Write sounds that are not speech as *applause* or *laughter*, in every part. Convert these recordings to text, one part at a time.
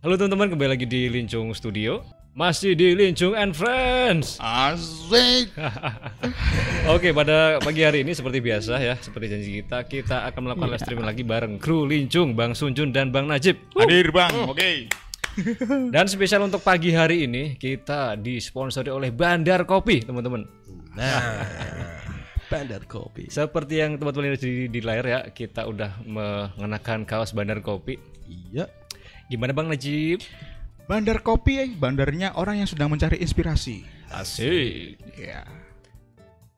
Halo teman-teman, kembali lagi di Lincung Studio. Masih di Lincung and Friends. Asik. *laughs* Oke, pada pagi hari ini seperti biasa ya, seperti janji kita, kita akan melakukan live streaming lagi bareng kru Lincung, Bang Sunjun dan Bang Najib. Hadir bang, oke. Dan spesial untuk pagi hari ini kita disponsori oleh Bandar Kopi, teman-teman. Nah, Bandar Kopi. Seperti yang teman-teman lihat di, di layar ya, kita udah mengenakan kaos Bandar Kopi. Iya. Gimana Bang Najib? Bandar kopi, eh, bandarnya orang yang sedang mencari inspirasi. Asik. Ya.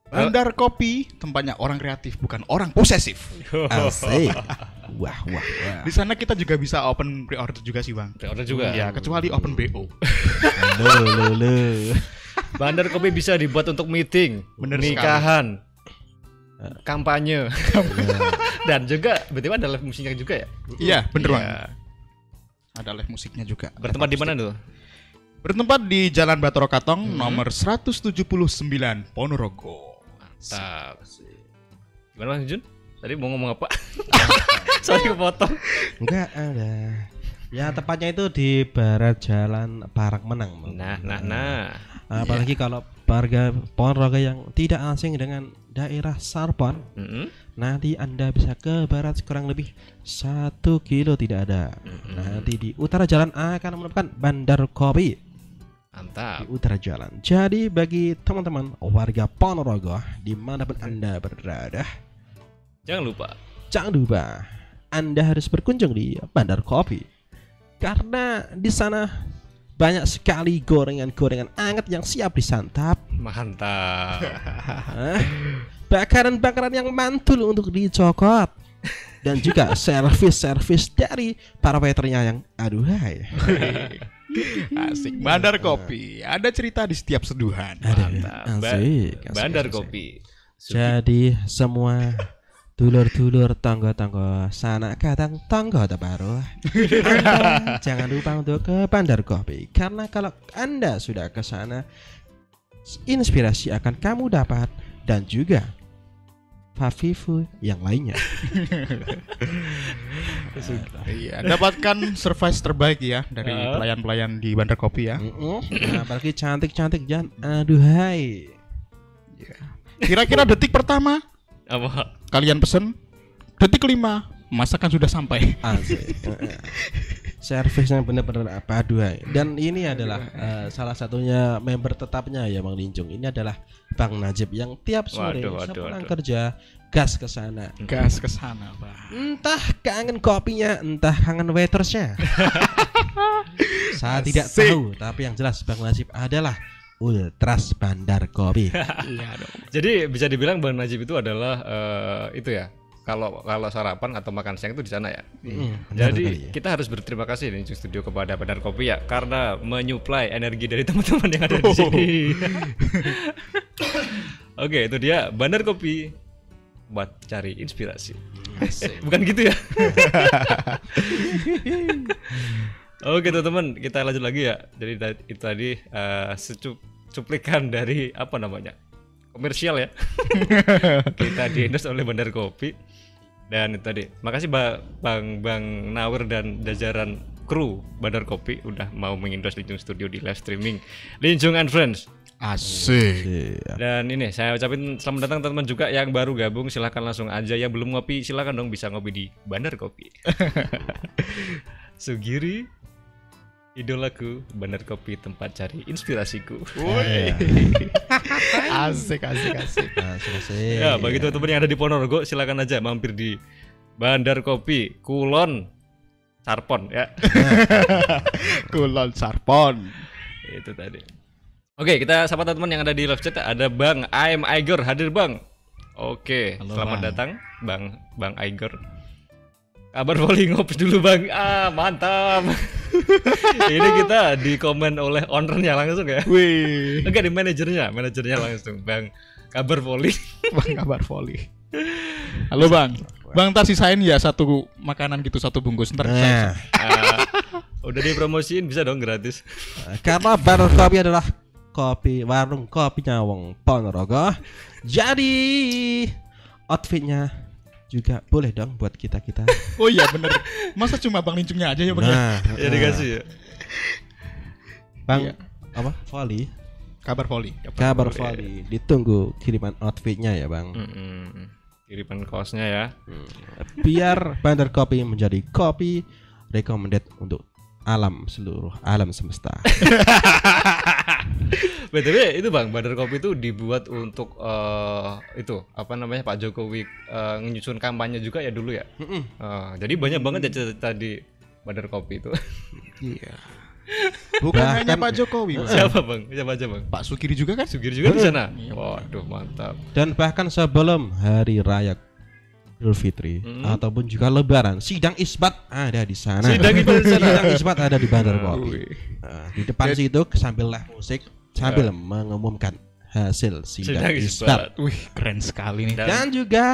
Bandar kopi, tempatnya orang kreatif, bukan orang posesif. Asik. *laughs* Wah, wah, wah. Di sana kita juga bisa open pre-order juga sih bang. Pre-order juga. Ya, kecuali open BO. Lo, *laughs* lo, lo. Bandar kopi bisa dibuat untuk meeting, Bener nikahan, kampanye, *laughs* dan juga betul ada live musiknya juga ya. Iya, bener bang. Ada live musiknya juga. Bertempat di mana tuh? Bertempat di Jalan Batoro Katong nomor 179 Ponorogo. Mantap. Gimana Bang Jun? Tadi mau ngomong apa? *laughs* Sorry kepotong. Enggak ada. Ya tepatnya itu di barat jalan Parak Menang. Nah, nah, nah. Apalagi kalau warga Ponorogo yang tidak asing dengan daerah Sarpon, Mm-mm. Nanti Anda bisa ke barat kurang lebih satu kilo tidak ada. Nanti di utara jalan akan menemukan Bandar Kopi. di Mantap. utara jalan. Jadi bagi teman-teman warga Ponorogo di mana pun anda berada, Jangan lupa. jangan lupa anda harus berkunjung di Bandar Kopi karena di sana banyak sekali gorengan-gorengan anget yang siap disantap, Mantap. *laughs* Bakaran-bakaran yang mantul untuk dicokot dan juga *laughs* servis-servis dari para waiternya yang aduhai. *laughs* Asik. Bandar kopi. Ada cerita di setiap seduhan. Mantap. Ba- Asik, asik, Bandar asik. kopi. Jadi semua dulur-dulur tangga-tangga sana kadang tangga baru. Anda *laughs* jangan lupa untuk ke Bandar Kopi karena kalau Anda sudah ke sana inspirasi akan kamu dapat dan juga Fafifu yang lainnya. Iya, dapatkan service terbaik ya dari pelayan-pelayan di Bandar Kopi ya. Nah, apalagi cantik-cantik jangan aduhai. Kira-kira detik pertama Apa? kalian pesen, detik kelima masakan sudah sampai. Asik. *laughs* Servisnya benar-benar apa aduhai. Dan ini adalah eh, salah satunya member tetapnya ya Bang Linjung. Ini adalah Bang Najib yang tiap sore Waduh, waduh, sepulang waduh. kerja gas ke sana. Gas ke sana, Bang. Entah kangen kopinya, entah kangen waitersnya. *laughs* Saya tidak Asik. tahu, tapi yang jelas Bang Najib adalah Ultras Bandar Kopi. *laughs* Iya dong. Jadi bisa dibilang Bang Najib itu adalah eh, itu ya. Kalau kalau sarapan atau makan siang itu di sana ya. Mm, Jadi sekali ya. kita harus berterima kasih nih Cung Studio kepada Bandar Kopi ya karena menyuplai energi dari teman-teman yang ada di sini. *laughs* Oke, itu dia Bandar Kopi buat cari inspirasi. *laughs* Bukan gitu ya? *laughs* Oke teman-teman, kita lanjut lagi ya. Jadi itu tadi eh, secup cuplikan dari apa namanya? komersial ya. kita di endorse oleh Bandar Kopi. Dan itu tadi, makasih Ba- Bang Bang Nawir dan jajaran kru Bandar Kopi udah mau mengendorse Lincung Studio di live streaming Lincung and Friends. Asik. Iya. Dan ini saya ucapin selamat datang teman-teman juga yang baru gabung silahkan langsung aja yang belum ngopi silahkan dong bisa ngopi di Bandar Kopi. *laughs* Sugiri idolaku Bandar Kopi tempat cari inspirasiku. Woi. *laughs* asik, asik, asik. Nah, selesai. Ya, bagi teman-teman yang ada di Ponorogo silakan aja mampir di Bandar Kopi Kulon Sarpon ya. *laughs* Kulon Sarpon. Itu tadi. Oke, kita sapa teman-teman yang ada di live chat. Ada Bang I'm Aiger hadir Bang. Oke, Halo, selamat Bang. datang Bang Bang Aiger. Kabar volley ngopi dulu Bang. Ah, mantap. *laughs* Ini kita di komen oleh ownernya langsung ya. Wih, Enggak di manajernya, manajernya langsung Bang. Kabar volley. *laughs* Bang kabar volley. Halo Bang. Bang ntar sisain ya satu makanan gitu satu bungkus ntar Nah, sisain. Ah, udah dipromosiin bisa dong gratis. karena Bandar Kopi adalah kopi warung kopinya wong Ponorogo. Jadi outfitnya juga boleh dong buat kita kita. *laughs* Oh iya bener. Masa cuma Bang Lincungnya aja ya Bang? ya? Nah, Ya dikasih ya. Bang Iya. apa? Volley. Kabar poli. Kabar volley. Ditunggu kiriman outfitnya ya bang. Mm-mm. Kiriman kaosnya ya. Biar Bandar Kopi menjadi kopi recommended untuk alam seluruh alam semesta. *laughs* BTW itu Bang, Bandar Kopi itu dibuat untuk eh, itu apa namanya Pak Jokowi eh, menyusun kampanye juga ya dulu ya. Mm-mm. Eh, jadi banyak banget ya cerita di Bandar Kopi itu. Iya. Bukan Bahkan- hanya Pak Jokowi, Bang. Siapa Bang? Siapa aja Bang? Pak Sukiri juga kan? Sugir juga di sana. Waduh, mantap. Dan bahkan sebelum hari raya Idul Fitri Mm. ataupun juga Lebaran, sidang isbat ada di sana. Sidang itu di sana. Sidang isbat ada di Bandar Kopi. Wih. Nah, di depan situ sambil live musik sambil mengumumkan hasil sidang, Sidang isbat. isbat. Wih, keren sekali nih. Dan- Dan juga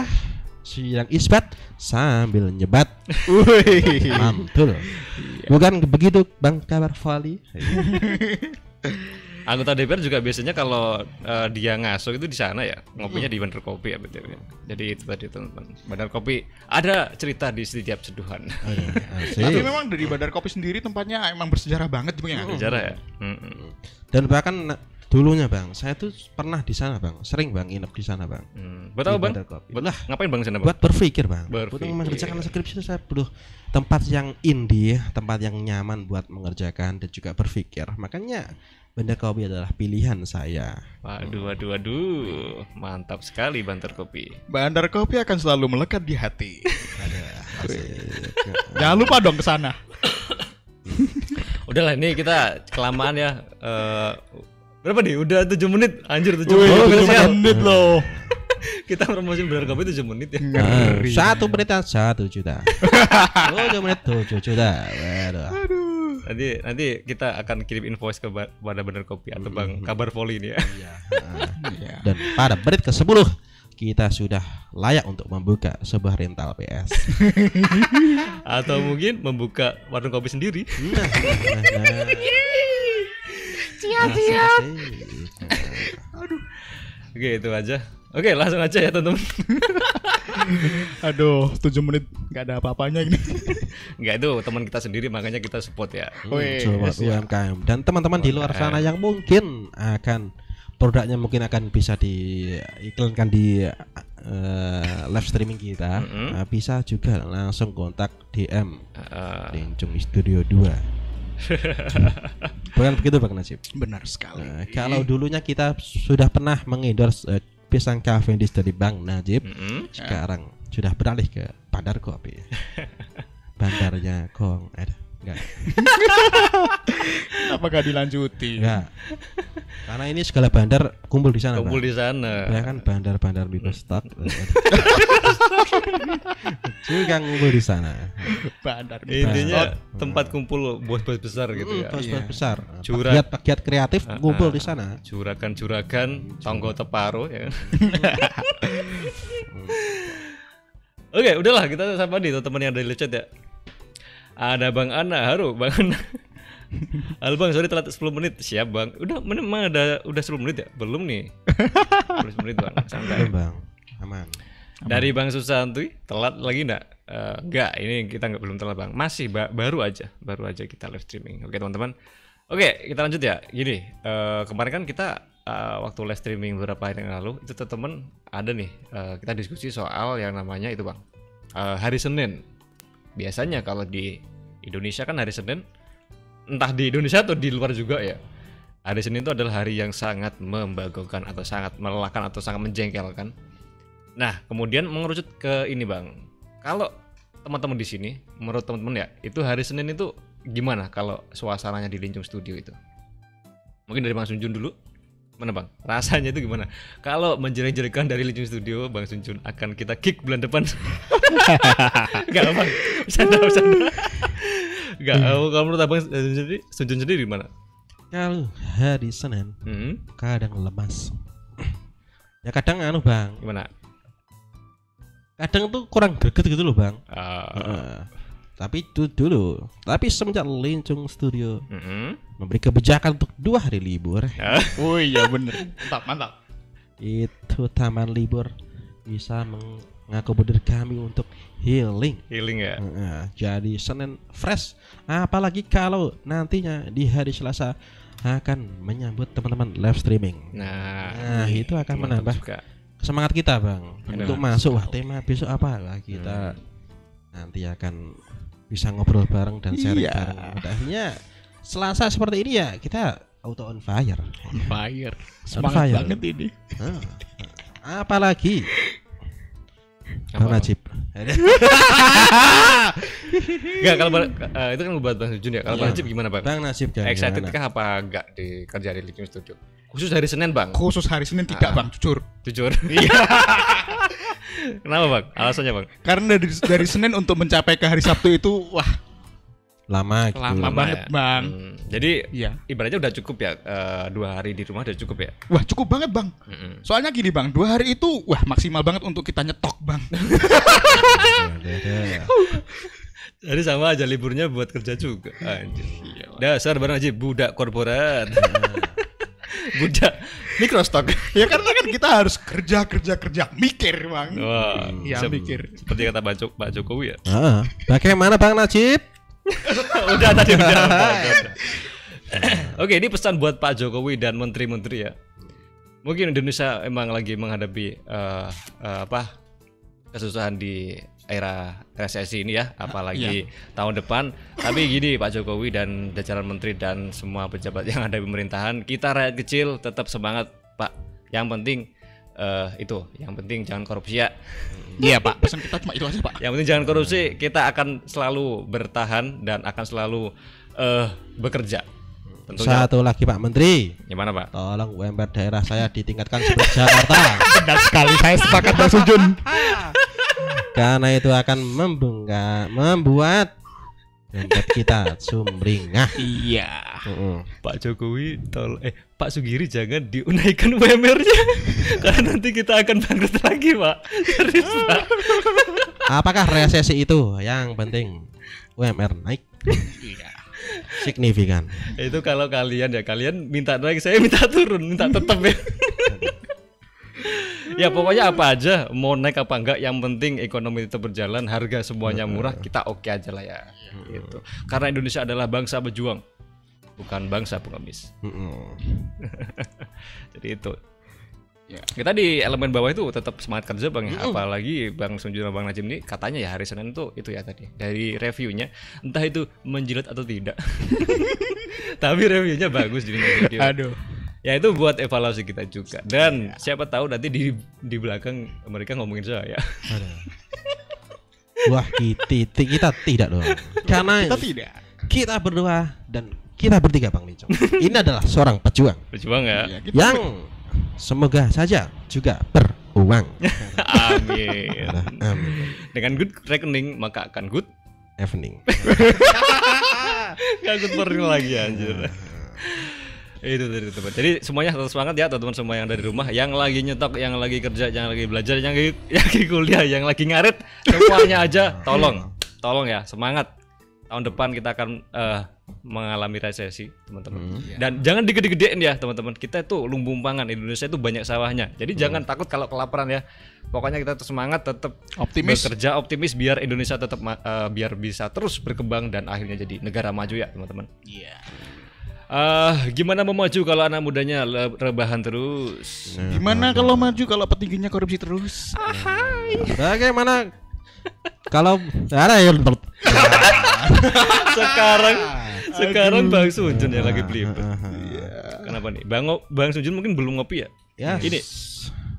sidang isbat sambil nyebat. *laughs* Wih. Mantul. Bukan begitu Bang kabar Vali? *laughs* Anggota DPR juga biasanya kalau eh, dia ngaso itu di sana ya, ngopinya di Bandar Kopi ya betul. Jadi itu tadi teman-teman. Bandar Kopi ada cerita di setiap seduhan. *laughs* Asik. Tapi memang dari Bandar Kopi sendiri tempatnya emang bersejarah banget Bang ya. Sejarah ya. Mm-mm. Dan bahkan dulunya Bang, saya tuh pernah di sana Bang, sering Bang nginep di sana Bang. Hmm. Buat apa bang? Buat ngapain bang sana bang? Buat berpikir Bang. Berpikir. Untuk mengerjakan skripsi itu saya butuh tempat yang indie, tempat yang nyaman buat mengerjakan dan juga berpikir. Makanya Bandar Kopi adalah pilihan saya. Waduh, waduh, waduh, mantap sekali Bantar Kopi. Bandar Kopi akan selalu melekat di hati. Jangan lupa dong ke sana. Udahlah ini kita kelamaan ya. Eh, berapa nih? Udah 7 menit. Anjir 7 Wih, menit. tujuh Sial. menit loh. *laughs* kita promosi Bandar Kopi 7 menit ya. Ah, satu menit satu juta. *laughs* Tujuh menit tujuh juta. Waduh. Nanti nanti kita akan kirim invoice ke ba- pada Bandar Kopi atau Bang Kabar Poli ini ya. *laughs* Iya. Dan pada menit ke 10 kita sudah layak untuk membuka sebuah rental PS. *laughs* atau mungkin membuka warung kopi sendiri. Nah, nah, nah. Siap, siap. Oke, itu aja. Oke, langsung aja ya teman-teman. *laughs* Aduh, 7 menit nggak ada apa-apanya ini. *laughs* Enggak itu teman kita sendiri makanya kita support ya. Wih, Coba siap. UMKM dan teman-teman di luar sana yang mungkin akan produknya mungkin akan bisa diiklankan di eh, live streaming kita Mm-mm. Nah, bisa juga langsung kontak DM Eh, Lincung Studio 2 *laughs* bukan begitu Bang Najib Benar sekali. Nah, kalau dulunya kita sudah pernah mengendorse eh, pisang Cavendish dari Bang Najib mm-mm. sekarang sudah beralih ke Bandar Kopi *laughs* bandarnya Kong ada enggak Kenapa gak dilanjuti? enggak karena ini segala bandar kumpul di sana Kumpul di sana. ya kan bandar-bandar bebas stock juga ngumpul di sana Bandar. Intinya tempat kumpul bos-bos besar gitu Hmm, ya. bos-bos besar Curang. pegiat-pegiat kreatif ngumpul di sana Juragan-juragan, tonggo teparo ya. kan? *laughs* Oke, udahlah kita sapa nih teman yang ada di chat ya. Ada Bang Ana, halo Bang Ana. *laughs* Halo Bang, sorry telat 10 menit. Siap Bang. Udah memang ada udah 10 menit ya? Belum nih. *laughs* Belum 10 menit Bang, santai. Belum, bang aman Dari Bang Susanti, telat lagi enggak? Eh, enggak, ini kita enggak belum telat Bang. Masih ba- baru aja, baru aja kita live streaming. Oke, teman-teman. Oke, kita lanjut ya. Gini, eh, kemarin kan kita eh, waktu live streaming beberapa hari yang lalu, itu teman-teman ada nih eh, kita diskusi soal yang namanya itu Bang. eh, hari Senin. Biasanya kalau di Indonesia kan hari Senin entah di Indonesia atau di luar juga ya. Hari Senin itu adalah hari yang sangat membagongkan atau sangat melelahkan atau sangat menjengkelkan. Nah, kemudian mengerucut ke ini, Bang. Kalau teman-teman di sini, menurut teman-teman ya, itu hari Senin itu gimana kalau suasananya di Lincung Studio itu? Mungkin dari Bang Sunjun dulu. Mana Bang? Rasanya itu gimana? Kalau menjelek-jelekan dari Lincung Studio, Bang Sunjun akan kita kick bulan depan. *laughs* Enggak, Bang. Bercanda, bercanda. Enggak, kalau menurut Abang Sunjun sendiri, Sunjun sendiri gimana? kalau hari Senin Hmm, kadang lemas ya kadang anu bang gimana? kadang tuh kurang greget gitu loh bang Ah, Heeh. Tapi itu dulu tapi semenjak Lincung Studio mm-mm. memberi kebijakan untuk dua hari libur *laughs* Oh iya bener. Mantap, mantap. itu taman libur bisa meng ngakomodir kami untuk healing. Healing ya. Nah, jadi Senin fresh. Apalagi kalau nantinya di hari Selasa akan menyambut teman-teman live streaming. Nah, Nah, itu akan menambah juga. semangat kita, Bang, Benar. untuk masuk wah tema besok apa? Wah, kita nanti akan bisa ngobrol bareng dan sharing Iya. bareng. Pada akhirnya Selasa seperti ini ya, kita auto on fire. On fire. Semangat fire. banget ini. Nah, apalagi Bang Apa? Najib. *laughs* Enggak kalau Bang- eh, itu kan buat Bang Jun ya. Kalau Bang Iya. Najib gimana, Bang? Bang Najib kan Excited gimana? kah apa enggak di kerja di Likim Studio? Khusus hari Senin, Bang. Khusus hari Senin tidak, Ah. Bang, jujur. Jujur. *laughs* Iya. Kenapa, Bang? Alasannya, Bang? Karena dari dari Senin untuk mencapai ke hari Sabtu itu wah, lama gitu. lama banget, ya. Bang. Hmm, jadi Iya. ibaratnya udah cukup ya eh, dua hari di rumah udah cukup ya. Wah, cukup banget, Bang. Mm-mm. Soalnya gini, Bang, dua hari itu wah maksimal banget untuk kita nyetok, Bang. *laughs* Jadi sama aja liburnya buat kerja juga. Anjir. Dasar Bang Najib budak korporat. Budak mikrostock. ya karena kan kita harus kerja kerja kerja mikir, Bang. Wah, Iya, sep- mikir. Seperti kata Pak, Jok- Pak Jokowi ya. Ah, bagaimana Bang Najib? *laughs* udah tadi udah. *laughs* udah, udah. *clears throat* Oke, ini pesan buat Pak Jokowi dan menteri-menteri ya. Mungkin Indonesia emang lagi menghadapi eh, eh, apa kesusahan di era resesi ini ya, apalagi tahun depan. Tapi gini Pak Jokowi dan jajaran menteri dan semua pejabat yang ada di pemerintahan, kita rakyat kecil tetap semangat Pak. Yang penting eh, itu, yang penting jangan korupsi ya. Iya, Pak. Pesan kita cuma itu aja, Pak. Yang penting jangan korupsi, kita akan selalu bertahan dan akan selalu eh bekerja. Tentunya. Satu lagi Pak Menteri, Gimana Pak? tolong UMR daerah saya ditingkatkan seperti Jakarta. *laughs* Benar sekali, saya sepakat Bang Sujun. *laughs* Karena itu akan membengkak, membuat dompet kita sumringah. Iya. Heeh. Pak Jokowi tol eh Pak Sugiri jangan diunaikan UMR-nya *laughs* karena nanti kita akan bangkrut lagi Pak. Serius *laughs* Pak. Apakah resesi itu? Yang penting UMR naik Iya. signifikan. Itu kalau kalian ya kalian minta naik, saya minta turun, minta tetap ya. *laughs* ya pokoknya apa aja mau naik apa enggak yang penting ekonomi tetap berjalan harga semuanya murah kita oke aja lah ya gitu karena Indonesia adalah bangsa berjuang bukan bangsa pengemis Heeh. *laughs* jadi itu Ya. kita di elemen bawah itu tetap semangat kerja bang ya. apalagi bang Sunjun sama bang Najim ini katanya ya hari Senin tuh itu ya tadi dari reviewnya entah itu menjilat atau tidak *laughs* tapi reviewnya bagus di video Aduh. Ya itu buat evaluasi kita juga dan siapa tahu nanti di di belakang mereka ngomongin saya. Wah, kita, kita tidak dong. Karena Kita tidak. kita berdua dan kita bertiga Bang Licong. Ini adalah seorang pejuang berjuang ya Iya, yang semoga saja juga beruang. *laughs* amin Amin. dengan good reckoning maka akan good Evening. *laughs* Gak good morning lagi anjir itu tadi teman jadi semuanya tetap semangat ya teman-teman semua yang dari rumah yang lagi nyetok yang lagi kerja yang lagi belajar yang lagi, *laughs* yang lagi kuliah yang lagi ngarit semuanya aja *laughs* tolong tolong ya semangat. Tahun depan kita akan eh, mengalami resesi teman-teman. Dan jangan digede-gedein ya teman-teman. Kita itu lumbung pangan Indonesia itu banyak sawahnya. Jadi jangan takut kalau kelaparan ya. Pokoknya kita tetap semangat tetap Optimis. bekerja optimis biar Indonesia tetap eh, biar bisa terus berkembang dan akhirnya jadi negara maju ya teman-teman. Iya. Eh, gimana mau maju kalau anak mudanya rebahan terus? Gimana kalau maju kalau petingginya korupsi terus? Bagaimana kalau ada yang *laughs* sekarang sekarang Bang Sunjun yang lagi belibet. *laughs* Kenapa nih? Bang Bang Sunjun mungkin belum ngopi ya? Ya, Ini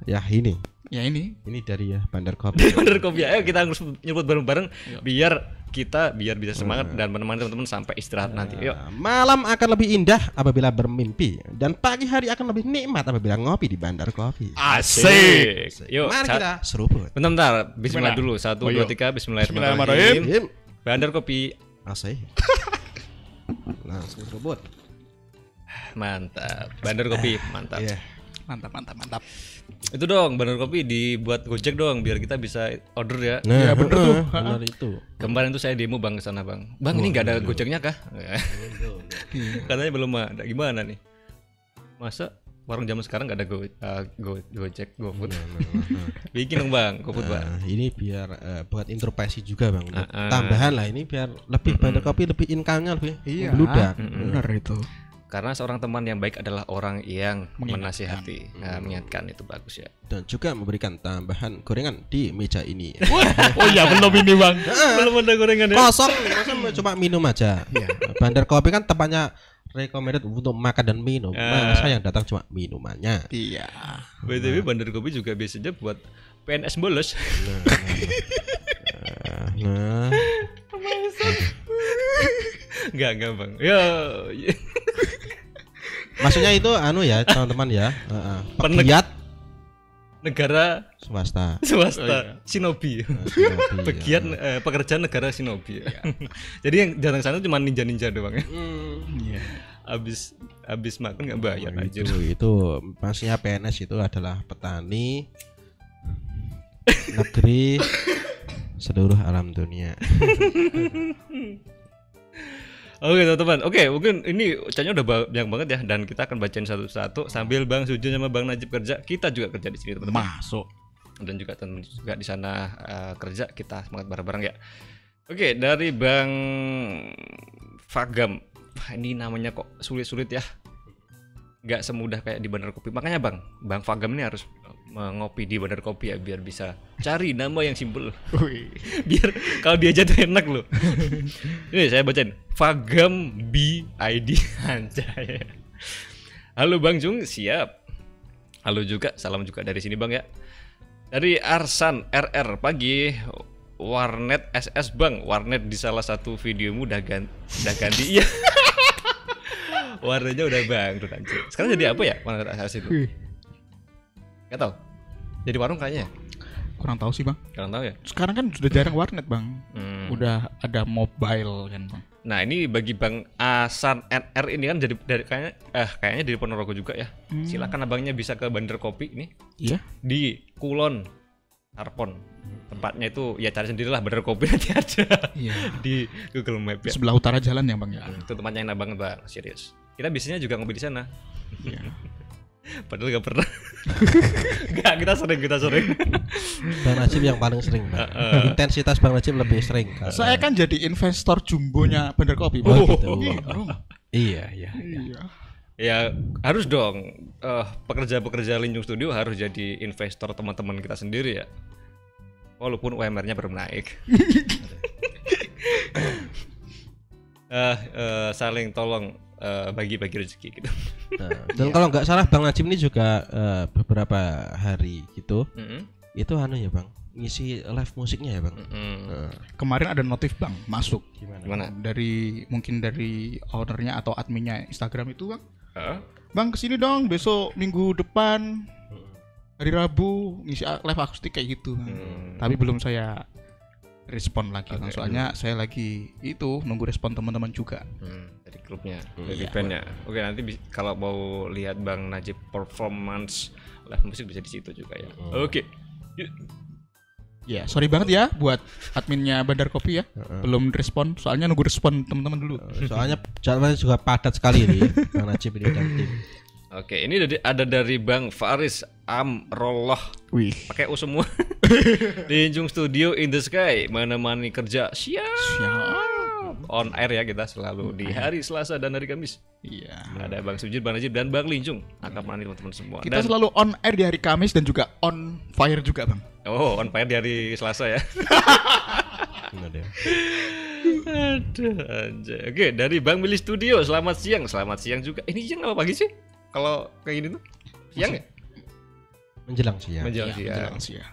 Ya ini. Ya ini. Ini dari ya Bandar Kopi. dari *laughs* Bandar Kopi. Ayo kita harus nyebut bareng-bareng biar kita biar bisa semangat dan menemani teman-teman sampai istirahat nanti. Yuk. Malam akan lebih indah apabila bermimpi dan pagi hari akan lebih nikmat apabila ngopi di Bandar Kopi. Asik. Yuk. Mari kita seruput. Bentar, bentar. Bismillah Gimana? dulu. Satu, Oh, dua, tiga. Bismillahirrahmanirrahim. Bismillahirrahmanirrahim. Im. Bandar Kopi. Asik. *laughs* Langsung seruput. Mantap. Bandar Kopi. Mantap. Iya. Mantap, mantap, mantap. Itu dong, Bandar Kopi dibuat Gojek dong biar kita bisa order ya. Nah, Iya, bener tuh. bener itu. Kemarin tuh saya demo bang ke sana bang. Bang ini nggak ada gojeknya kah? *laughs* Katanya belum ada. Gimana nih? Masa warung zaman sekarang nggak ada go, uh, go gojek gofood Nah, nah, nah. *laughs* bikin dong bang gofood bang Nah, ini biar eh, buat introspeksi juga bang Ah, ah. tambahan lah ini biar lebih banyak kopi lebih income-nya lebih Iya. membludak Benar itu. Karena seorang teman yang baik adalah orang yang Mengingatkan. menasihati nah, mengingatkan itu bagus ya. Dan juga memberikan tambahan gorengan di meja ini. *laughs* Oh iya belum ini bang. belum ada gorengan ya. Kosong masa mau cuma minum aja. Bandar kopi kan tempatnya recommended untuk makan dan minum. Ah. masa yang datang cuma minumannya? Iya. btw bandar kopi juga biasanya buat PNS bolos. Nah nggak nggak bang. Ya maksudnya itu anu ya teman-teman ya. Heeh. Penek- pegiat negara swasta. Swasta. Shinobi. Nah, *laughs* Shinobi, pegiat ya. eh, pekerjaan negara shinobi. Ya. *laughs* jadi yang datang sana cuma ninja ninja doang ya? Iya. abis abis makan nggak bayar aja. itu itu maksudnya PNS itu adalah petani *laughs* negeri seluruh alam dunia Oke teman-teman, oke mungkin ini ucapnya udah ba- banyak banget ya. Dan kita akan bacain satu-satu sambil Bang Sujun sama Bang Najib kerja, kita juga kerja di sini teman-teman. Masuk. dan juga teman juga di sana eh, kerja. Kita semangat bareng-bareng ya. Oke dari Bang Fagam, Wah, ini namanya kok sulit-sulit ya, nggak semudah kayak di Bandar Kopi. Makanya Bang, Bang Fagam ini harus ngopi di Bandar Kopi ya biar bisa cari nama yang simpel. *laughs* Biar kalau diajak tuh enak loh. *laughs* Ini saya bacain. Fagam B ID anjay. Halo Bang Jung, siap. Halo juga, salam juga dari sini Bang ya. Dari Arsan RR pagi. Warnet SS Bang, warnet di salah satu videomu udah ganti, udah ganti iya. *laughs* Warnetnya udah bang, anjir. Sekarang jadi apa ya warnet SS itu? Gak tau. Jadi warung kayaknya. ya? Kurang tahu sih bang. Kurang tahu ya. Sekarang kan sudah jarang warnet bang. Hmm. Udah ada mobile kan bang. Nah ini bagi Bang Asan NR ini kan jadi dari kayaknya eh kayaknya dari Ponorogo juga ya. Silakan abangnya bisa ke Bandar Kopi ini Iya. di Kulon Tarpon. Tempatnya itu ya cari sendirilah Bandar Kopi *laughs* nanti ada Iya. di Google Map ya. Sebelah utara jalan ya bang ya. Hmm, Itu tempatnya enak banget bang, serius. Kita biasanya juga ngopi di sana. Iya. *laughs* Padahal gak pernah. *laughs* Gak, kita sering, kita sering. Bang Najib yang paling sering bang intensitas Bang Najib lebih sering karena- Saya kan jadi investor jumbonya Bandar Kopi. Oh, Bang. gitu. Iya, dong. iya iya Iya. Ya harus dong. eh, pekerja-pekerja Linjung Studio harus jadi investor teman-teman kita sendiri ya. Walaupun UMR-nya belum naik. Eh, *laughs* eh, saling tolong eh, bagi-bagi rezeki gitu. Nah, dan kalau nggak salah Bang Najib ini juga eh, beberapa hari gitu Mm-mm, itu anu ya bang ngisi live musiknya ya bang mm-mm. Nah, Kemarin ada notif bang masuk gimana Gimana? dari mungkin dari ownernya atau adminnya Instagram itu bang. Heeh. Bang ke sini dong besok minggu depan hari Rabu ngisi live akustik kayak gitu. Bang. Hmm. Tapi belum saya respon lagi. Oke. Soalnya saya lagi itu nunggu respon teman-teman juga. Hmm, dari klubnya, Hmm, dari iya. bandnya. Oke nanti bis- kalau mau lihat Bang Najib performance live musik bisa di situ juga ya. Hmm. Oke. Yuk. Ya sorry banget ya buat adminnya Bandar Kopi ya. Belum respon. Soalnya nunggu respon teman-teman dulu. soalnya *laughs* jadwalnya juga padat sekali ini Bang Najib ini dan tim Oke, ini ada dari Bang Faris Amrullah Wih. pakai U semua. *laughs* Linjung Studio in the Sky menemani kerja siap. On air ya kita selalu di hari Selasa dan hari Kamis. Iya. Ada Bang Sujud, Bang Najib dan Bang Linjung akan menemani teman-teman semua. Kita Dan- selalu on air di hari Kamis dan juga on fire juga bang. Oh, on fire di hari Selasa ya. *laughs* Benar ya. Aduh, anjay. Oke, dari Bang Willy Studio, selamat siang. Selamat siang juga. Ini siang apa pagi sih? Kalau kayak gini tuh? Siang ya? menjelang siang Menjelang Iya, siang. menjelang siang.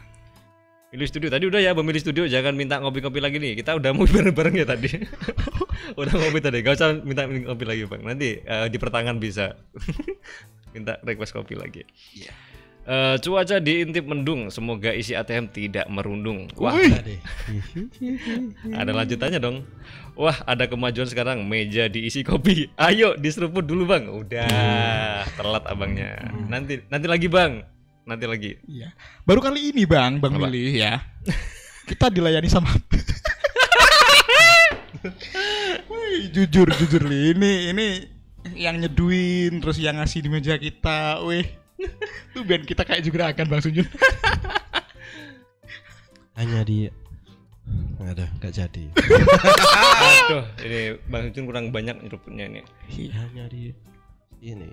Willy Studio tadi udah ya, Willy Studio jangan minta ngopi-ngopi lagi nih. Kita udah mau *laughs* bareng-bareng ya tadi. *laughs* udah ngopi tadi. Gak usah minta ngopi lagi, Bang. Nanti eh, di pertengahan bisa. *laughs* minta request kopi lagi. Iya. Eh, cuaca di Intip mendung, semoga isi ATM tidak merundung. Wah. *laughs* Ada lanjutannya dong. Wah, ada kemajuan sekarang. Meja diisi kopi. Ayo diseruput dulu, Bang. Udah, telat abangnya. Nanti nanti lagi, Bang. Nanti lagi. Iya. Baru kali ini bang, bang Apa? Willy ya. *laughs* Kita dilayani sama. *laughs* Wih, jujur jujur li ini ini yang nyeduin terus yang ngasih di meja kita, weh. Tuh biar kita kayak juga akan Bang Sunjun. *laughs* Hanya di Aduh, gak jadi. Aduh, ini Bang Jun kurang banyak nyerupnya ini. Hanya di ini.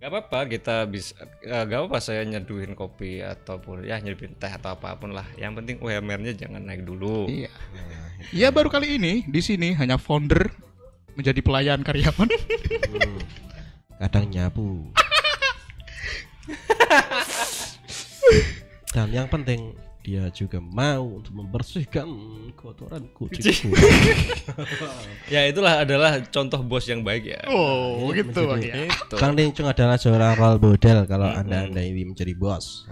Gak apa-apa, kita bisa eh, gak apa-apa saya nyeduhin kopi ataupun ya nyeduhin teh atau apa pun lah. Yang penting UMR-nya jangan naik dulu. Iya. Ya baru kali ini di sini hanya founder menjadi pelayan karyawan. Hmm. Kadang nyapu. *laughs* Dan yang penting dia juga mau untuk membersihkan kotoran kucingku. *laughs* Ya itulah adalah contoh bos yang baik ya. Oh, Ini gitu Bang menjadi- ya. Itu. Kang Lincung adalah seorang role model kalau anda anda ini menjadi bos.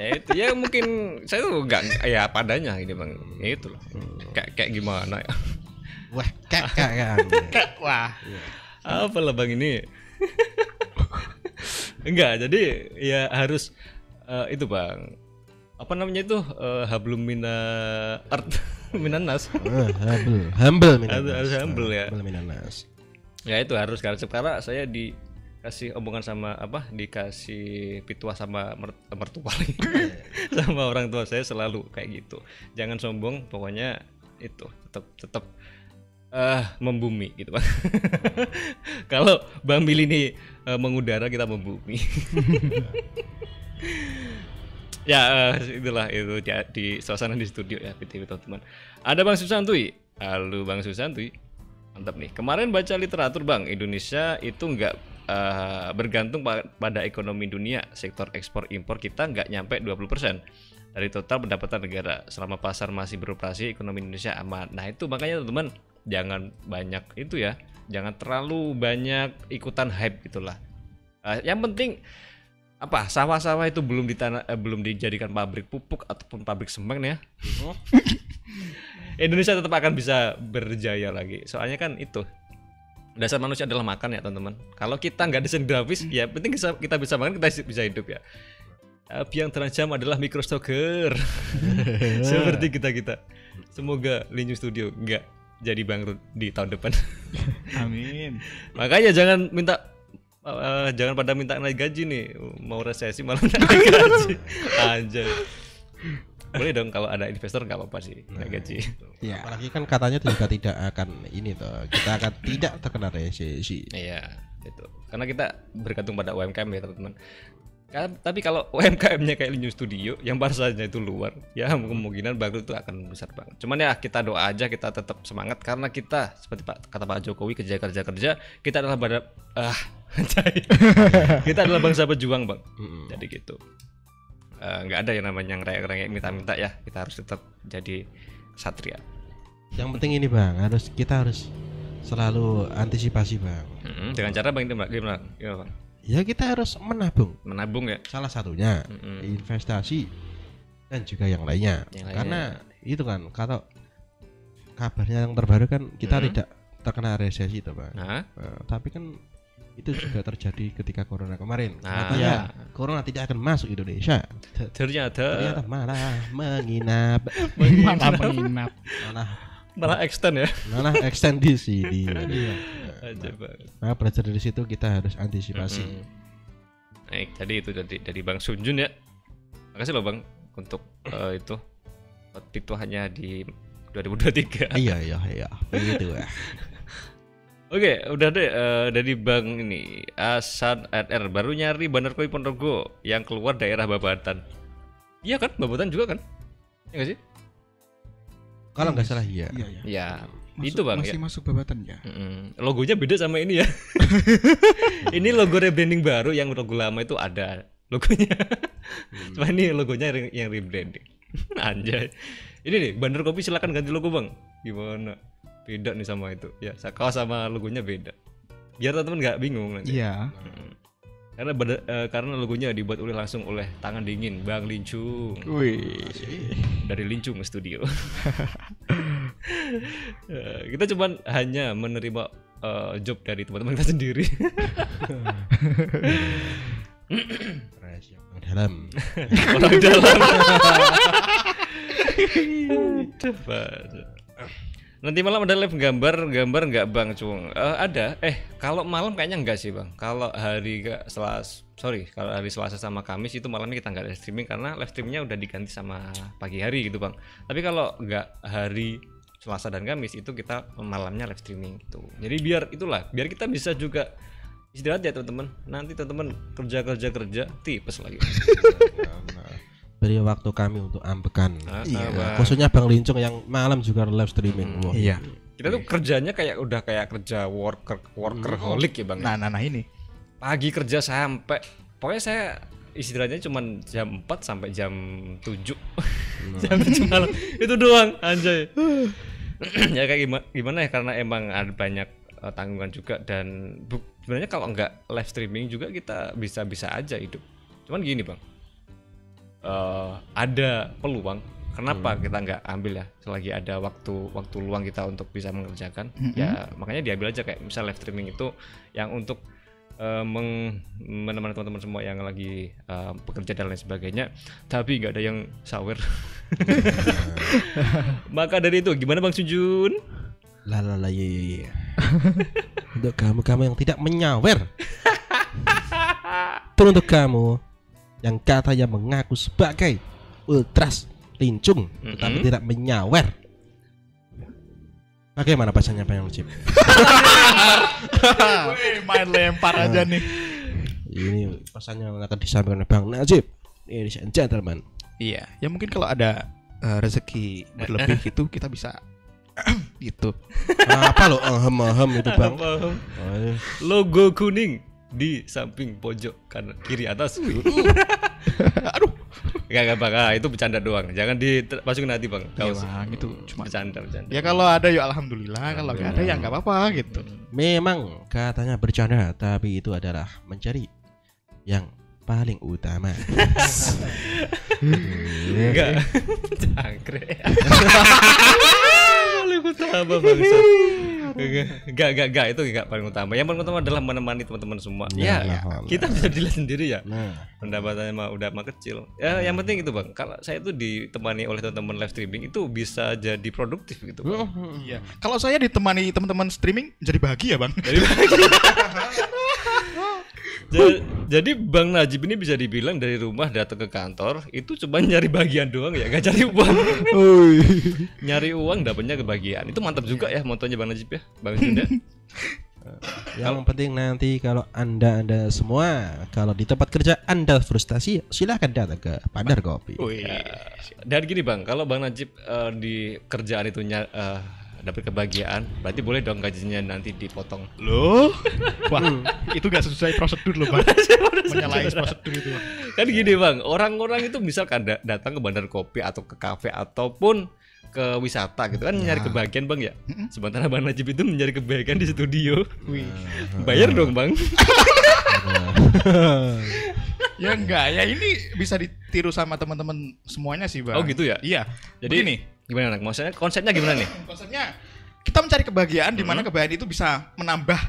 Ya itu ya mungkin saya tuh enggak ya padanya ini Bang. Ya itu loh. Kayak kayak gimana ya. Wah, kak kak. *laughs* Wah. Apa lah Bang ini? Enggak, jadi ya harus eh, itu Bang. Apa namanya itu? Eh, hablum mina art *laughs* minanas. Ah, humble, humble minanas. Harus- harus humble ya. Humble minanas. ya itu harus karena sekarang saya dikasih omongan sama apa dikasih pituah sama mer- mertua *laughs* sama orang tua saya selalu kayak gitu jangan sombong pokoknya itu tetap tetap eh membumi gitu *laughs* kalau bang Mili ini eh, mengudara kita membumi *laughs* ya eh, itulah itu di, di suasana di studio ya PTV teman-teman ada bang Susantui halo bang Susantui Mantap nih. Kemarin baca literatur Bang, Indonesia itu nggak eh, bergantung pa- pada ekonomi dunia. Sektor ekspor impor kita nggak nyampe 20% dari total pendapatan negara. Selama pasar masih beroperasi, ekonomi Indonesia aman. Nah itu makanya teman-teman jangan banyak itu ya, jangan terlalu banyak ikutan hype gitulah. Eh, yang penting apa sawah-sawah itu belum ditanah eh, belum dijadikan pabrik pupuk ataupun pabrik semen ya. *laughs* Indonesia tetap akan bisa berjaya lagi. Soalnya kan itu dasar manusia adalah makan ya teman-teman. Kalau kita nggak desain grafis ya penting kita, kita bisa makan kita bisa hidup ya. Api yang terancam adalah microstocker *laughs* seperti kita kita semoga Linju Studio nggak jadi bangkrut di tahun depan *laughs* Amin. Makanya jangan minta eh, jangan pada minta naik gaji nih. Mau resesi malah *laughs* naik gaji. Anjay. Boleh dong kalau ada investor nggak apa-apa sih naik gaji. Ya. Apalagi kan katanya juga tidak akan ini toh. Kita akan tidak terkena resesi. Iya, itu. Karena kita bergantung pada UMKM ya, teman-teman. Kan- tapi kalau UMKM-nya kayak Linju Studio yang bahasanya itu luar, ya kemungkinan bangkrut itu akan besar banget. Cuman ya kita doa aja kita tetap semangat karena kita seperti Pak kata Pak Jokowi kerja kerja kerja, kita adalah pada ah *laughs* kita adalah bangsa pejuang, Bang. Jadi gitu. Eh, nggak ada yang namanya ngerek-ngerek minta-minta ya. Kita harus tetap jadi satria. Yang penting ini bang, harus kita harus selalu antisipasi bang. Mm-mm, Dengan cara bang gimana? Gimana, gimana, Bang? Ya kita harus menabung. Menabung ya. Salah satunya Mm-mm. investasi dan juga yang lainnya. Yang lainnya. Karena itu kan kalau kabarnya yang terbaru kan kita Mm. tidak terkena resesi toh bang. Nah, tapi kan itu juga terjadi ketika corona kemarin. Nah. Katanya corona tidak akan masuk Indonesia. Ternyata Ternyata malah menginap, *laughs* Malah menginap. malah malah extend ya. malah extend di sini. *laughs* Aja banget. Nah, belajar dari situ kita harus antisipasi. Mm-mm. Baik, tadi itu dari dari Bang Sunjun ya. Makasih loh Bang untuk eh, itu pituahnya di 2023. Iya iya iya, begitu ya. *laughs* Oke, udah deh eh, dari Bang ini Asan RR baru nyari Bandar Koi Ponorogo yang keluar daerah Babatan. Iya kan, Babatan juga kan? Iya nggak sih? Kalau nggak salah iya. Iya, iya. Iya. Masuk- Itu Bang masih ya. masuk babatan ya. Mm-mm. Logonya beda sama ini ya. *laughs* ini logo rebranding baru yang logo lama itu ada logonya. Cuma ini logonya yang- yang rebranding. *laughs* Anjay. Ini nih Bandar Kopi silakan ganti logo bang. Gimana? Beda nih sama itu. Ya kaos sama logonya beda. Biar teman-teman nggak bingung nanti. Iya. Mm. Karena eh, karena logonya dibuat oleh langsung oleh tangan dingin Bang Lincung Wih. dari Lincung Studio. *laughs* Eh, kita cuman hanya menerima eh, job dari teman-teman kita sendiri. Rahasia yang dalam. *laughs* Orang dalam. *laughs* Aduh. Nanti malam ada live gambar, gambar nggak bang Cung? Eh, ada. Eh kalau malam kayaknya nggak sih bang. Kalau hari ke Selas, sorry, kalau hari Selasa sama Kamis itu malamnya kita nggak ada streaming karena live streamingnya udah diganti sama pagi hari gitu bang. Tapi kalau nggak hari Selasa dan Kamis itu kita malamnya live streaming gitu. Jadi biar itulah, biar kita bisa juga istirahat ya teman-teman. Nanti teman-teman kerja kerja kerja tipes lagi. *laughs* Beri waktu kami untuk ambekan. Ah, Iya, Bang. khususnya Bang Lincung yang malam juga live streaming. Wah, Iya. Kita tuh kerjanya kayak udah kayak kerja worker workaholic ya bang. Nah, nah, nah ini. pagi kerja sampai pokoknya saya istirahatnya cuma jam 4 sampai jam 7 *laughs* jam 7 malam itu doang anjay *clears throat* ya kayak gimana, gimana ya karena emang ada banyak eh, tanggungan juga dan bu- sebenarnya kalau nggak live streaming juga kita bisa-bisa aja hidup cuman gini bang eh, ada peluang. Kenapa kita nggak ambil ya? Selagi ada waktu waktu luang kita untuk bisa mengerjakan ya makanya diambil aja. Kayak misal live streaming itu yang untuk meng- menemani teman-teman semua yang lagi eh, bekerja dan lain sebagainya tapi nggak ada yang sawer. *laughs* Maka dari itu gimana bang Sujun La la la ye ye ye. untuk kamu kamu yang tidak menyawer. *laughs* Pun untuk kamu yang katanya mengaku sebagai ultras lincung tetapi tidak menyawer. Bagaimana Yang Cip? Wih, main lempar aja nih. Ini pesannya yang akan disampaikan oleh Bang Najib. Ladies and gentlemen. Iya, ya mungkin kalau ada eh, rezeki berlebih gitu kita bisa *clears throat* gitu. Apa lo ahem ahem itu Bang? Logo kuning di samping pojok kanan kiri atas *laughs* Aduh. Gak, gak bang, ah, itu bercanda doang. Jangan dimasukin hati bang. Iya. Bang, itu cuma bercanda, bercanda. Ya kalau ada ya alhamdulillah, kalau nggak ada ya nggak apa-apa gitu. Memang katanya bercanda, tapi itu adalah mencari yang paling utama. *laughs* Enggak. Cangkre. *laughs* paling utama bangsa. Enggak, enggak, enggak, itu enggak paling utama. Yang paling utama adalah menemani teman-teman semua. Ya, Ya, ya. kita bisa dilihat sendiri ya. Nah, Pendapatannya mah udah mah kecil. Ya, yang penting itu bang. Kalau saya tuh ditemani oleh teman-teman live streaming itu bisa jadi produktif gitu. Bang. Iya. Kalau saya ditemani teman-teman streaming jadi bahagia, Bang. Jadi Ja- *laughs* Jadi Bang Najib ini bisa dibilang dari rumah datang ke kantor itu cuma *laughs* nyari bagian doang ya, nggak cari uang. nyari uang dapatnya kebahagiaan. Itu mantap juga ya motonya Bang Najib ya, Bang Junda. *laughs* yang penting nanti kalau anda anda semua kalau di tempat kerja anda frustasi silahkan datang ke Pandar Kopi. Wih. Dan gini Bang, kalau Bang Najib eh, di kerjaan itu eh, dapat kebahagiaan, berarti boleh dong gajinya nanti dipotong. Loh? *laughs* Wah, itu nggak sesuai prosedur loh, Bang. *laughs* Menyalahi prosedur itu, Bang. Kan gini Bang, orang-orang itu misalkan da- datang ke bandar kopi atau ke kafe ataupun ke wisata gitu kan nyari kebahagiaan Bang ya. Sementara Bang Najib itu mencari kebahagiaan di studio. Wih. Bayar dong Bang. *laughs* Ya enggak, ya ini bisa ditiru sama teman-teman semuanya sih, Bang. Oh, gitu ya? Iya. Jadi Begini, gimana Nak? Maksudnya konsepnya gimana nih? *laughs* konsepnya kita mencari kebahagiaan di mana kebahagiaan itu bisa menambah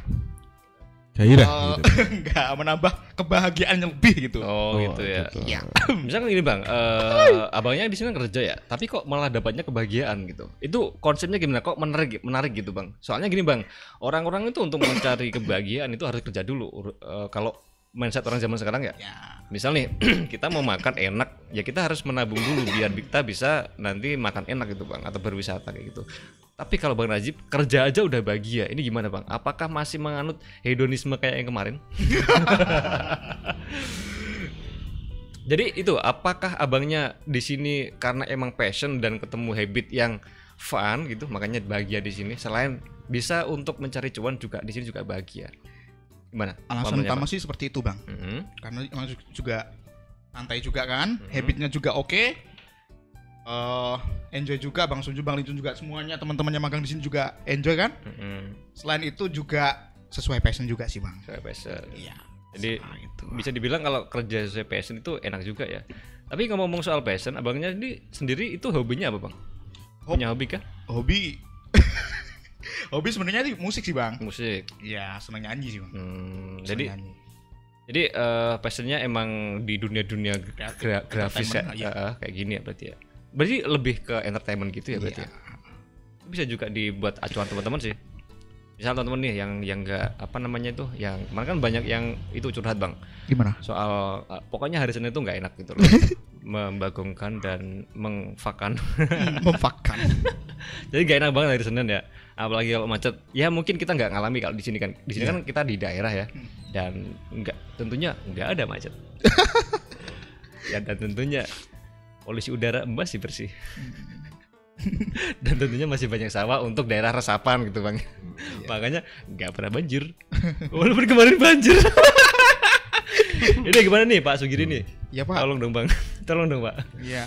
Gairah eh, gitu. *laughs* enggak menambah kebahagiaan yang lebih gitu. Oh, gitu ya. Iya. *clears throat* Misalkan gini Bang, eh, abangnya di sini kerja ya, tapi kok malah dapatnya kebahagiaan gitu. Itu konsepnya gimana? Kok menarik menarik gitu Bang? Soalnya gini Bang, orang-orang itu untuk mencari kebahagiaan itu harus kerja dulu. Eh, kalau mindset orang zaman sekarang ya, Ya. misal nih *clears throat* kita mau makan enak, ya kita harus menabung dulu biar kita bisa nanti makan enak gitu Bang atau berwisata kayak gitu. Tapi kalau Bang Najib kerja aja udah bahagia, ini gimana Bang? Apakah masih menganut hedonisme kayak yang kemarin? *laughs* Jadi itu apakah abangnya di sini karena emang passion dan ketemu habit yang fun gitu, makanya bahagia di sini. Selain bisa untuk mencari cuan juga di sini juga bahagia. Gimana? Alasan utama Bang? sih seperti itu, Bang. Mhm. Karena emang juga santai juga kan, habitnya juga oke. Eh, enjoy juga Bang Sunju, Bang Lincun juga semuanya teman-teman yang magang di sini juga enjoy kan. Mhm. Selain itu juga sesuai passion juga sih, Bang. Saya passion. Iya. Jadi Nah, itu. bisa dibilang kalau kerja sesuai passion itu enak juga ya. Tapi ngomong-ngomong soal passion, abangnya ini sendiri itu hobinya apa bang? Hob- Punya hobi kah? Hobi *laughs* Hobi sebenarnya sih musik sih, Bang. Musik. Iya, seneng nyanyi sih, Bang. Hmm, Seneng jadi nyanyi. jadi eh, passionnya emang di dunia-dunia gra- grafis ya, iya. eh, kayak gini ya berarti ya. Berarti lebih ke entertainment gitu ya berarti. Iya. ya? bisa juga dibuat acuan teman-teman sih misal teman-teman nih yang yang enggak apa namanya itu yang kemarin kan banyak yang itu curhat bang Gimana? soal uh, pokoknya hari Senin itu nggak enak gitu loh *laughs* membagongkan dan mengfakan. *laughs* Memfakan. *laughs* jadi gak enak banget hari Senin ya. Apalagi kalau macet. Ya mungkin kita nggak ngalami kalau di sini kan. Di sini kan kita di daerah ya. Dan nggak tentunya nggak ada macet. *laughs* Ya dan tentunya polusi udara masih bersih. Dan tentunya masih banyak sawah untuk daerah resapan gitu bang. Makanya nggak pernah banjir. Walaupun kemarin banjir *laughs* ini gimana nih Pak Sugiri nih Ya Pak. tolong dong bang *laughs* tolong dong Pak Iya.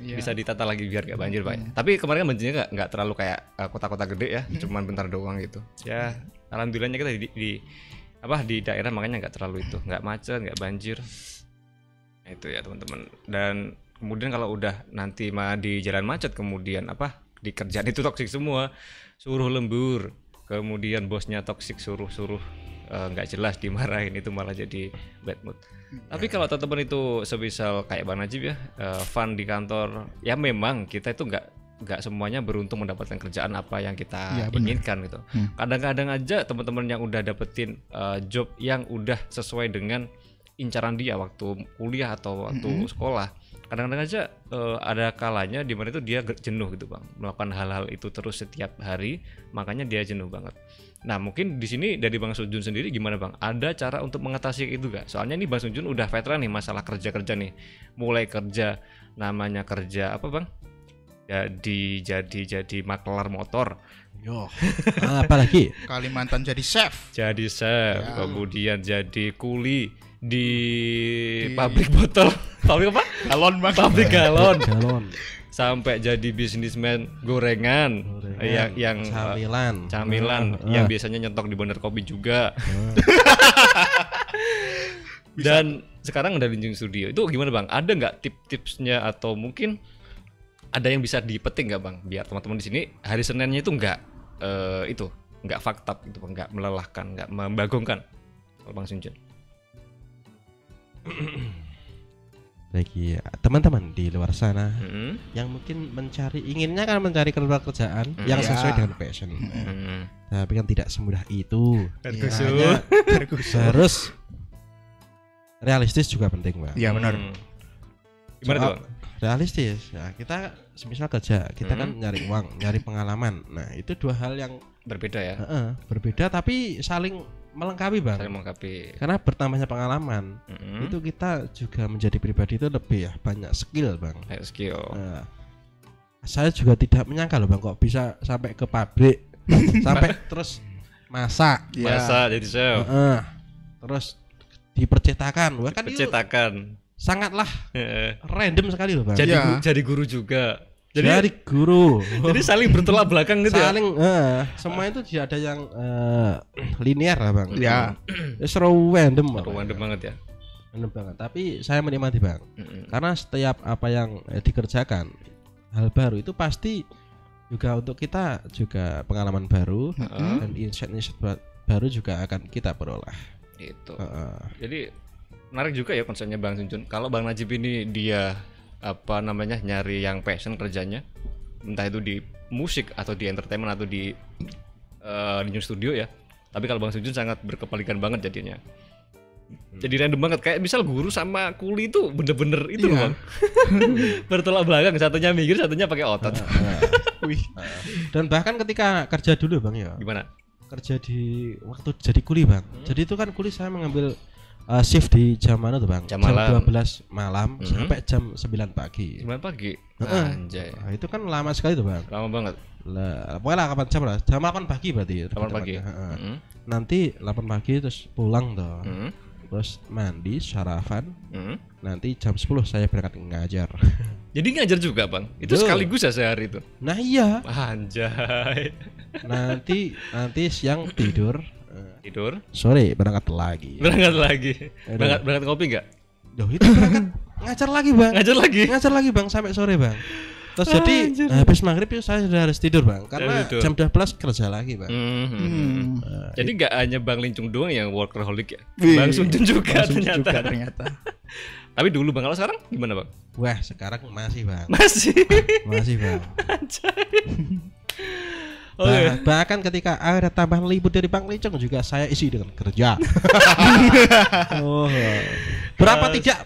Iya. *clears throat* bisa ditata lagi biar gak banjir pak. Tapi kemarin kan banjirnya nggak nggak terlalu kayak eh, kota-kota gede ya, cuman bentar doang gitu. Ya alhamdulillahnya kita di, di- apa di daerah makanya nggak terlalu itu, nggak macet, nggak banjir. Nah, itu ya teman-teman. Dan kemudian kalau udah nanti mah di jalan macet kemudian apa di kerjaan *laughs* itu toksik semua, suruh lembur, kemudian bosnya toksik suruh-suruh eh, nggak jelas dimarahin itu malah jadi bad mood. Tapi kalau teman-teman itu sebisal kayak Bang Najib ya, eh, fun di kantor, ya memang kita itu nggak nggak semuanya beruntung mendapatkan kerjaan apa yang kita benar. inginkan gitu. Kadang-kadang aja teman-teman yang udah dapetin eh, job yang udah sesuai dengan incaran dia waktu kuliah atau waktu sekolah. Kadang-kadang aja eh, ada kalanya di mana itu dia jenuh gitu bang, melakukan hal-hal itu terus setiap hari, makanya dia jenuh banget. Nah mungkin di sini dari Bang Sujun sendiri gimana Bang? Ada cara untuk mengatasi itu gak? Soalnya nih Bang Sujun udah veteran nih masalah kerja-kerja nih. Mulai kerja namanya kerja apa Bang? Jadi jadi jadi makelar motor, Yo. Apalagi *laughs* Kalimantan jadi chef. jadi chef, Ya. kemudian jadi kuli di, pabrik botol, *laughs* pabrik apa? Galon bang. Pabrik galon, galon, sampai jadi bisnismen gorengan, Gorengan, yang yang eh, camilan, camilan Ah, yang biasanya nyetok di bener kopi juga. *laughs* Dan sekarang udah Linjung Studio itu gimana bang? Ada nggak tip-tipsnya atau mungkin ada yang bisa dipetik nggak bang? Biar teman-teman di sini hari Seninnya itu nggak eh, itu nggak fakta gitu bang, nggak melelahkan, nggak membagongkan. Kalau bang Sunjun. *clears throat* bagi teman-teman di luar sana Mm-mm. yang mungkin mencari inginnya kan mencari kerja kerjaan Hmm. yang Iya. sesuai dengan passion Mm-mm. tapi kan tidak semudah itu Kan kusut. Makanya *laughs* harus realistis juga penting bang Iya benar. Hmm. Gimana tuh realistis ya kita semisal kerja kita kan Hmm. nyari uang nyari pengalaman nah itu dua hal yang Berbeda ya. heeh, berbeda tapi saling melengkapi bang Saling melengkapi. karena bertambahnya pengalaman Mm-mm. itu kita juga menjadi pribadi itu lebih ya banyak skill bang Kayak skill. Nah, saya juga tidak menyangka loh bang kok bisa sampai ke pabrik *laughs* sampai terus masak Iya. Masa jadi chef. Heeh. terus dipercetakan Wah, kan itu Percetakan. sangatlah Heeh. random sekali loh bang jadi gu- jadi guru juga jadi dari guru *laughs* jadi saling bertolak belakang gitu ya saling eh, semua itu tidak ada yang eh, linear lah bang Ya. Eh, seru random Bang. random banget ya random banget tapi saya menikmati bang Mm-mm. karena setiap apa yang eh, dikerjakan hal baru itu pasti juga untuk kita juga pengalaman baru Heeh. dan insight-insight ba- baru juga akan kita peroleh itu Heeh. jadi menarik juga ya konsepnya bang Sunjun kalau bang Najib ini dia apa namanya nyari yang passion kerjanya. Entah itu di musik atau di entertainment atau di eh, di news studio ya. Tapi kalau bang Sunjun sangat berkepalikan banget jadinya. Jadi random banget. Kayak misal guru sama kuli itu bener-bener itu loh Iya. bang. *laughs* Bertolak belakang. Satunya mikir satunya pakai otot. *laughs* Wih. dan bahkan ketika kerja dulu bang ya. Gimana? Kerja di waktu jadi kuli bang. Jadi itu kan kuli saya mengambil uh, shift di jam mana tuh bang Jam malam. 12 malam Mhm. sampai jam 9 pagi 9 pagi Heeh. anjay Nah, itu kan lama sekali tuh bang lama banget lah pokoknya lah 8 jam lah jam 8 pagi berarti 8 pagi tepatnya. Heeh. Mm-mm. nanti 8 pagi terus pulang tuh Mm-mm. terus mandi sarapan Mm-mm. nanti jam 10 saya berangkat ngajar *laughs* jadi ngajar juga bang itu Betul. sekaligus ya sehari itu nah iya anjay nanti nanti siang tidur *laughs* tidur sore berangkat lagi berangkat lagi Aduh. berangkat berangkat kopi nggak Loh, itu berangkat ngajar lagi bang ngajar lagi ngajar lagi bang sampai sore bang terus jadi Anjir. habis maghrib itu saya sudah harus tidur bang karena tidur. jam 12 kerja lagi bang Mhm. Hmm. jadi nggak hanya bang Lincung doang yang workaholic ya Wih. bang Sunjun juga Langsung ternyata juga ternyata. *laughs* Tapi dulu bang, kalau sekarang gimana bang? Wah, sekarang masih bang, Masih. masih bang. *laughs* *laughs* Oke. Bah- bahkan ketika ada tambahan libur dari Bang Licong juga saya isi dengan kerja. *laughs* oh. Berapa Yes. tidak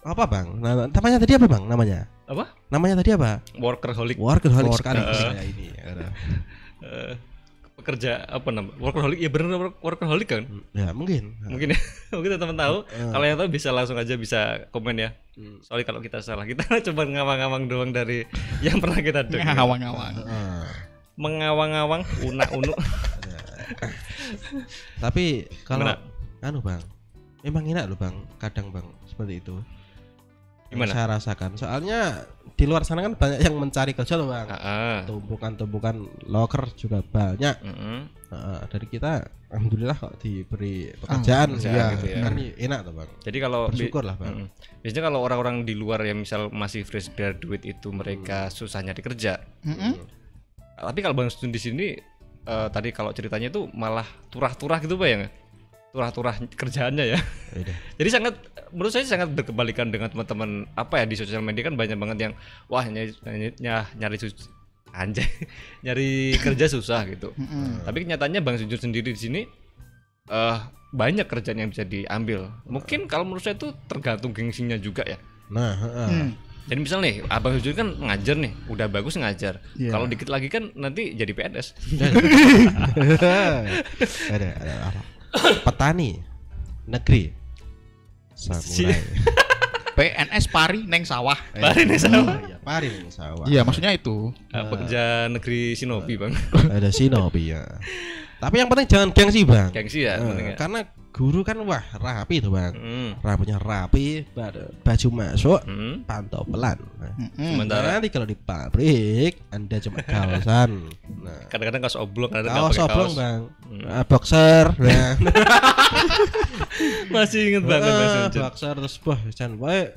apa Bang? Nama- namanya tadi apa Bang? Namanya? Apa? Namanya tadi apa? Workaholic. Workaholic Work- sekali eh. saya ini. *laughs* Eh, pekerja apa nama? Workaholic. Ya bener work- workaholic kan? Ya mungkin. *laughs* Mungkin ya. Mungkin teman tahu. Eh. Kalau yang tahu bisa langsung aja bisa komen ya. Hmm. Soalnya kalau kita salah, kita coba ngawang-ngawang doang dari yang pernah kita dengar. Ngawang-ngawang. Eh. Mengawang-awang, unak-unuk. *laughs* Tapi kalau Gimana? anu Bang, memang enak loh Bang, kadang Bang seperti itu. Yang Gimana? Saya rasakan. Soalnya di luar sana kan banyak yang mencari kerja loh Bang. Ah, Tumpukan-tumpukan loker juga banyak. mm-mm. Heeh, dari kita alhamdulillah kok diberi pekerjaan, pekerjaan ya, gitu ya. kan enak tuh bang Jadi kalau bersyukur lah bang Mm. Biasanya kalau orang-orang di luar yang misal masih fresh graduate itu mereka susah nyari kerja. Mm-mm. Tapi kalau Bang Stun di sini eh, tadi kalau ceritanya itu malah turah-turah gitu Pak ya nggak? Turah-turah kerjaannya ya. Udah. *laughs* Jadi sangat menurut saya sangat berkebalikan dengan teman-teman apa ya di sosial media kan banyak banget yang wah nyari nyari, nyari anjay *laughs* nyari kerja susah gitu. *laughs* Tapi kenyataannya Bang Sujun sendiri di sini eh banyak kerjaan yang bisa diambil. Mungkin kalau menurut saya itu tergantung gengsinya juga ya. nah heeh. Hmm. Jadi misal nih, Abang Sujun kan ngajar nih, udah bagus ngajar. Iya. Kalau dikit lagi kan nanti jadi PNS. *laughs* ada ada apa petani negeri samurai PNS *laughs* pari neng sawah. Pari nih sama. iya pari nih sawah Iya, maksudnya itu. Ah, pekerja negeri Shinobi bang. ada sinobi ya tapi yang penting jangan gengsi bang Gengsi ya. Penting ya. karena guru kan wah rapi tuh bang Hmm. rambutnya rapi ba- baju masuk Hmm. pantau pelan nah, Mm-mm. Sementara nanti kalau di pabrik anda cuma kaosan nah kadang-kadang kaos oblong, kadang-kadang kaos oblong kaos. bang Hmm. Ah, boxer nah. *laughs* Masih inget banget Bang Sujun. boxer terus wah jan wae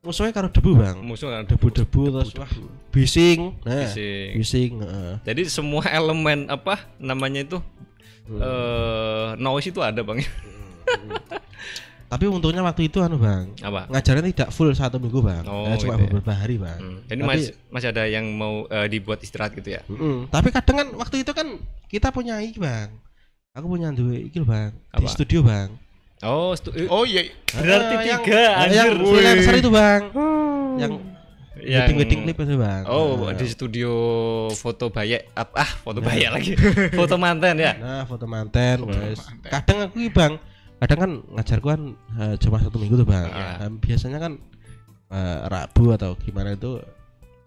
musuhnya karo debu bang Musuh kan debu-debu terus wah bising nah Bising. bising heeh. Jadi semua elemen apa namanya itu Hmm. eh noise itu ada bang. *laughs* tapi untungnya waktu itu anu bang Apa? ngajarnya tidak full satu minggu bang Oh, Eh, cuma gitu ya. beberapa hari bang Hmm. Jadi Tapi- masih masih ada yang mau eh, dibuat istirahat gitu ya? Mm-mm. tapi kadang kan waktu itu kan kita punya iki bang aku punya duit iki lho, bang di Apa? studio bang Oh, stu- Oh iya. berarti Eh, yang- tiga yang anjir. freelancer itu bang yang Yang- wedding wedding clip itu bang Oh, Nah. di studio foto bayek ah, ah foto bayek lagi. *laughs* foto manten ya. Nah, foto manten, wes. manten. Kadang aku iki, Bang, kadang kan ngajarku kan eh, cuma satu minggu tuh, Bang. Ah. Nah, biasanya kan eh, Rabu atau gimana itu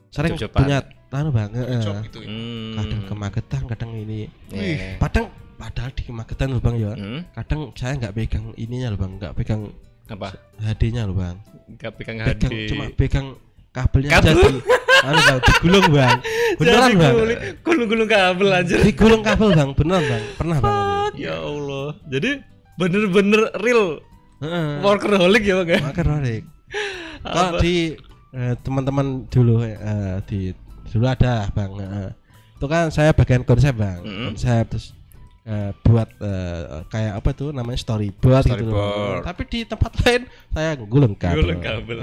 sering Job-joban. punya anu, Bang. Job eh. gitu. Hmm. Kadang ke Magetan, kadang ini. Iya. Padahal padahal di Magetan loh, Bang ya. Hmm, Kadang saya nggak pegang ininya loh, Bang, nggak pegang apa? HD-nya loh, Bang. Gak pegang Pegang HD. cuma pegang kabelnya Kabel? aja di anu, Bang, digulung, Bang. *laughs* Beneran, Jadi Bang. gulung- Gulung-gulung kabel anjir. Digulung kabel, Bang. Beneran, Bang. Pernah, Bang. Ya Allah. Jadi bener-bener real Heeh. workaholic ya bang ya? Rorik. Kalau di eh, teman-teman dulu eh, di dulu ada bang. eh, itu kan saya bagian konsep bang. Mm. Konsep terus eh, buat eh, kayak apa tuh namanya storyboard, gitu loh. Storyboard. Tapi di tempat *laughs* lain saya gulung kabel. Gulung kabel.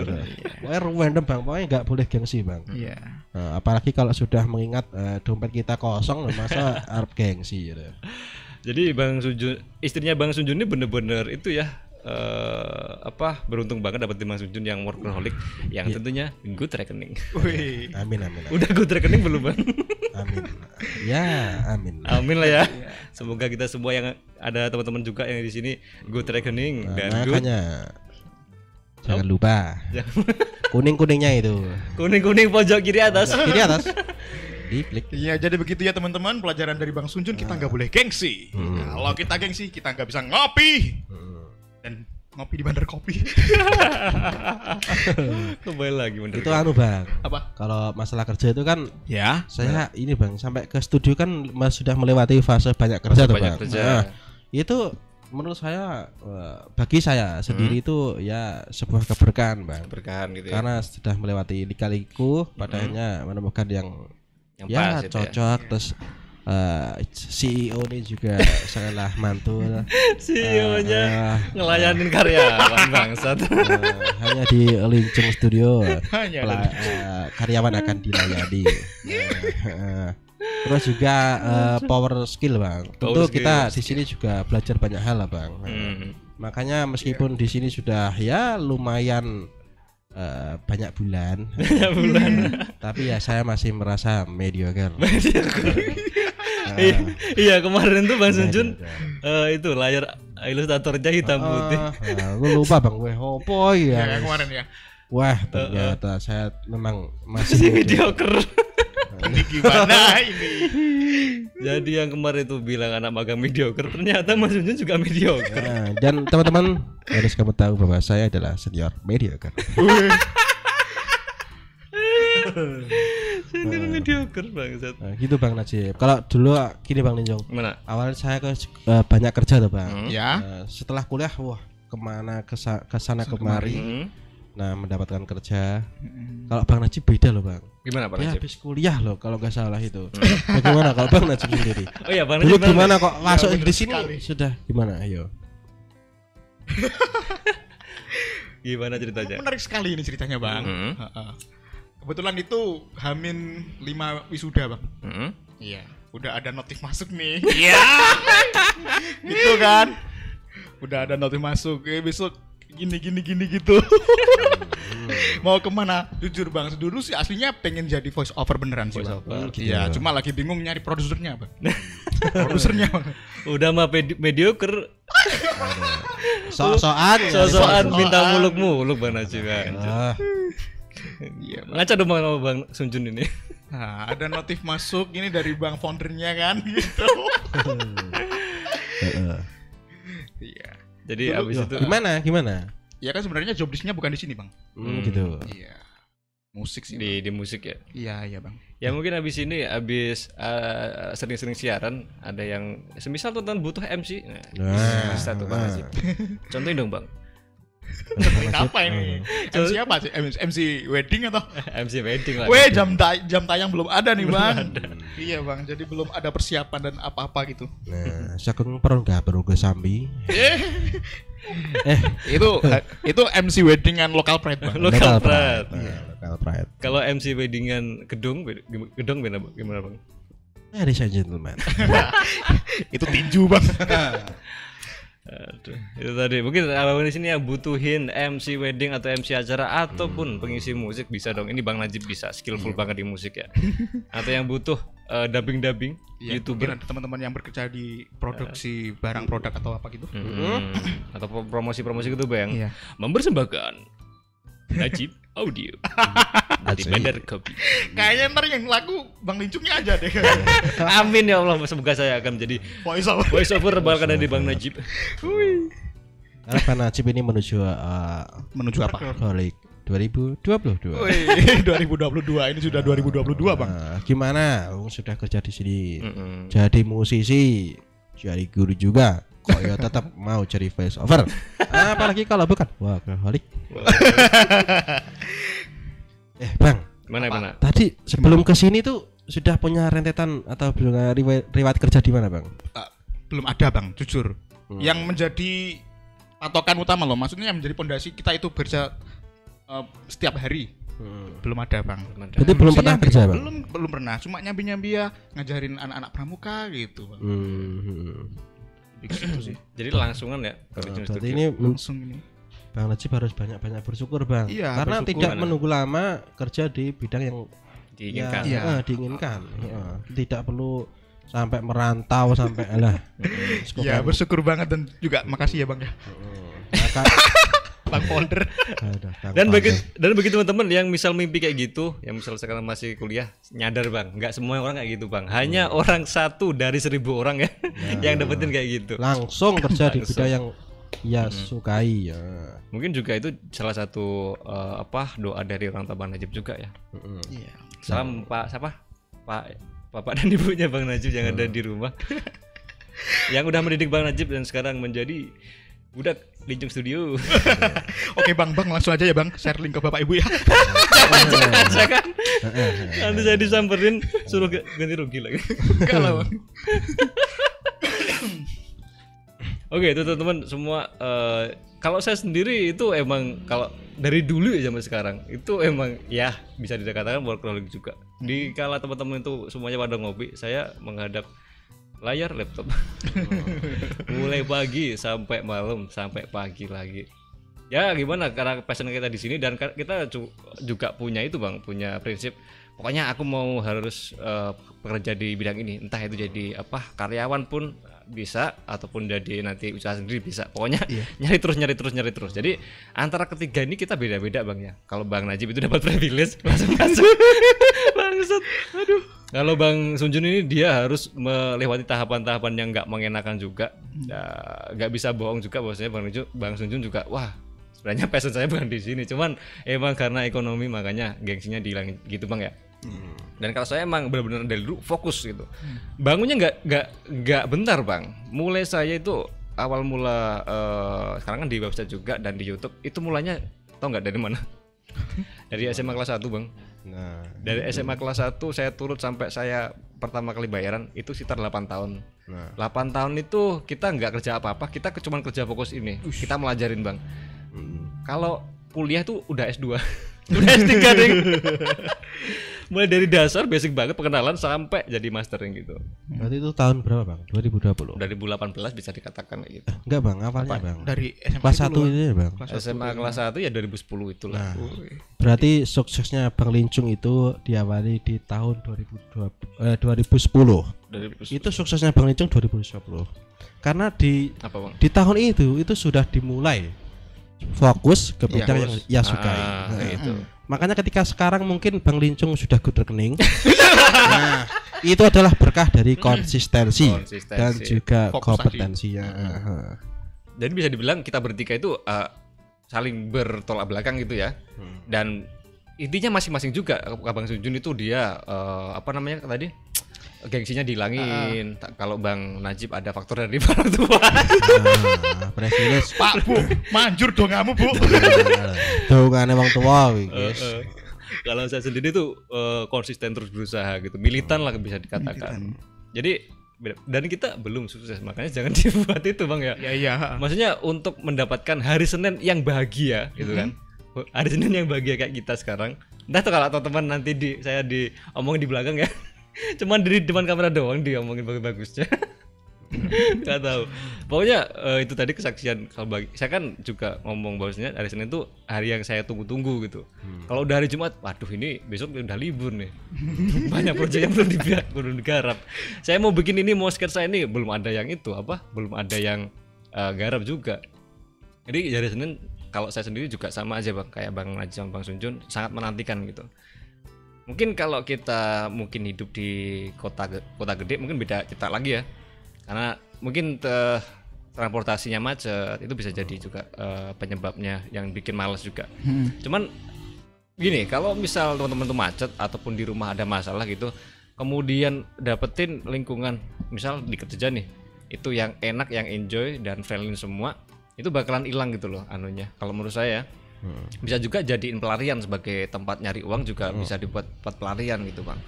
Pokoknya random bang. Pokoknya nggak boleh gengsi bang. Iya. Nah, apalagi kalau sudah mengingat eh, dompet kita kosong, loh, masa *laughs* harap gengsi gitu. Jadi Bang Sunjun, istrinya Bang Sunjun ini bener-bener itu ya eh apa beruntung banget dapat Bang Sunjun yang workaholic yang tentunya good reckoning. Wih. Amin amin amin. Udah good reckoning belum Bang? amin. Ya amin. Amin lah ya. Semoga kita semua yang ada teman-teman juga yang di sini good reckoning Nah, dan good makanya jangan lupa Jangan- kuning kuningnya itu kuning-kuning pojok kiri atas. kiri atas diklik Iya, jadi begitu ya teman-teman pelajaran dari Bang Sunjun kita nggak boleh gengsi. Kalau kita gengsi kita nggak bisa ngopi dan ngopi di bandar kopi. *laughs* Kembali lagi bener. itu anu bang Apa? kalau masalah kerja itu kan Ya. saya ini bang sampai ke studio kan mas sudah melewati fase banyak kerja tuh banyak bang kerja. Nah, itu menurut saya eh, bagi saya sendiri itu ya sebuah keberkahan bang Berkahan gitu ya. karena sudah melewati lika-liku padanya menemukan yang Yang ya pas gitu ya. cocok terus eh, CEO ini juga *laughs* sangatlah mantul. CEO-nya Eh, ngelayanin karyawan bangsat. eh, hanya di Lincung Studio Hanya pela- eh, karyawan akan dilayani. *laughs* Eh, eh. Terus juga eh, power skill bang. Tentu Power kita skill. di sini juga belajar banyak hal lah bang. Eh, Hmm. Makanya meskipun di sini sudah ya lumayan eh, banyak bulan, Ya bulan. *laughs* tapi ya saya masih merasa mediocre. Iya, iya kemarin tuh Bang Sunjun Mediocre. eh, itu layar ilustratornya hitam putih. Ah, ah, lu lupa bang, gue opo Ya, ya? kemarin ya. Wah ternyata saya memang masih mediocre. *laughs* Ini gimana ini? Jadi yang kemarin itu bilang anak magang mediocre, ternyata Mas Sunjun juga mediocre. Nah, dan teman-teman harus kamu tahu bahwa saya adalah senior mediocre. *laughs* Sunjun mediocre bangsat. Nah, gitu bang Najib. Kalau dulu gini bang Linjong, Mana? awalnya saya ke eh, banyak kerja tuh bang. Ya. Eh, setelah kuliah, wah ke mana kesa- ke sana kemari. Hmm. Nah mendapatkan kerja. Kalau bang Najib beda loh bang. Gimana Pak Dia Najib? habis kuliah loh kalau nggak salah itu. Bagaimana kalau bang Najib sendiri? *laughs* Oh iya Bang Dulu Najib. gimana kok masuk bener di sini sekali. sudah gimana? Ayo. *laughs* Gimana ceritanya? Menarik sekali ini ceritanya bang. Hmm. Kebetulan itu Hamin 5 wisuda bang. Hmm. Iya. Udah ada notif masuk nih. Iya. *laughs* gitu kan. Udah ada notif masuk. Eh besok gini gini gini gitu. *laughs* Mau ke mana? Jujur bang, dulu sih aslinya pengen jadi voice over beneran sih Voice bang. over. Iya, cuma lagi bingung nyari produsernya bang. *laughs* produsernya bang. Udah mah pedi- mediocre, So-soan. Sosokan. minta muluk-muluk Bang Najib. Iya. Ngaca dong Bang sama Bang Sunjun ini. Nah, ada notif masuk ini dari bang foundernya kan gitu. heeh. Iya. Jadi abis itu Gimana? Gimana? Ya kan sebenarnya job listnya bukan di sini bang. Hmm, gitu. Iya. Musik sih. di di musik ya. Iya iya bang. Ya mungkin abis ini abis uh, sering-sering siaran ada yang semisal tonton butuh MC. Nah, Nah, Bang nah. Najib. Contohin dong Bang. Ini apa ini? MC apa sih? MC wedding atau? *laughs* MC wedding lah. Weh jam tay- jam tayang belum ada nih bang. Iya bang. Jadi belum ada persiapan dan apa-apa gitu. Nah, sakung perlu nggak perlu ke sambi. Eh, Eh, *laughs* itu itu MC weddingan lokal pride bang. Local pride. Nah, Local pride. Kalau MC weddingan gedung, gedung gimana Bang? Ladies and gentlemen. *laughs* itu tinju bang. Aduh, itu tadi mungkin abang di sini yang butuhin MC wedding atau MC acara ataupun pengisi musik bisa dong. Ini Bang Najib bisa skillful banget di musik ya. *laughs* atau yang butuh eh, dubbing-dubbing Iya, YouTuber ada teman-teman yang bekerja di produksi barang produk atau apa gitu. Hmm, atau pro- promosi-promosi gitu Bang. Iya. Mempersembahkan Najib Audio *laughs* dari Asik. Bandar Kopi. Kayaknya ntar yang lagu Bang Lincungnya aja deh. *laughs* Amin ya Allah, semoga saya akan menjadi Voice over. voice over balkan dari Bang Najib. Karena Pak Najib ini menuju uh, Menuju apa? Workaholic 2022. Wih, *laughs* 2022 ini sudah 2022 bang. Nah, gimana? Oh, sudah kerja di sini. Mm-mm. Jadi musisi, jadi guru juga. Kok ya tetap mau jadi voice over? Apalagi kalau bukan workaholic. *laughs* eh, Bang, Mana mana? tadi sebelum ke sini tuh sudah punya rentetan atau belum riwayat, riwayat kerja di mana, Bang? Ah, belum ada bang, jujur. Hmm. Yang menjadi patokan utama loh, maksudnya yang menjadi pondasi kita itu kerja eh, setiap hari. Belum ada bang. Berarti belum Saya pernah kerja, Bang? Belum belum pernah. Cuma nyambi nyambi ya ngajarin anak-anak pramuka gitu. Bang. Hmm. Di situ sih. *clears throat* Jadi langsungan ya Nah, berarti ini Langsung ini. Bang Najib harus banyak-banyak bersyukur, Bang. Iya, Karena bersyukur. tidak Mana? menunggu lama kerja di bidang yang diinginkan. Ya, Iya. eh, diinginkan. Heeh. Tidak perlu sampai merantau sampai alah. Ya bersyukur banget dan juga makasih ya bang ya. Maka *laughs* Bang Kang Dan bagi dan bagi teman-teman yang misal mimpi kayak gitu, yang misal sekarang masih kuliah, nyadar bang, nggak semua orang kayak gitu bang. Hanya orang satu dari seribu orang ya yang dapetin kayak gitu. langsung kerja di bidang yang ia sukai ya. Mungkin juga itu salah satu eh, apa doa dari orang tua Bang Najib juga ya. Heeh. Iya. Salam Pak siapa? Pak Bapak dan Ibunya Bang Najib yang ada di rumah. yang udah mendidik Bang Najib dan sekarang menjadi budak Lincung Studio. *laughs* Oke bang bang langsung aja ya bang share link ke bapak ibu ya. *laughs* Jangan. *laughs* Nanti saya disamperin suruh ga- ganti rugi lagi. Bang. Oke, itu teman-teman semua eh, kalau saya sendiri itu emang kalau dari dulu ya sampai sekarang itu emang ya bisa dikatakan workaholic juga. Di kala teman-teman itu semuanya pada ngopi, saya menghadap layar laptop. *laughs* Mulai pagi sampai malam sampai pagi lagi. Ya gimana karena passion kita di sini dan kita ju- juga punya itu Bang, punya prinsip pokoknya aku mau harus eh, bekerja di bidang ini, entah itu jadi apa karyawan pun bisa ataupun jadi nanti usaha sendiri bisa. Pokoknya *laughs* nyari terus nyari terus nyari terus. Jadi antara ketiga ini kita beda-beda Bang ya. Kalau Bang Najib itu dapat *laughs* privilege langsung masuk. Bangsat. Aduh. Kalau Bang Sunjun ini dia harus melewati tahapan-tahapan yang nggak mengenakan juga. Ya, nggak bisa bohong juga bahwasanya Bang Sunjun, Bang Sunjun juga wah sebenarnya passion saya bukan di sini cuman emang karena ekonomi makanya gengsinya dihilangin gitu bang ya. Dan kalau saya emang benar-benar dari dulu fokus gitu. Bangunnya nggak nggak nggak bentar bang. Mulai saya itu awal mula eh, sekarang kan di website juga dan di YouTube itu mulanya tau nggak dari mana? *laughs* Dari SMA kelas 1 bang Nah, dari SMA kelas 1 saya turut sampai saya pertama kali bayaran itu sekitar 8 tahun. Nah. 8 tahun itu kita nggak kerja apa-apa kita cuman kerja fokus ini. Kita melajarin bang. Hmm. kalau kuliah tuh udah S2 *laughs* udah S3 ding *laughs* mulai dari dasar basic banget pengenalan sampai jadi mastering gitu Berarti itu tahun berapa bang? 2020. 2018 bisa dikatakan kayak gitu Enggak bang, awalnya bang. Dari SMA Kelas itu satu ini ya bang. Kelas SMA kelas 1 ya 2010 itulah Nah, berarti suksesnya Bang Lincung itu diawali di tahun 2020, eh, 2010. dari Itu suksesnya Bang Lincung 2010. Karena di apa bang di tahun itu itu sudah dimulai fokus ke bidang yang ia sukai. ah, Nah, itu Makanya ketika sekarang mungkin Bang Lincung sudah good rekening. nah, itu adalah berkah dari konsistensi, Konsistensi. dan juga Fokus kompetensinya. Heeh. jadi bisa dibilang kita bertiga itu eh, saling bertolak belakang gitu ya Hmm. dan intinya masing-masing juga Abang Sunjun itu dia eh, apa namanya tadi gengsinya dihilangin. Tak- kalau Bang Najib ada faktor dari orang tua. Nah, privilege Pak Bu, manjur dong kamu Bu. *laughs* dongane wong tua iki, Eh, guys. kalau saya sendiri tuh eh, konsisten terus berusaha gitu. Militan lah bisa dikatakan. Jadi beda- dan kita belum sukses. Makanya jangan *laughs* dibuat itu bang ya. Ya iya. maksudnya untuk mendapatkan hari Senin yang bahagia gitu kan. Hari Senin yang bahagia kayak kita sekarang. Entah tuh kalau teman-teman nanti di saya diomongin di belakang ya cuman di depan kamera doang diomongin bagus-bagusnya. *laughs* Nggak tahu. Pokoknya eh, itu tadi kesaksian kalau bagi. Saya kan juga ngomong bahwasanya hari Senin itu hari yang saya tunggu-tunggu gitu. Kalau udah hari Jumat waduh ini besok udah libur nih. *laughs* Banyak proyek yang belum dibiak belum digarap. Saya mau bikin ini mau sketsa ini. Belum ada yang itu apa? Belum ada yang eh, garap juga. Jadi hari Senin kalau saya sendiri juga sama aja bang. Kayak bang Najib sama bang Sunjun sangat menantikan gitu mungkin kalau kita mungkin hidup di kota kota gede mungkin beda cerita lagi ya. Karena mungkin te- transportasinya macet itu bisa jadi juga eh, penyebabnya yang bikin males juga. Cuman gini kalau misal teman-teman tuh macet ataupun di rumah ada masalah gitu kemudian dapetin lingkungan misal di kerja nih itu yang enak yang enjoy dan friendly semua itu bakalan hilang gitu loh anunya kalau menurut saya bisa juga jadiin pelarian sebagai tempat nyari uang juga bisa dibuat tempat pelarian gitu bang.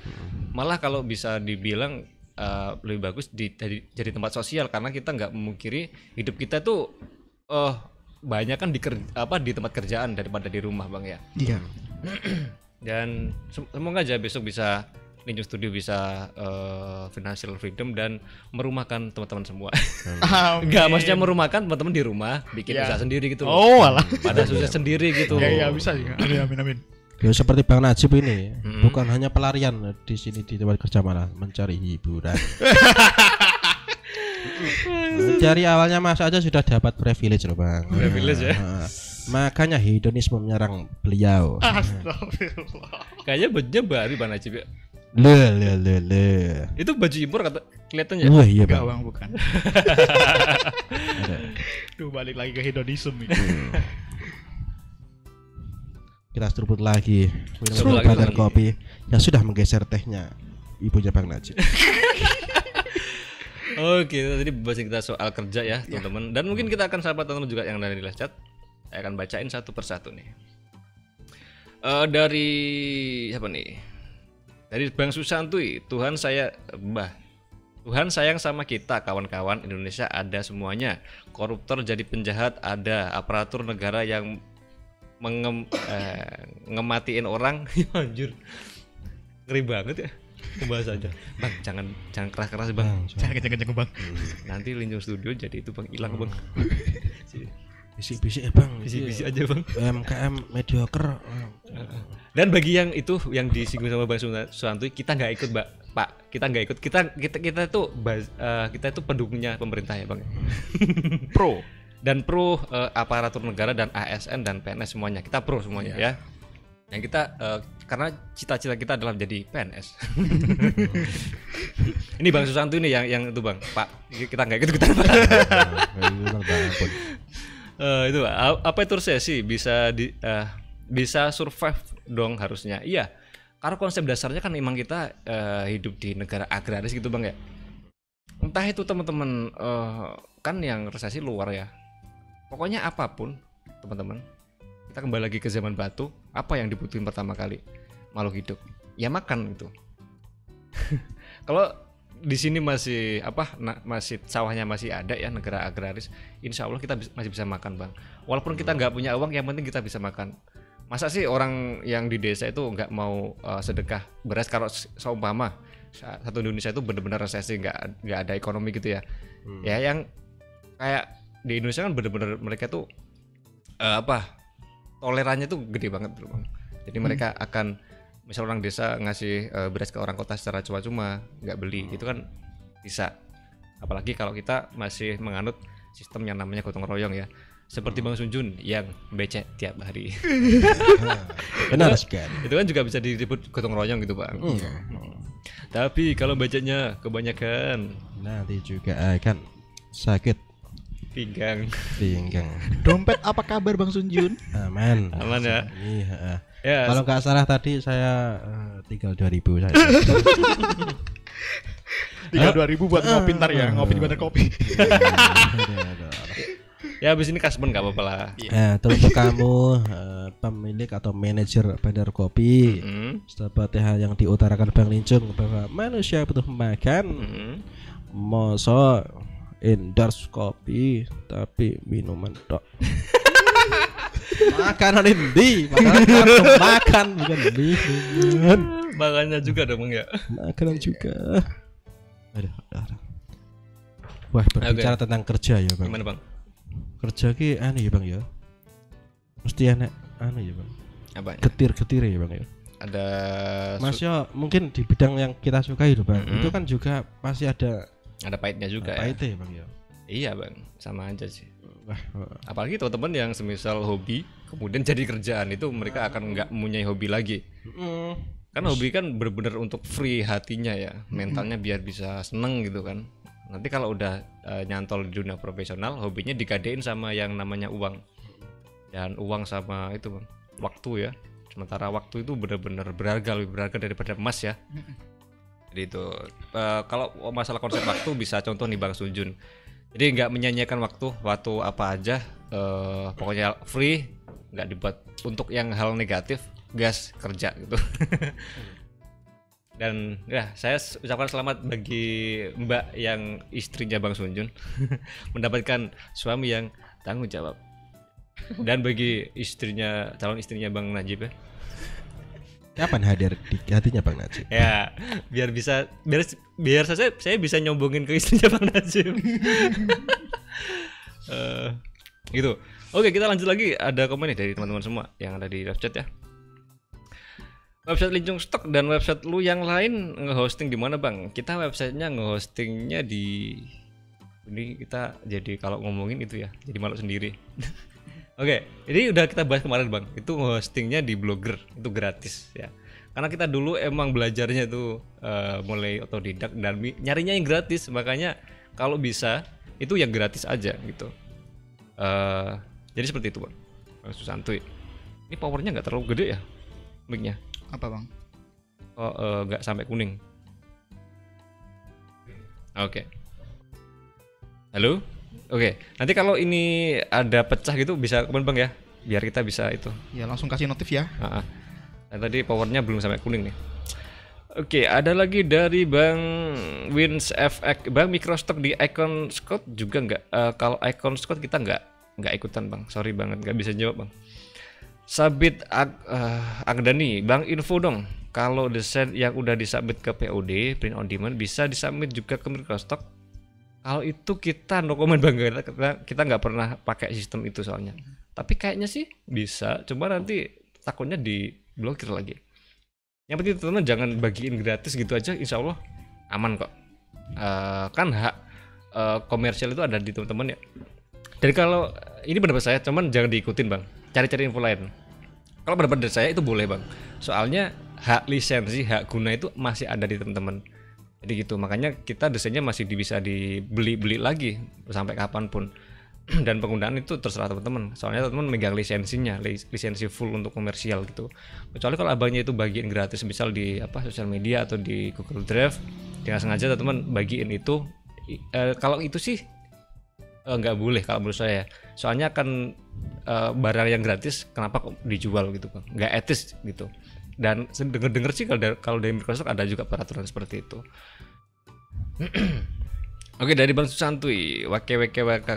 Malah kalau bisa dibilang eh, lebih bagus di, jadi, jadi tempat sosial karena kita nggak memungkiri hidup kita tuh eh banyak kan di apa di tempat kerjaan daripada di rumah bang ya. Iya. *clears throat* dan sem- semoga aja besok bisa Ninja Studio bisa eh, financial freedom dan merumahkan teman-teman semua. Enggak, *laughs* maksudnya merumahkan teman-teman di rumah, bikin Iya. usaha sendiri gitu loh. Oh, alah. Pada sukses sendiri gitu. Ya iya bisa juga. Amin amin amin. Ya seperti Bang Najib ini, Hmm. bukan hanya pelarian di sini di tempat kerja malah mencari hiburan. *laughs* Dari awalnya Mas aja sudah dapat privilege loh Bang. Privilege ya. Nah, makanya hedonisme menyerang beliau. Astagfirullah. Kayaknya bajunya baru Bang Najib ya. Le le le le. Itu baju impor kata kelihatannya. Wah iya Enggak Bang. bukan. *laughs* Duh balik lagi ke hedonisme ini. Kita seruput lagi minum Seruput obat lagi. dan kopi yang sudah menggeser tehnya ibunya Bang Najib. *laughs* Oke, tadi bahas kita soal kerja ya, teman-teman. Dan mungkin kita akan sahabat teman juga yang dari di live chat. Saya akan bacain satu persatu nih. Eh, dari siapa nih? Dari Bang Susantuy, Tuhan saya Mbah. Tuhan sayang sama kita kawan-kawan Indonesia ada semuanya. Koruptor jadi penjahat ada, aparatur negara yang mengem, eh, ngematiin orang. *laughs* Anjir. Ngeri banget ya pembahasannya. Bang, jangan jangan keras-keras, Bang. Jangan kenceng-kenceng bang. Nanti Linjung Studio jadi itu Bang hilang, Bang. *laughs* Bisik-bisik ya bang. Bisi-bisi aja, Bang. UMKM mediocre. Dan bagi yang itu yang disinggung sama Bang Susantuy, kita nggak ikut, Mbak. Pak, kita nggak ikut. Kita kita kita itu baz- eh, kita itu pendukungnya pemerintah ya, Bang. *laughs* Pro. Dan pro eh, aparatur negara dan ASN dan PNS semuanya. Kita pro semuanya ya. Yang kita eh, karena cita-cita kita adalah menjadi PNS. *laughs* Ini Bang Susanto ini yang yang itu Bang. Pak, kita nggak ikut ikutan Pak. Eh, itu apa itu resesi bisa di eh, bisa survive dong harusnya. Iya. Karena konsep dasarnya kan memang kita eh, hidup di negara agraris gitu Bang ya. Entah itu teman-teman eh, kan yang resesi luar ya. Pokoknya apa pun, teman-teman. Kita kembali lagi ke zaman batu, apa yang dibutuhin pertama kali makhluk hidup? Ya makan gitu. *laughs* Kalau di sini masih apa na- masih sawahnya masih ada ya negara agraris, insya Allah kita bis- masih bisa makan bang. Walaupun kita nggak punya uang, yang penting kita bisa makan. Masa sih orang yang di desa itu nggak mau uh, sedekah beras kalau se- seumpama sa- satu Indonesia itu benar-benar resesi nggak nggak ada ekonomi gitu ya. Ya yang kayak di Indonesia kan benar-benar mereka tuh eh, apa tolerannya tuh gede banget bro bang. Jadi mereka akan misal orang desa ngasih eh, beras ke orang kota secara cuma-cuma nggak beli itu kan bisa. Apalagi kalau kita masih menganut sistem yang namanya gotong royong ya. Seperti Bang Sunjun yang becek tiap hari. *laughs* Benar sekali. itu kan juga bisa disebut gotong royong gitu bang. Tapi kalau beceknya kebanyakan Nanti juga akan sakit pinggang. pinggang. Dompet apa kabar Bang Sunjun? Aman. Aman ya. Iya. Ya, Kalau nggak salah tadi saya eh, tinggal 2000 saya. Tiga dua ribu buat ngopi ntar ya, ngopi di bandar kopi. *laughs* ya habis ini kasben nggak apa-apa lah. Eh, itu untuk kamu eh, pemilik atau manajer bandar kopi Hmm. seperti hal yang diutarakan Bang Lincung bahwa manusia butuh makan Hmm. Masa endorse kopi tapi minuman tok. *laughs* Makanan ini, makanan makan bukan minuman. Makanya juga dong Bang, ya. Makanan juga. Aduh, aduh, aduh. Wah, berbicara tentang kerja ya, Bang. Gimana bang? Kerja ki anu ya, Bang ya. Mesti enak anu ya, Bang. Apa? Getir-getir ya, Bang ya. Ada Mas yo mungkin di bidang yang kita sukai loh, Bang. Mm-mm. Itu kan juga pasti ada ada pahitnya juga ya. pahitnya ya, Bang ya. Iya bang, sama aja sih. Apalagi teman-teman yang semisal hobi kemudian jadi kerjaan itu mereka akan nggak mempunyai hobi lagi. Kan hobi kan bener-bener untuk free hatinya ya, mentalnya biar bisa seneng gitu kan. Nanti kalau udah eh, nyantol di dunia profesional, hobinya digadein sama yang namanya uang. Dan uang sama itu bang, waktu ya. Sementara waktu itu bener-bener berharga lebih berharga daripada emas ya. Jadi itu eh, kalau masalah konsep waktu bisa contoh nih Bang Sunjun. Jadi nggak menyanyiakan waktu, waktu apa aja, eh, pokoknya free, nggak dibuat untuk yang hal negatif, gas kerja gitu. *laughs* Dan ya saya ucapkan selamat bagi Mbak yang istrinya Bang Sunjun *laughs* mendapatkan suami yang tanggung jawab. Dan bagi istrinya calon istrinya Bang Najib ya, Kapan hadir di hatinya Bang Najib? ya biar bisa biar biar saya saya bisa nyombongin ke istrinya Bang Najib. *laughs* Eh, gitu. Oke, kita lanjut lagi. Ada komen nih dari teman-teman semua yang ada di live chat ya. Website Lincung Stock dan website lu yang lain nge-hosting di mana, Bang? Kita websitenya nge-hostingnya di ini kita jadi kalau ngomongin itu ya, jadi malu sendiri. *laughs* Oke, ini udah kita bahas kemarin, Bang. Itu hostingnya di Blogger, itu gratis ya. Karena kita dulu emang belajarnya itu eh, mulai otodidak dan nyarinya yang gratis, makanya kalau bisa itu yang gratis aja gitu. Eh, jadi seperti itu, Bang. Bang Susantuy. Ini powernya nggak terlalu gede ya, mic-nya. Apa bang? Oh, eh, nggak sampai kuning. Oke. Halo? Oke. Nanti kalau ini ada pecah gitu bisa komen bang ya, biar kita bisa itu. Ya langsung kasih notif ya. Ah, ah. Nah, tadi powernya belum sampai kuning nih. Oke, ada lagi dari Bang Wins FX, Bang Microstock di Icon Scott juga nggak? Eh, kalau Icon Scott kita nggak nggak ikutan Bang, sorry banget nggak bisa jawab Bang. Sabit Ag, eh, Agdani, Bang info dong. Kalau desain yang udah disubmit ke POD, print on demand bisa disubmit juga ke Microstock. Kalau itu kita no comment Bang, kita kita nggak pernah pakai sistem itu soalnya. Tapi kayaknya sih bisa, cuma nanti takutnya diblokir lagi. Yang penting teman-teman jangan bagiin gratis gitu aja, insya Allah aman kok. Eh, kan hak eh, komersial itu ada di teman-teman ya. Dan kalau ini pendapat saya, cuman jangan diikutin bang. Cari-cari info lain. Kalau pendapat dari saya itu boleh bang. Soalnya hak lisensi, hak guna itu masih ada di teman-teman. Jadi gitu, makanya kita desainnya masih bisa dibeli-beli lagi sampai kapan pun. *clears throat* Dan penggunaan itu terserah teman-teman. Soalnya teman-teman megang lisensinya, lis- lisensi full untuk komersial gitu. Kecuali kalau abangnya itu bagiin gratis, misal di apa sosial media atau di Google Drive, dengan sengaja teman-teman bagiin itu. Eh, kalau itu sih eh, nggak boleh kalau menurut saya soalnya kan eh, barang yang gratis kenapa kok dijual gitu bang nggak etis gitu dan denger denger sih kalau dari, kalau dari Microsoft ada juga peraturan seperti itu. *clears throat* Oke dari bang Susantui wake wake wake.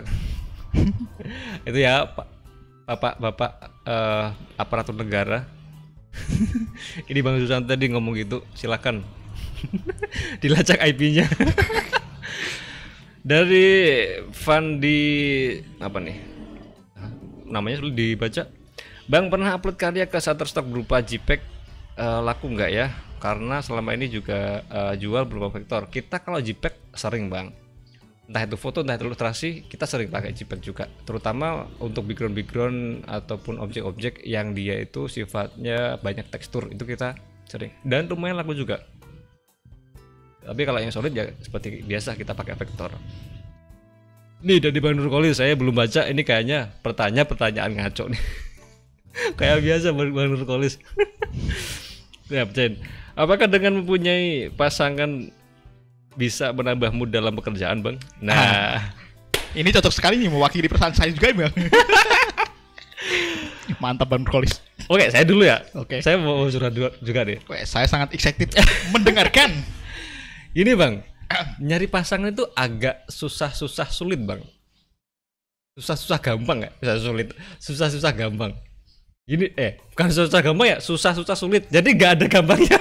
*laughs* Itu ya pak bapak bapak eh, aparatur negara. *laughs* Ini bang Susanto tadi ngomong gitu silakan. *laughs* Dilacak IP-nya dari Fandi apa nih? Namanya sulit dibaca. Bang pernah upload karya ke Shutterstock berupa JPEG eh, laku nggak ya? Karena selama ini juga eh, jual berupa vektor kita kalau JPEG sering bang. Entah itu foto entah itu ilustrasi kita sering pakai JPEG juga. Terutama untuk background background ataupun objek-objek yang dia itu sifatnya banyak tekstur itu kita sering. Dan lumayan laku juga. Tapi kalau yang solid ya seperti biasa kita pakai vektor. Nih dari Bang Nurkoli saya belum baca. Ini kayaknya pertanyaan pertanyaan ngaco nih. *laughs* *laughs* Kayak biasa Bang Nurkolis. ya, Chen. Apakah dengan mempunyai pasangan bisa menambah mood dalam pekerjaan, Bang? Nah, Ini cocok sekali nih mewakili perasaan saya juga bang. *laughs* Mantap bang Kolis. oke, saya dulu ya. Oke. Saya mau surat juga, nih. Weh, saya sangat excited *laughs* mendengarkan. Ini, Bang. Nyari pasangan itu agak susah-susah sulit, Bang. Susah-susah gampang nggak? Susah sulit. Susah-susah gampang. Gini eh bukan susah gampang ya, susah-susah sulit. Jadi nggak ada gampangnya.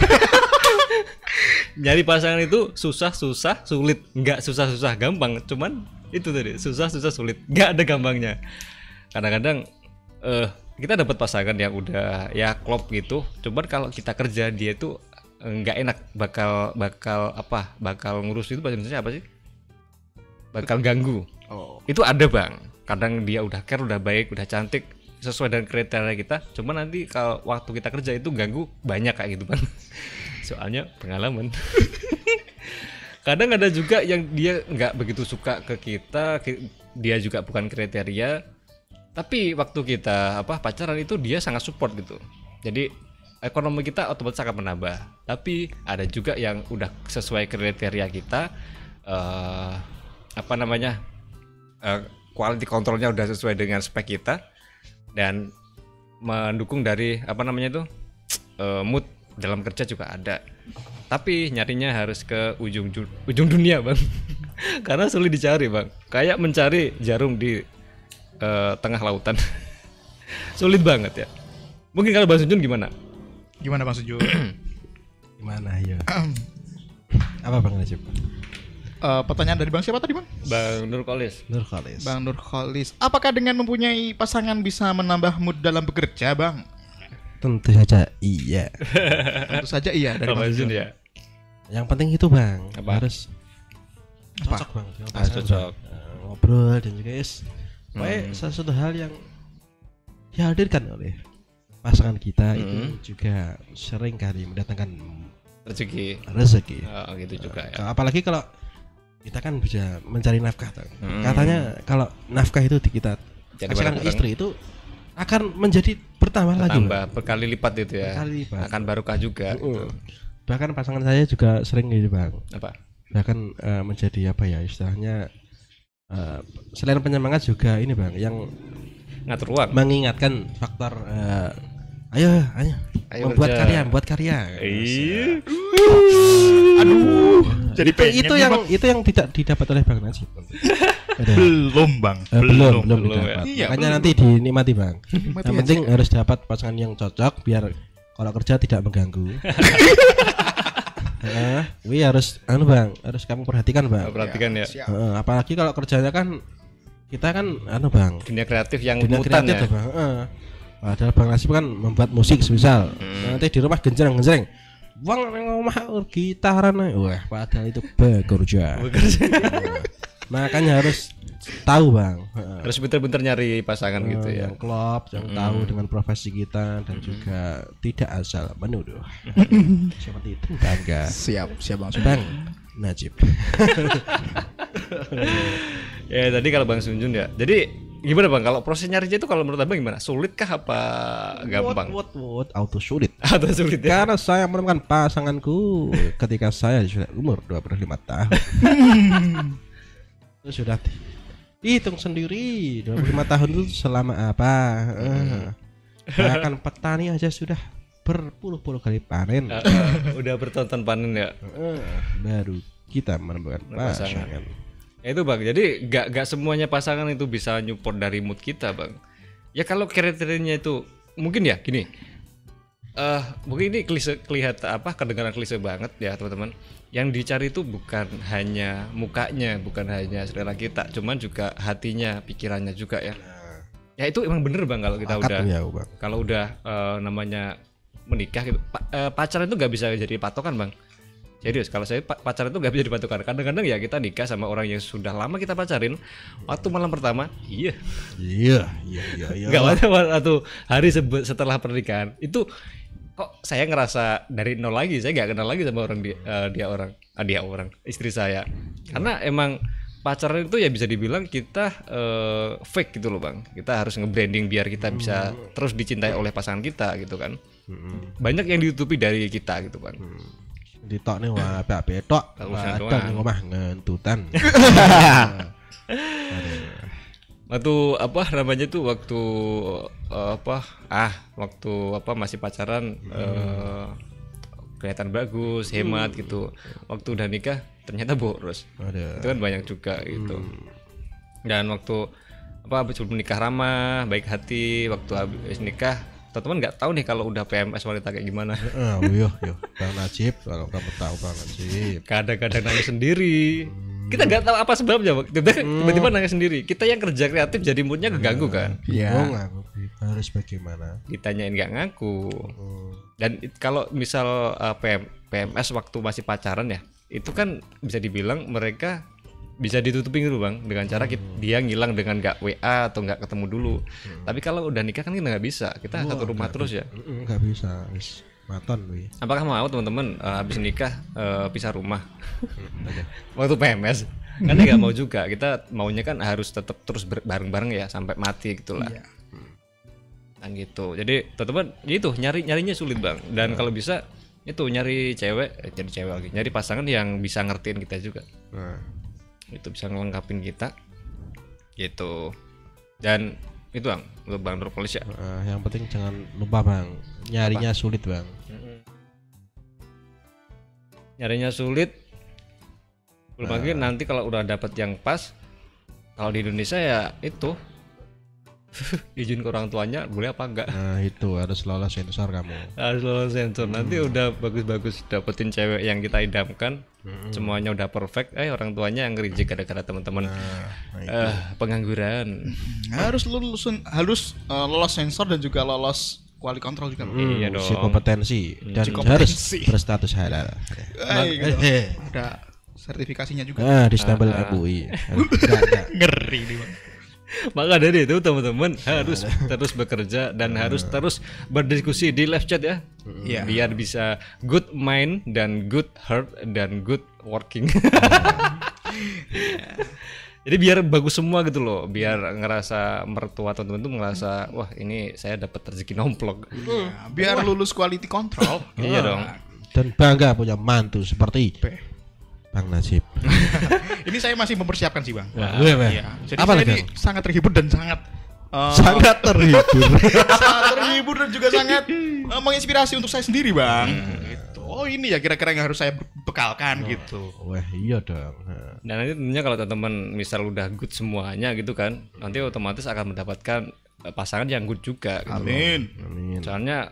*laughs* Nyari pasangan itu susah-susah sulit, nggak susah-susah gampang. Cuman itu tadi susah-susah sulit, nggak ada gampangnya. Kadang-kadang eh kita dapat pasangan yang udah ya klop gitu. Cuman kalau kita kerja dia itu eh, nggak enak, bakal bakal apa? Bakal ngurus itu bahasa Indonesia apa sih? Bakal ganggu Oh. itu ada bang kadang dia udah care udah baik udah cantik sesuai dengan kriteria kita. Cuma nanti kalau waktu kita kerja itu ganggu banyak kayak gitu bang *laughs* soalnya pengalaman. *laughs* Kadang ada juga yang dia nggak begitu suka ke kita ki- dia juga bukan kriteria. Tapi waktu kita apa pacaran itu dia sangat support gitu. Jadi ekonomi kita otomatis akan menambah. Tapi ada juga yang udah sesuai kriteria kita eh apa namanya eh, quality controlnya udah sesuai dengan spek kita dan mendukung dari apa namanya itu eh, mood dalam kerja juga ada tapi nyarinya harus ke ujung ju- ujung dunia bang *laughs* karena sulit dicari bang kayak mencari jarum di eh, tengah lautan *laughs* sulit banget ya mungkin kalau bang Sunjun gimana Gimana Bang Suju? *clears throat* Gimana ya? *clears throat* Apa Bang Najib? Eh, pertanyaan dari Bang siapa tadi Bang? bang Nur Kolis Nur Khalis. Bang Nur Kholis. Apakah dengan mempunyai pasangan bisa menambah mood dalam bekerja Bang? Tentu saja iya. *laughs* Tentu saja iya dari Bang bang Suju. ya Yang penting itu Bang, Apa? harus Apa? cocok Bang. dengan Ah, pasangan, cocok. Bang. Eh, ngobrol dan juga is pokoknya Hmm. sesuatu hal yang dihadirkan oleh pasangan kita itu Hmm. juga sering kali mendatangkan rezeki rezeki. Oh, gitu juga ya Apalagi kalau kita kan bisa mencari nafkah. Hmm. Katanya kalau nafkah itu di kita kasihkan ke istri itu akan menjadi bertambah lagi. Tambah berkali lipat itu ya Berkali lipat. akan barokah juga gitu. Bahkan pasangan saya juga sering gitu bang. apa Bahkan eh, menjadi apa ya istilahnya eh, selain penyemangat juga ini bang yang ngatur uang mengingatkan faktor eh, ayo ayo Ayo membuat kerja. karya, membuat karya. Iya. Aduh, jadi pengen itu yang Bang. itu yang tidak didapat oleh Bang Najib. *laughs* Belum bang, Eh, belum, belum belum didapat. ya. Iya, Makanya belum. nanti dinikmati bang. Nikmati yang penting harus dapat pasangan yang cocok biar kalau kerja tidak mengganggu. *laughs* Heeh, wih harus anu bang, harus kamu perhatikan bang. Perhatikan ya. Siap. Heeh, apalagi kalau kerjanya kan kita kan anu bang, Dunia kreatif yang dunia kreatif ya. bang. Heeh. Padahal bang Nasib kan membuat musik semisal nanti di rumah genjreng genjreng. Bang omah gitaran. Wah, padahal itu bekerja. Heeh. *laughs* Makanya harus tahu bang. Harus bentar-bentar nyari pasangan gitu Eh, ya. yang klop, yang tahu dengan profesi kita dan juga tidak asal menuduh. *laughs* Seperti itu bangga. Siap, siap bang. Bang Najib. *laughs* Ya tadi kalau Bang Sunjun ya. Jadi gimana Bang kalau proses nyarinya itu kalau menurut Abang gimana? Sulit kah apa gampang? What, what, what, auto sulit. *laughs* Atau sulit ya? Karena saya menemukan pasanganku *laughs* ketika saya sudah umur 25 tahun. *laughs* itu sudah hitung sendiri 25 tahun itu selama apa? Bahkan petani aja sudah berpuluh-puluh kali panen. Ah, ah, udah bertonton panen ya. Eh, baru kita menemukan Pasangan. pasangan. Ya itu bang, jadi gak, gak semuanya pasangan itu bisa nyupport dari mood kita bang. Ya kalau kriterianya itu mungkin ya gini, eh mungkin ini klise kelihatan apa kedengaran klise banget ya teman-teman. Yang dicari itu bukan hanya mukanya, bukan hanya selera kita, cuman juga hatinya, pikirannya juga ya. Ya itu emang bener bang kalau kita Akad udah ya, Bang. kalau udah eh, namanya menikah gitu pa- eh, pacaran itu nggak bisa jadi patokan bang serius kalau saya pa- pacaran itu nggak bisa dipatokan kadang-kadang ya kita nikah sama orang yang sudah lama kita pacarin waktu malam pertama iya. Iya, iya, iya, iya. nggak waktu, waktu hari setelah pernikahan. Itu kok saya ngerasa dari nol lagi saya nggak kenal lagi sama orang dia, eh, dia orang ah, dia orang istri saya. Karena emang pacaran itu ya bisa dibilang kita eh, fake gitu loh bang. Kita harus nge-branding biar kita bisa terus dicintai oleh pasangan kita gitu kan. Mm-mm. banyak yang ditutupi dari kita gitu kan Di tok nih wah apa betok. Bagusan Ada nih omah ngentutan. *laughs* waktu apa namanya tuh waktu eh, apa ah waktu apa masih pacaran eh, kelihatan bagus hemat gitu waktu udah nikah ternyata boros Ada. itu kan banyak juga gitu dan waktu apa sebelum nikah ramah baik hati waktu habis nikah teman-teman nggak tahu nih kalau udah PMS wanita kayak gimana. Ah, yo yo, Bang Najib, kalau kamu tahu Bang Najib. kadang-kadang nangis sendiri. Kita nggak tahu apa sebabnya Bang. tiba-tiba tiba-tiba nangis sendiri. Kita yang kerja kreatif jadi moodnya keganggu kan? Bingung aku harus bagaimana. ditanyain nggak ngaku. Hmm. dan it- kalau misal uh, PM, PMS waktu masih pacaran ya itu kan bisa dibilang mereka bisa ditutupin dulu bang. Dengan cara kit- dia ngilang dengan nggak WA atau nggak ketemu dulu. Tapi kalau udah nikah kan kita nggak bisa. Kita satu rumah terus ya. Nggak bisa, wis maton wi. apakah mau teman-teman uh, habis nikah uh, pisah rumah? *laughs* Waktu PMS kan nggak mau juga. Kita maunya kan harus tetap terus bareng-bareng ya sampai mati gitulah Iya. kan gitu. Jadi teman-teman ya itu nyari nyarinya sulit bang. Dan kalau bisa itu nyari cewek eh, jadi cewek lagi. Nyari pasangan yang bisa ngertiin kita juga. Nah, itu bisa ngelengkapin kita. Gitu. Dan itu bang untuk bang Nurpolis ya? Eh, yang penting jangan lupa Bang, nyarinya sulit Bang. nyarinya sulit. Belum lagi nanti kalau udah dapet yang pas kalau di Indonesia ya itu. *laughs* Izin ke orang tuanya boleh apa enggak? Nah, itu harus lolos sensor kamu. harus lolos sensor. Nanti udah bagus-bagus dapetin cewek yang kita idamkan semuanya udah perfect eh orang tuanya yang ngerijek gara-gara teman-teman Nah, eh pengangguran Harus lulus harus eh, lolos sensor dan juga lolos quality control juga. Bang. iya dong psikopotensi dan Psikopotensi. harus berstatus halal. Eh, gitu. Eh, Ada sertifikasinya juga. Ah, di stempel MUI. *laughs* Enggak, enggak. Ngeri nih, Bang. Maka dari itu teman-teman harus terus bekerja dan harus terus berdiskusi di live chat ya. Iya. biar bisa good mind dan good heart dan good working. *laughs* Jadi biar bagus semua gitu loh biar ngerasa mertua teman-teman tuh ngerasa wah ini saya dapat rezeki nomplok. Ya, biar lulus quality control. iya dong. Dan bangga punya mantu seperti Pe. Bang Nasib. *laughs* Ini saya masih mempersiapkan sih, Bang. Wah, iya, Bang. Iya. Jadi Apa saya ini sangat terhibur dan sangat eh, Sangat terhibur. *laughs* sangat terhibur dan juga sangat eh, menginspirasi untuk saya sendiri bang. Gitu. Oh ini ya kira-kira yang harus saya bekalkan gitu. Wah, iya dong. Nah, Dan nanti tentunya kalau teman-teman misal udah good semuanya gitu kan, nanti otomatis akan mendapatkan eh, pasangan yang good juga. Gitu. Amin. Amin. Soalnya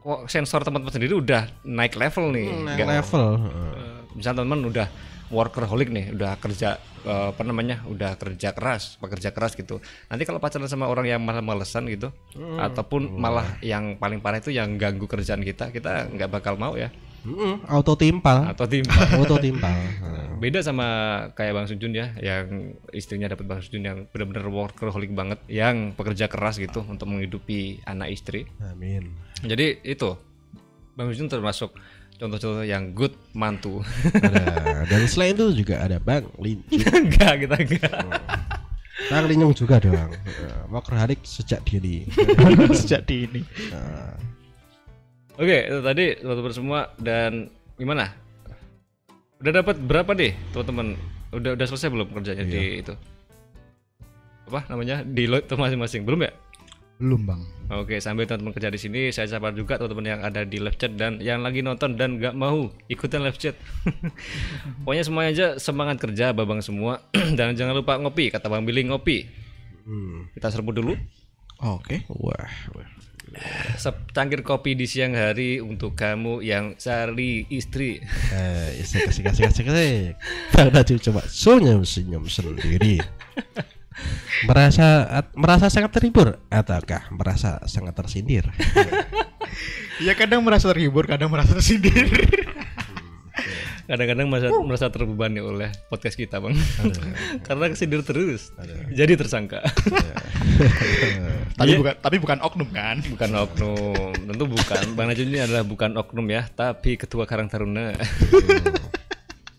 kok sensor teman-teman sendiri udah naik level nih. Naik Nggak- level. Eh, misal teman-teman udah workaholic nih, udah kerja eh, apa namanya, udah kerja keras, pekerja keras gitu. Nanti kalau pacaran sama orang yang malah malesan gitu, ataupun malah yang paling parah itu yang ganggu kerjaan kita, kita nggak bakal mau ya, Mm-mm, auto timpal. atau timpal. Auto timpal. *laughs* Nah, Beda sama kayak Bang Sujun ya, yang istrinya dapat Bang Sujun yang benar-benar workaholic banget, yang pekerja keras gitu untuk menghidupi anak istri. Amin. Jadi itu Bang Sujun termasuk contoh-contoh yang good mantu. Ada. Dan selain itu juga ada Bang Linjung. *laughs* enggak kita enggak. Bang Linjung juga dong. Uh, Workaholic sejak dini. *laughs* Sejak dini. Nah, Oke, itu tadi teman-teman semua dan gimana? Udah dapat berapa deh, teman-teman? Udah udah selesai belum kerjanya di itu? Apa namanya? Di tuh masing-masing. Belum ya? Belum bang. Oke, sambil teman-teman kerja di sini, saya sapa juga teman-teman yang ada di live chat dan yang lagi nonton dan nggak mau ikutan live chat. *laughs* Pokoknya semuanya aja semangat kerja, babang semua. *clears throat* dan jangan lupa ngopi, kata Bang Billy ngopi. hmm. Kita serbu dulu. Oke. Wah, wah. Secangkir kopi di siang hari untuk kamu yang cari istri. *laughs* Eh, isik kasih kasih kasih kasih. Bang Najib coba senyum senyum sendiri. *laughs* Merasa merasa sangat terhibur ataukah merasa sangat tersindir? *laughs* Ya kadang merasa terhibur, kadang merasa tersindir. Kadang-kadang merasa, merasa terbebani oleh podcast kita, Bang. Karena kesindir terus. Jadi tersangka. *laughs* tapi Iya. bukan tapi bukan oknum kan? bukan oknum. Tentu bukan. Bang Najib ini adalah bukan oknum ya, tapi ketua Karang Taruna.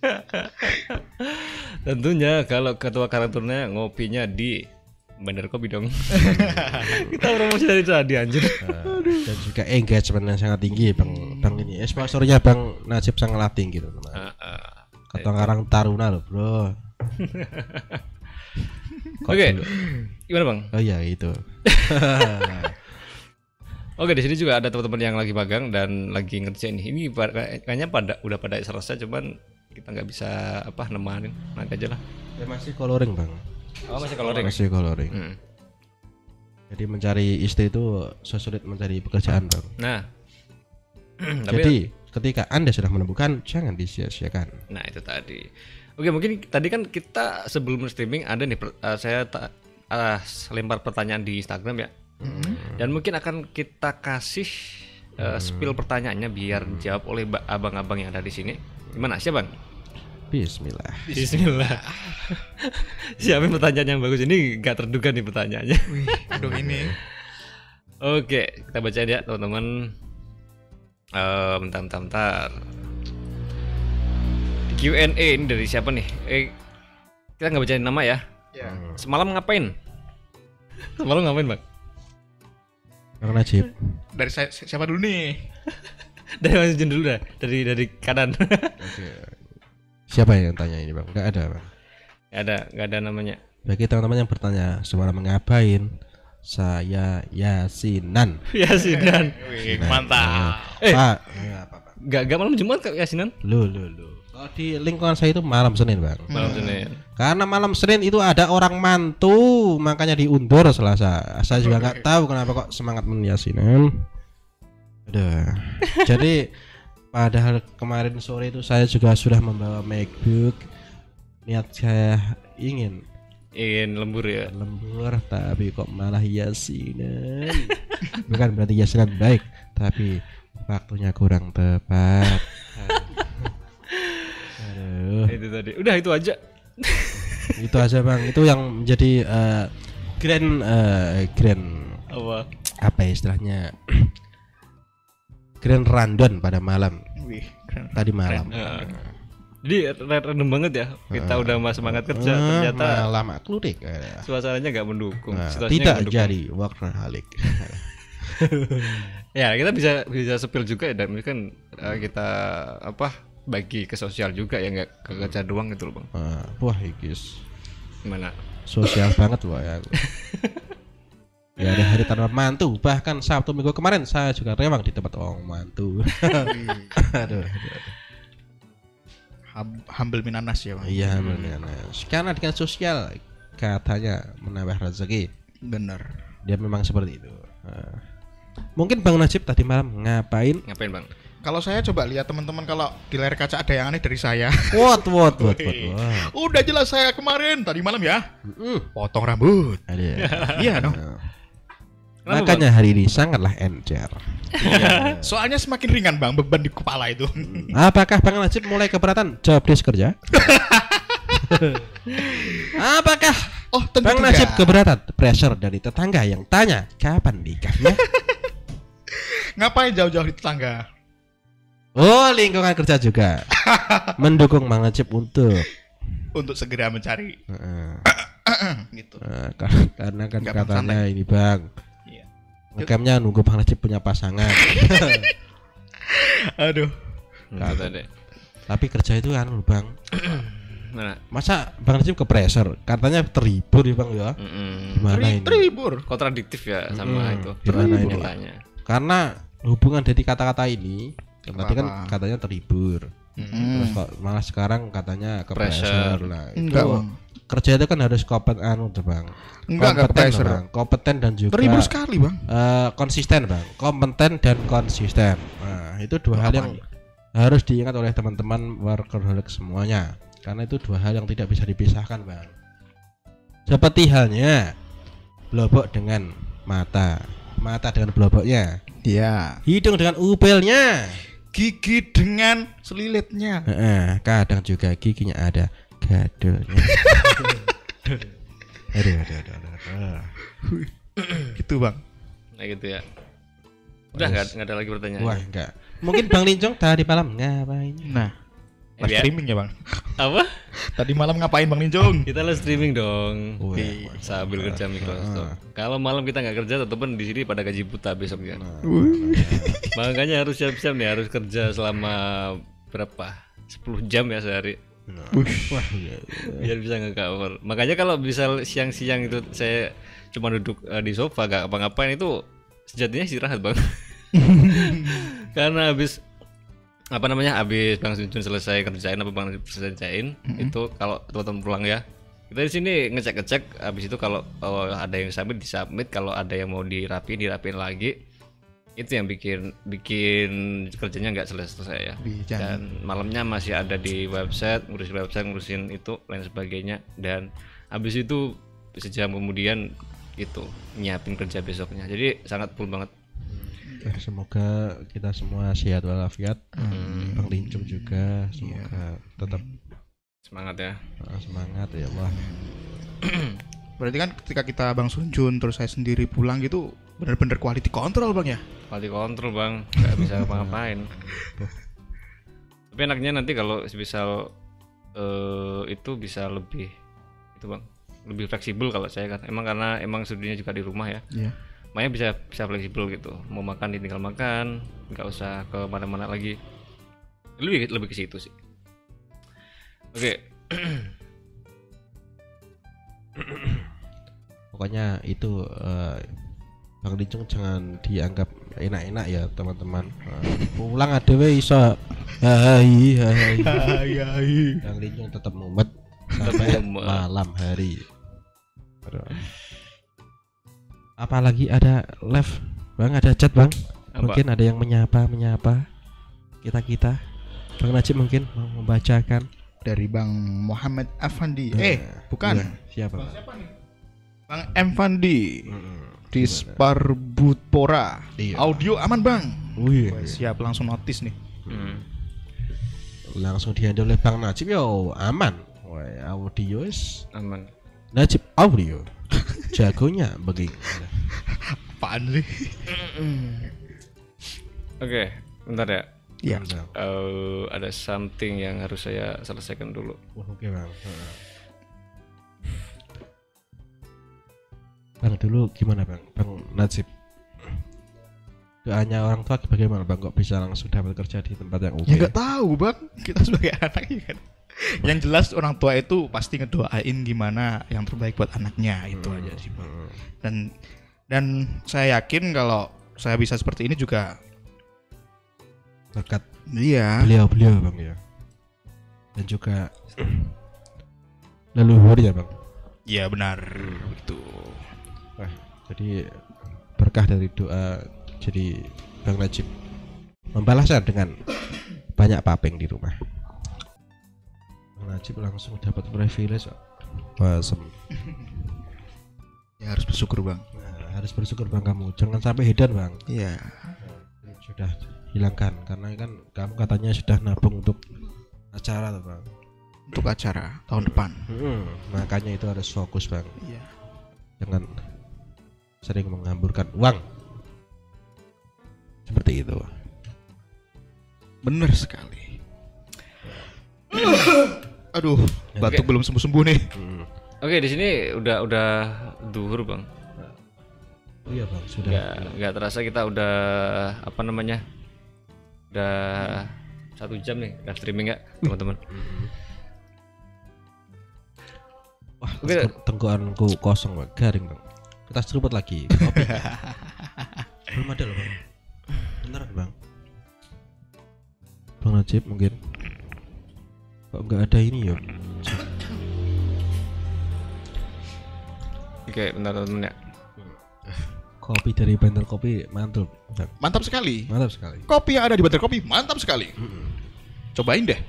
*laughs* Tentunya kalau ketua Karang Taruna ngopinya di Bandar Kopi dong. *laughs* Kita promosi dari tadi anjir. Nah, dan juga engagement yang sangat tinggi bang bang ini eh, sponsornya bang Najib sangat tinggi teman teman Ah, ah. kata Karang Taruna loh bro *laughs* Oke. dulu? Gimana, Bang? oh iya itu Oke di sini juga ada teman-teman yang lagi magang dan lagi ngerjain. Ini pa- kayaknya pada udah pada selesai cuman kita nggak bisa apa nemanin nanti aja lah. ya, masih coloring bang Oh masih coloring. masih coloring Hmm. jadi mencari istri itu sesulit mencari pekerjaan bang Nah, *clears throat* tapi jadi ketika anda sudah menemukan jangan disia-siakan nah itu tadi. Oke mungkin tadi kan kita sebelum streaming ada nih per- eh, saya ta- ah, lempar pertanyaan di Instagram ya. Dan mungkin akan kita kasih eh, spill pertanyaannya biar dijawab oleh ba- abang-abang yang ada di sini. Gimana siapa bang? Bismillah Bismillah. *laughs* Siapin pertanyaan yang bagus ini nggak terduga nih pertanyaannya. Wih, aduh ini. Oke, kita bacain ya teman-teman. Eh, bentar, bentar, bentar. Di Q&A ini dari siapa nih? Eh, kita nggak bacain nama ya. Ya. Semalam ngapain? Semalam ngapain bang? Bang Najib Dari saya si- siapa dulu nih? Dari Mas Jun dulu dah. Dari dari kanan. siapa yang tanya ini bang nggak ada bang Gak ada, nggak ada namanya. bagi teman-teman yang bertanya semalam ngapain saya *laughs* Yasinan Yasinan. Wih, mantap. Eh. Pak apa, Pak? Gak, gak malam Jumat kak Yasinan? Lu, lu, lu. Kalau di lingkungan saya itu malam Senin, Bang. Malam Senin. Karena malam Senin itu ada orang mantu, makanya diundur Selasa. Saya juga nggak tahu kenapa kok semangat meniasinan. Aduh. Jadi padahal kemarin sore itu saya juga sudah membawa MacBook. Niat saya ingin Ingin lembur ya. lembur, tapi kok malah yasinan. Bukan berarti yasinan baik, tapi waktunya kurang tepat. Aduh. Itu tadi. Udah itu aja. itu aja bang itu yang menjadi eh, grand eh, grand Apa? apa ya istilahnya grand rundown pada malam Wih, keren. tadi malam Heeh. Jadi ra- random banget ya. Kita udah mas semangat kerja Eh, ternyata malam aklurik eh. suasananya nggak mendukung. Situasinya tidak mendukung. jadi workaholic *laughs* Ya kita bisa bisa sepil juga ya dan kan eh, kita apa bagi ke sosial juga ya nggak ke kerja doang gitu loh bang. Ah, wah ikis Gimana? sosial banget loh ya aku. *laughs* Ya ada hari tanpa mantu. Bahkan Sabtu minggu kemarin saya juga rewang di tempat orang mantu. *laughs* aduh, aduh, aduh. Hum- humble minanas ya bang Iya benar. Karena dengan sosial katanya menambah rezeki. bener Dia memang seperti itu. Nah. Mungkin Bang Najib tadi malam ngapain? Ngapain bang? kalau saya coba lihat teman-teman kalau di layar kaca ada yang aneh dari saya *laughs* What what what what. What. udah jelas saya kemarin tadi malam ya Mm. potong rambut iya dong Kenapa, Makanya hari ini sangatlah encer. soalnya semakin ringan bang beban di kepala itu. Apakah Bang Najib mulai keberatan? Job desk kerja? *laughs* Apakah oh tentu Bang tidak. Najib keberatan? Pressure dari tetangga yang tanya kapan nikahnya? *laughs* ngapain jauh-jauh di tetangga? Oh lingkungan kerja juga. *laughs* Mendukung Bang Najib untuk untuk segera mencari. Heeh. *coughs* gitu. Kar- karena kan Nggak katanya ini Bang Ngecamnya nunggu Bang Najib punya pasangan. *laughs* Aduh. Nah, tadi. Tapi kerja itu kan lu Bang. Mana? *clears throat* Masa Bang Najib ke pressure? Katanya terhibur ya Bang ya. Gimana ini? Tribur Kontradiktif ya sama itu. Gimana ini? Karena hubungan dari kata-kata ini Tadi kan katanya terhibur. Terus kok malah sekarang katanya ke Pressure. pressure. Lah itu. Enggak bang kerja itu kan harus kompeten anu tuh bang. Enggak enggak kompeten pressure. loh, bang. Kompeten dan juga tribur sekali bang. Eh, konsisten bang. Kompeten dan konsisten. Nah itu dua hal yang harus diingat oleh teman-teman workaholic semuanya. Karena itu dua hal yang tidak bisa dipisahkan bang. Seperti halnya blobok dengan mata. Mata dengan bloboknya. Iya. Hidung dengan upelnya gigi dengan selilitnya. Heeh, kadang juga giginya ada gadulnya *laughs* aduh, aduh, aduh, aduh, aduh. gitu bang Nah gitu ya. Udah nggak nggak ada lagi pertanyaan. Wah enggak Mungkin Bang Lincong tadi malam ngapain nah live Ya. streaming ya bang Apa? tadi malam ngapain bang Ninjong Kita live streaming dong. Wah, Iya. Sambil kerja Ah. Microsoft. Kalau malam kita nggak kerja, teman di sini pada gaji buta besok ya. Nah. Makanya harus siap-siap nih, harus kerja selama berapa? 10 jam ya sehari. Wah iya, Biar bisa nge-cover. Makanya kalau bisa siang-siang itu saya cuma duduk eh, di sofa gak apa-ngapain itu sejatinya istirahat bang. *laughs* Karena habis apa namanya habis Bang Junjun selesai kerjain apa Bang selesaiin itu kalau teman-teman pulang ya kita di sini ngecek-ngecek habis itu kalau oh, ada yang submit disubmit. Kalau ada yang mau dirapiin dirapiin lagi itu yang bikin bikin kerjanya nggak selesai ya. Jangan. dan malamnya masih ada di website ngurusin website ngurusin itu lain sebagainya. Dan habis itu sejam kemudian itu nyiapin kerja besoknya. Jadi sangat full banget. Semoga kita semua sehat walafiat. Bang Lincong juga. Semoga tetap semangat ya. Eh, semangat ya Allah *clears throat* berarti kan ketika kita bang Sunjun terus saya sendiri pulang gitu benar-benar quality control bang ya Quality control bang, nggak bisa ngapa-ngapain. Tapi enaknya nanti kalau misal eh, itu bisa lebih itu bang, lebih fleksibel kalau saya kan. Emang karena emang studionya juga di rumah ya, iya makanya bisa bisa fleksibel gitu. Mau makan tinggal makan, nggak usah ke mana-mana lagi. Lebih lebih ke situ sih. Oke, Pokoknya itu eh, Bang Lincong jangan dianggap enak-enak ya teman-teman. Eh, Pulang ada we iso. Hai hai iya Bang Lincong tetap mumet Sampai malam hari. Apalagi ada live Bang? Ada chat bang? Apa? Mungkin ada yang menyapa menyapa Kita-kita. Bang Najib mungkin mau membacakan. Dari bang Muhammad Afandi eh bukan. Iya, Siapa Bang? bang M Fandi. Mm-mm. Di Sparbutpora Iya. audio aman bang Wih, Wah, siap langsung notice nih Hmm. langsung dihandle oleh Bang Najib yo aman. Wah, audio is aman. Najib audio. *laughs* Jagonya bagi. apaan sih Oke, bentar ya. Iya. Eh, ada something yang harus saya selesaikan dulu. Oke bang. Heeh. Bang dulu gimana bang? Bang Najib. Doanya orang tua bagaimana bang? Kok bisa langsung dapat kerja di tempat yang oke? ya nggak tahu bang kita sebagai *laughs* anak ya kan yang jelas orang tua itu pasti ngedoain gimana yang terbaik buat anaknya itu aja sih bang dan Dan saya yakin kalau saya bisa seperti ini juga berkat iya. beliau-beliau bang ya dan juga *clears throat* leluhur ya bang Iya benar begitu. Jadi berkah dari doa jadi bang Najib membalasnya dengan banyak papeng di rumah bang Najib langsung dapat privilege kok. wah sem- Ya harus bersyukur bang. Nah, harus bersyukur bang kamu jangan sampai hedan bang Iya. sudah hilangkan karena kan kamu katanya sudah nabung untuk acara tuh bang Untuk acara tahun depan. Hmm, makanya itu harus fokus bang Iya. jangan sering menghamburkan uang seperti itu Bener sekali. *coughs* Aduh, batuk belum sembuh-sembuh nih. Hmm. Oke, di sini udah udah duhur, Bang. oh iya bang sudah Nggak nggak terasa kita udah apa namanya? Udah satu jam nih live streaming nggak, teman-teman? wah Oke. tengkoranku kosong bang garing bang kita seruput lagi kopi *laughs* belum ada loh bang. Beneran bang. Bang Najib mungkin. Kok nggak ada ini ya? Oke, bentar teman-teman ya. kopi dari Banter Kopi mantul Mantap sekali. mantap sekali. Kopi yang ada di Banter Kopi mantap sekali. Cobain deh.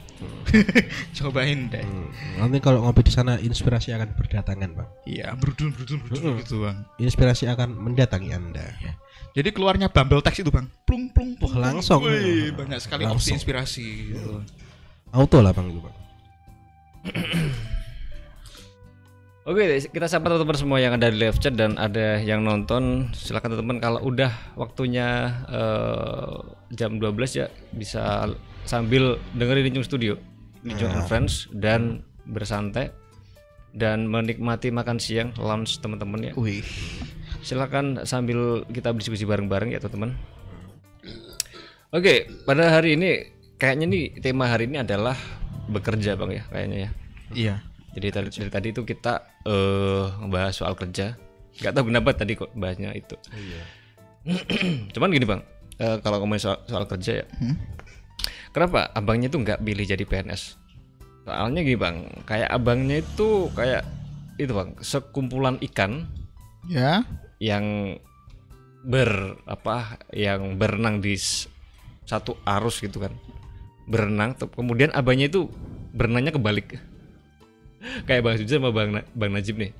*laughs* Cobain deh. Hmm, nanti kalau ngopi di sana inspirasi akan berdatangan bang Iya, berudun berudun berudun gitu bang. inspirasi akan mendatangi anda Jadi keluarnya Bumble Text itu bang, plung plung plung. Wah, langsung. Wih, banyak sekali opsi Langsung. inspirasi. gitu. auto lah bang itu bang *clears throat* Oke, kita sapa teman-teman semua yang ada di live chat dan ada yang nonton. Silakan teman-teman kalau udah waktunya eh, jam 12 ya bisa sambil dengerin Lincung Studio, Lincung and Friends dan bersantai dan menikmati makan siang lunch teman-teman ya. Wih, Silakan sambil kita berdiskusi bareng-bareng ya teman-teman. Oke, pada hari ini kayaknya nih tema hari ini adalah bekerja bang ya kayaknya ya. iya. Jadi tadi dari tadi itu kita eh ngebahas soal kerja. Gak tahu kenapa tadi kok bahasnya itu. *clears throat* Cuman gini bang, eh, kalau ngomongin soal, soal kerja ya, kenapa abangnya itu nggak pilih jadi PNS? Soalnya gini bang, kayak abangnya itu kayak itu bang, sekumpulan ikan Ya. yang ber apa, yang berenang di satu arus gitu kan, berenang. tuh Kemudian abangnya itu berenangnya kebalik *laughs* kayak Bang Suja sama Bang, Bang Najib nih.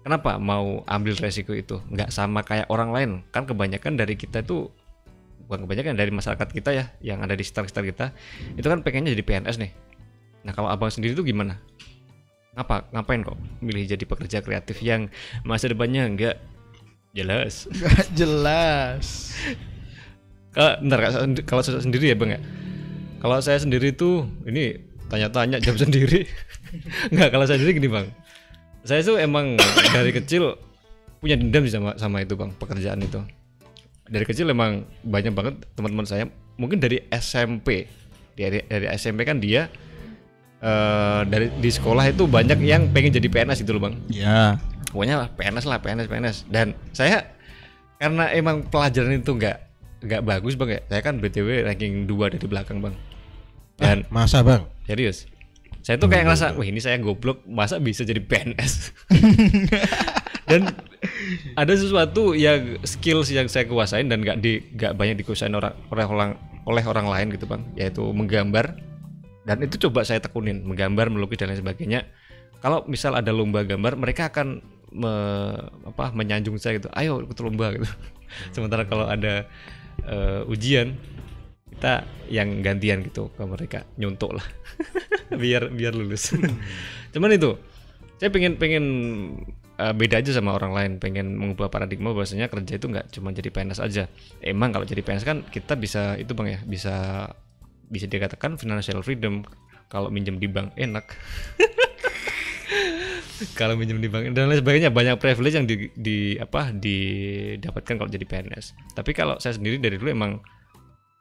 Kenapa mau ambil resiko itu? Nggak sama kayak orang lain. Kan kebanyakan dari kita itu bukan kebanyakan dari masyarakat kita ya yang ada di sekitar-sekitar kita itu kan pengennya jadi PNS nih. Nah kalau abang sendiri itu gimana? Ngapa? Ngapain kok milih jadi pekerja kreatif yang masa depannya nggak jelas? Gak jelas. Kalau bentar kalau saya sendiri ya bang ya. Kalau saya sendiri tuh ini tanya-tanya jam *laughs* sendiri. Enggak kalau saya sendiri gini bang. Saya tuh emang dari kecil punya dendam sih sama sama itu bang pekerjaan itu. Dari kecil emang banyak banget teman-teman saya. Mungkin dari SMP dari dari SMP kan dia eh dari di sekolah itu banyak yang pengen jadi PNS gitu loh bang. Ya. pokoknya lah PNS lah PNS PNS dan saya karena emang pelajaran itu nggak nggak bagus bang ya saya kan btw ranking 2 dari belakang bang. Dan masa bang? Serius. Saya tuh kayak ngerasa wah ini saya goblok masa bisa jadi PNS *laughs* dan ada sesuatu yang skills yang saya kuasain dan nggak di nggak banyak dikuasain orang oleh orang oleh orang lain gitu bang. Yaitu menggambar. Dan itu coba saya tekunin menggambar melukis dan lain sebagainya. Kalau misal ada lomba gambar mereka akan me- apa menyanjung saya gitu ayo ikut lomba gitu. Sementara kalau ada eh, ujian kita yang gantian gitu ke mereka nyontok lah. *laughs* Biar biar lulus. Cuman itu saya pengen pengen eh, beda aja sama orang lain. Pengen mengubah paradigma bahwasanya kerja itu nggak cuma jadi PNS aja. Emang kalau jadi PNS kan kita bisa itu bang ya bisa bisa dikatakan financial freedom. Kalau minjem di bank enak. *laughs* Kalau minjem di bank dan lain sebagainya banyak privilege yang di, di apa didapatkan kalau jadi PNS tapi kalau saya sendiri dari dulu emang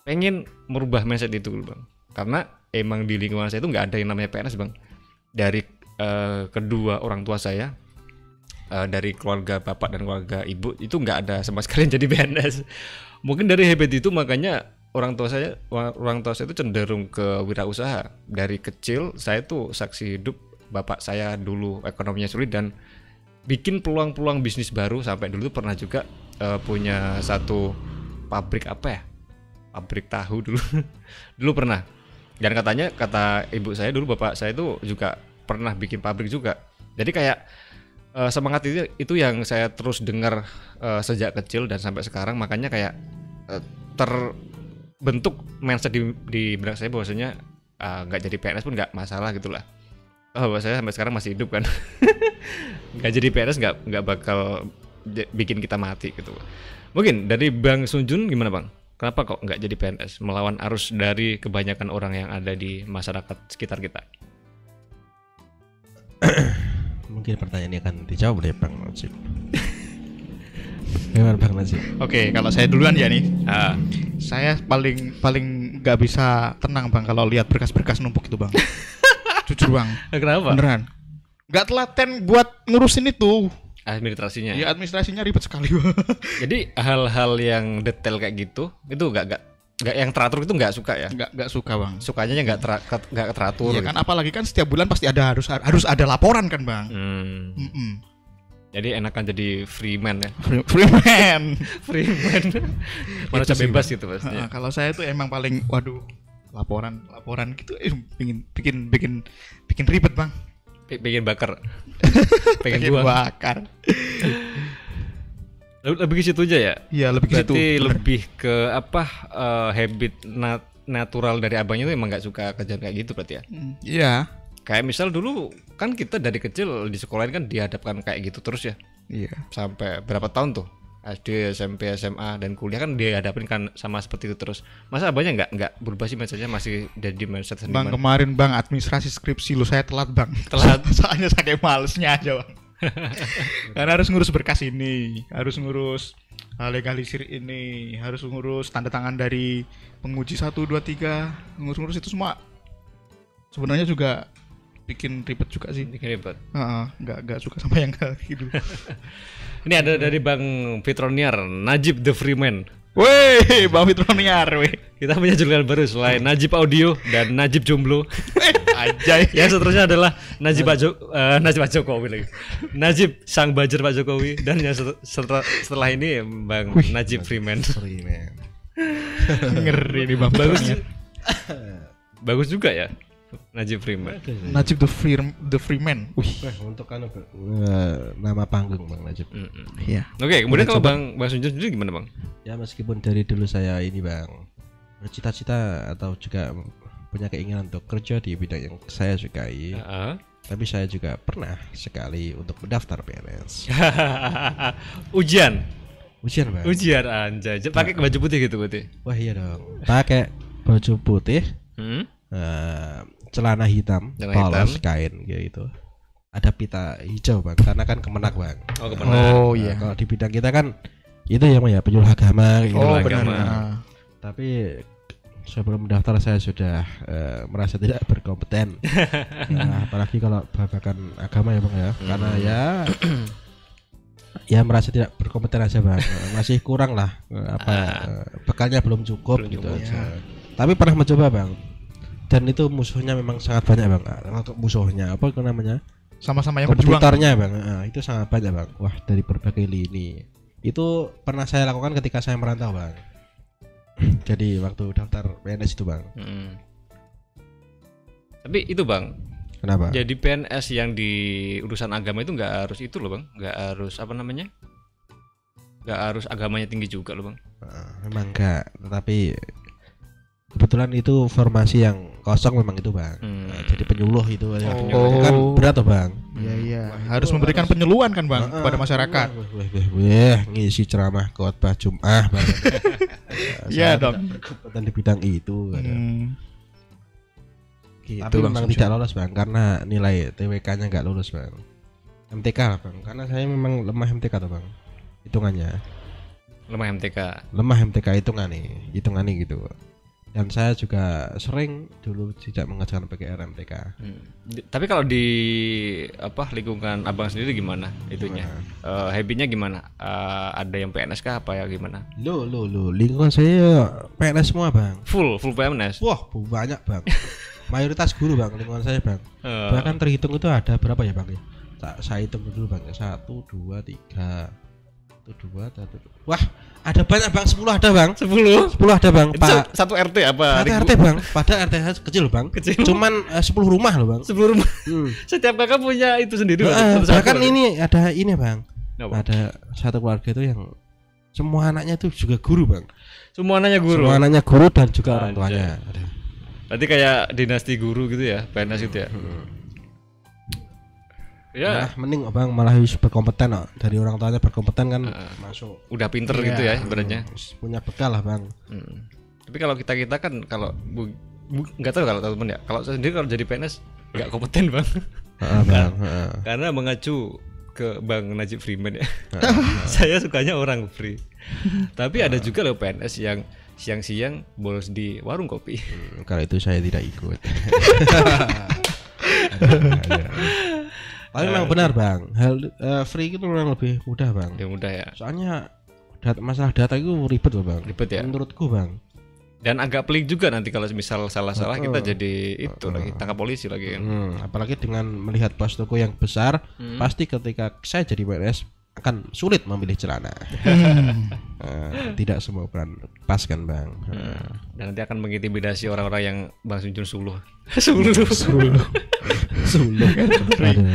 pengen merubah mindset itu bang. Karena emang di lingkungan saya itu nggak ada yang namanya PNS bang. Dari eh, kedua orang tua saya eh, dari keluarga bapak dan keluarga ibu itu nggak ada sama *laughs* sekali jadi PNS. Mungkin dari habit itu makanya orang tua saya orang tua saya itu cenderung ke wirausaha. Dari kecil saya tuh saksi hidup bapak saya dulu ekonominya sulit dan bikin peluang-peluang bisnis baru sampai dulu pernah juga eh, punya satu pabrik apa ya? Pabrik tahu *laughs* dulu. dulu pernah. Dan katanya kata ibu saya dulu bapak saya itu juga pernah bikin pabrik juga. Jadi kayak eh, semangat itu itu yang saya terus dengar eh, sejak kecil dan sampai sekarang makanya kayak eh, terbentuk mindset di di benak saya bahwasanya nggak jadi PNS pun nggak masalah gitulah. Oh, saya sampai sekarang masih hidup kan. *laughs* nggak jadi PNS nggak nggak bakal bikin kita mati gitu. Mungkin dari Bang Sunjun gimana Bang? Kenapa kok nggak jadi PNS melawan arus dari kebanyakan orang yang ada di masyarakat sekitar kita? *coughs* Mungkin pertanyaan ini akan dijawab oleh Bang Najib. Gimana Bang Najib? Oke, kalau saya duluan ya nih. Ah, Saya paling paling nggak bisa tenang bang kalau lihat berkas-berkas numpuk itu bang. *laughs* Jujur bang, kenapa? beneran. Nggak telaten buat ngurusin itu. Administrasinya. Ya administrasinya ribet sekali bang. Jadi hal-hal yang detail kayak gitu itu nggak nggak nggak yang teratur itu nggak suka ya? Nggak nggak suka bang. Sukanya nggak ket- nggak teratur. Gitu. kan apalagi kan setiap bulan pasti ada harus harus ada laporan kan bang. Hmm. Mm-mm. Jadi enakan jadi free man ya. Free, man. Free man. *laughs* *laughs* Manusia sih, bebas Bang. gitu pastinya. kalau saya tuh emang paling waduh laporan laporan gitu eh, bikin bikin bikin bikin ribet bang. P- *laughs* Pengen bakar. Pengen Bikin bakar. Lebih, ke situ aja ya. Iya lebih ke situ. Berarti lebih ke apa eh, habit nat- natural dari abangnya itu emang nggak suka kerjaan kayak gitu berarti ya. Mm, Iya. Kayak misal dulu kan kita dari kecil di sekolah ini kan dihadapkan kayak gitu terus ya. Iya. Sampai berapa tahun tuh? SD, SMP, SMA dan kuliah kan dihadapin kan sama seperti itu terus. Masa abangnya nggak nggak berubah sih mindsetnya masih jadi mindset Bang kemarin bang administrasi skripsi lu saya telat bang. Telat. *laughs* Soalnya saking malesnya aja bang. *laughs* Karena harus ngurus berkas ini, harus ngurus uh, legalisir ini, harus ngurus tanda tangan dari penguji 1, 2, 3, ngurus-ngurus itu semua. Sebenarnya juga bikin ribet juga sih. Bikin ribet. Heeh, nggak nggak suka sama yang kayak gitu. *laughs* Ini ada dari Bang Fitroniar, Najib the Freeman. Weh, Bang Fitroniar, weh. Kita punya julukan baru selain Najib Audio dan Najib Jomblo. Aja. *laughs* Yang seterusnya adalah Najib Pak Jo- eh, Najib Pak Jokowi lagi. Najib Sang Bajer Pak Jokowi dan yang set- setelah, setelah ini Bang Najib Freeman. Sorry man. *laughs* Ngeri nih Bang Bagus. Bagus juga ya. Najib Freeman. Najib the Free the Freeman. Wih. Wah, untuk kan eh, nama panggung Bang Najib. Iya. Oke, kemudian kalau Bang Bang Sunjun sendiri gimana, Bang? Ya meskipun dari dulu saya ini bang bercita-cita atau juga punya keinginan untuk kerja di bidang yang saya sukai, Heeh. tapi saya juga pernah sekali untuk mendaftar PNS. *laughs* Ujian. Ujian bang. Ujian anjay. Pakai baju putih gitu berarti. Wah iya dong. Pakai baju putih, Hmm? eh, celana hitam, polos hitam. kain gitu. Ada pita hijau bang, karena kan kemenak bang. Oh, ke mana? Oh Nah, iya. kalau di bidang kita kan itu yang ya penyuluh agama gitu. Oh Agama. benar. agama. Tapi sebelum mendaftar saya sudah eh, merasa tidak berkompeten. *laughs* Nah, apalagi kalau babakan agama ya bang ya, karena ya ya merasa tidak berkompeten aja bang, *laughs* masih kurang lah eh, apa eh, bekalnya belum cukup Belum gitu cukup, aja. Tapi pernah mencoba bang, dan itu musuhnya memang sangat banyak bang. Ah, Untuk musuhnya apa namanya? Sama-sama yang berjuang. Kompetitornya bang, Ah, itu sangat banyak bang. Wah dari berbagai lini. Itu pernah saya lakukan ketika saya merantau bang. *clears throat* Jadi waktu daftar PNS itu bang. Mm. Tapi itu, Bang. Kenapa? Jadi PNS yang di urusan agama itu nggak harus itu loh, Bang. Nggak harus apa namanya? Nggak harus agamanya tinggi juga loh, Bang. Ah, memang enggak, tetapi kebetulan itu formasi yang kosong memang itu bang. Hmm. Nah, jadi penyuluh itu. Oh. Penyuluh kan berat tuh bang. Iya iya. Harus memberikan harus- penyuluhan kan bang Ah, kepada masyarakat. Wah, wah, wah, ngisi ceramah khotbah Jum'ah bang. *laughs* Iya dong. berkompeten di bidang itu. kadang. Hmm. Gitu Tapi memang tidak lolos bang karena nilai TWK-nya nggak lulus bang. MTK lah bang, karena saya memang lemah MTK tuh bang. Hitungannya Lemah MTK. lemah MTK hitungan nih, hitungan nih gitu. Dan saya juga sering dulu tidak mengerjakan pakai RMTK. Hmm. Tapi kalau di apa lingkungan abang sendiri gimana itunya? Eh, habitnya gimana? Eh, ada yang PNS kah apa ya gimana? Lo lo lo lingkungan saya PNS semua bang. Full full PNS. Wah banyak bang. *laughs* Mayoritas guru bang lingkungan saya bang. Eh, Bahkan terhitung itu ada berapa ya bang? ya? Sa- Saya hitung dulu bang. ya. Satu dua tiga. Satu dua satu. dua. Wah ada banyak bang. Sepuluh ada bang. 10 Sepuluh ada bang. Itu Pak. satu RT apa? Satu RT bang. Pada RT kecil bang. Kecil. Cuman eh, sepuluh rumah loh bang. 10 rumah. Hmm. *laughs* Setiap kakak punya itu sendiri. Bang. Satu-satu. bahkan ini ada ini bang. Apa? Ada satu keluarga itu yang semua anaknya itu juga guru bang. Semua anaknya guru. Semua anaknya guru dan juga orang Anjay. tuanya. Ada. Berarti kayak dinasti guru gitu ya, PNS gitu ya. Ya, Nah, mending bang malah harus berkompeten oh. dari orang tuanya berkompeten kan masuk udah pinter gitu ya ibaratnya. punya bekal lah bang. Hmm. Tapi kalau kita kita kan kalau bu, bu- nggak tahu kalau teman ya. Kalau saya sendiri kalau jadi PNS nggak kompeten bang. Heeh, bang. heeh. Karena mengacu ke Bang Najib Freeman ya. *laughs* saya sukanya orang free. *laughs* Tapi ada juga loh PNS yang siang-siang bolos di warung kopi. Hmm, Kalau itu saya tidak ikut. *laughs* Tapi memang benar bang, hal eh, free itu memang lebih mudah bang. Ya mudah ya. Soalnya dat masalah data itu ribet loh bang. Ribet ya. Menurutku bang. Dan agak pelik juga nanti kalau misal salah-salah kita jadi itu lagi tangkap polisi lagi kan. Hmm, apalagi dengan melihat pos toko yang besar, pasti ketika saya jadi PNS akan sulit memilih celana. Eh, tidak semua brand pas kan bang. Eh, Dan nanti akan mengintimidasi orang-orang yang Bang Sunjun *laughs* Suluh. Suluh. Suluh. Aduh,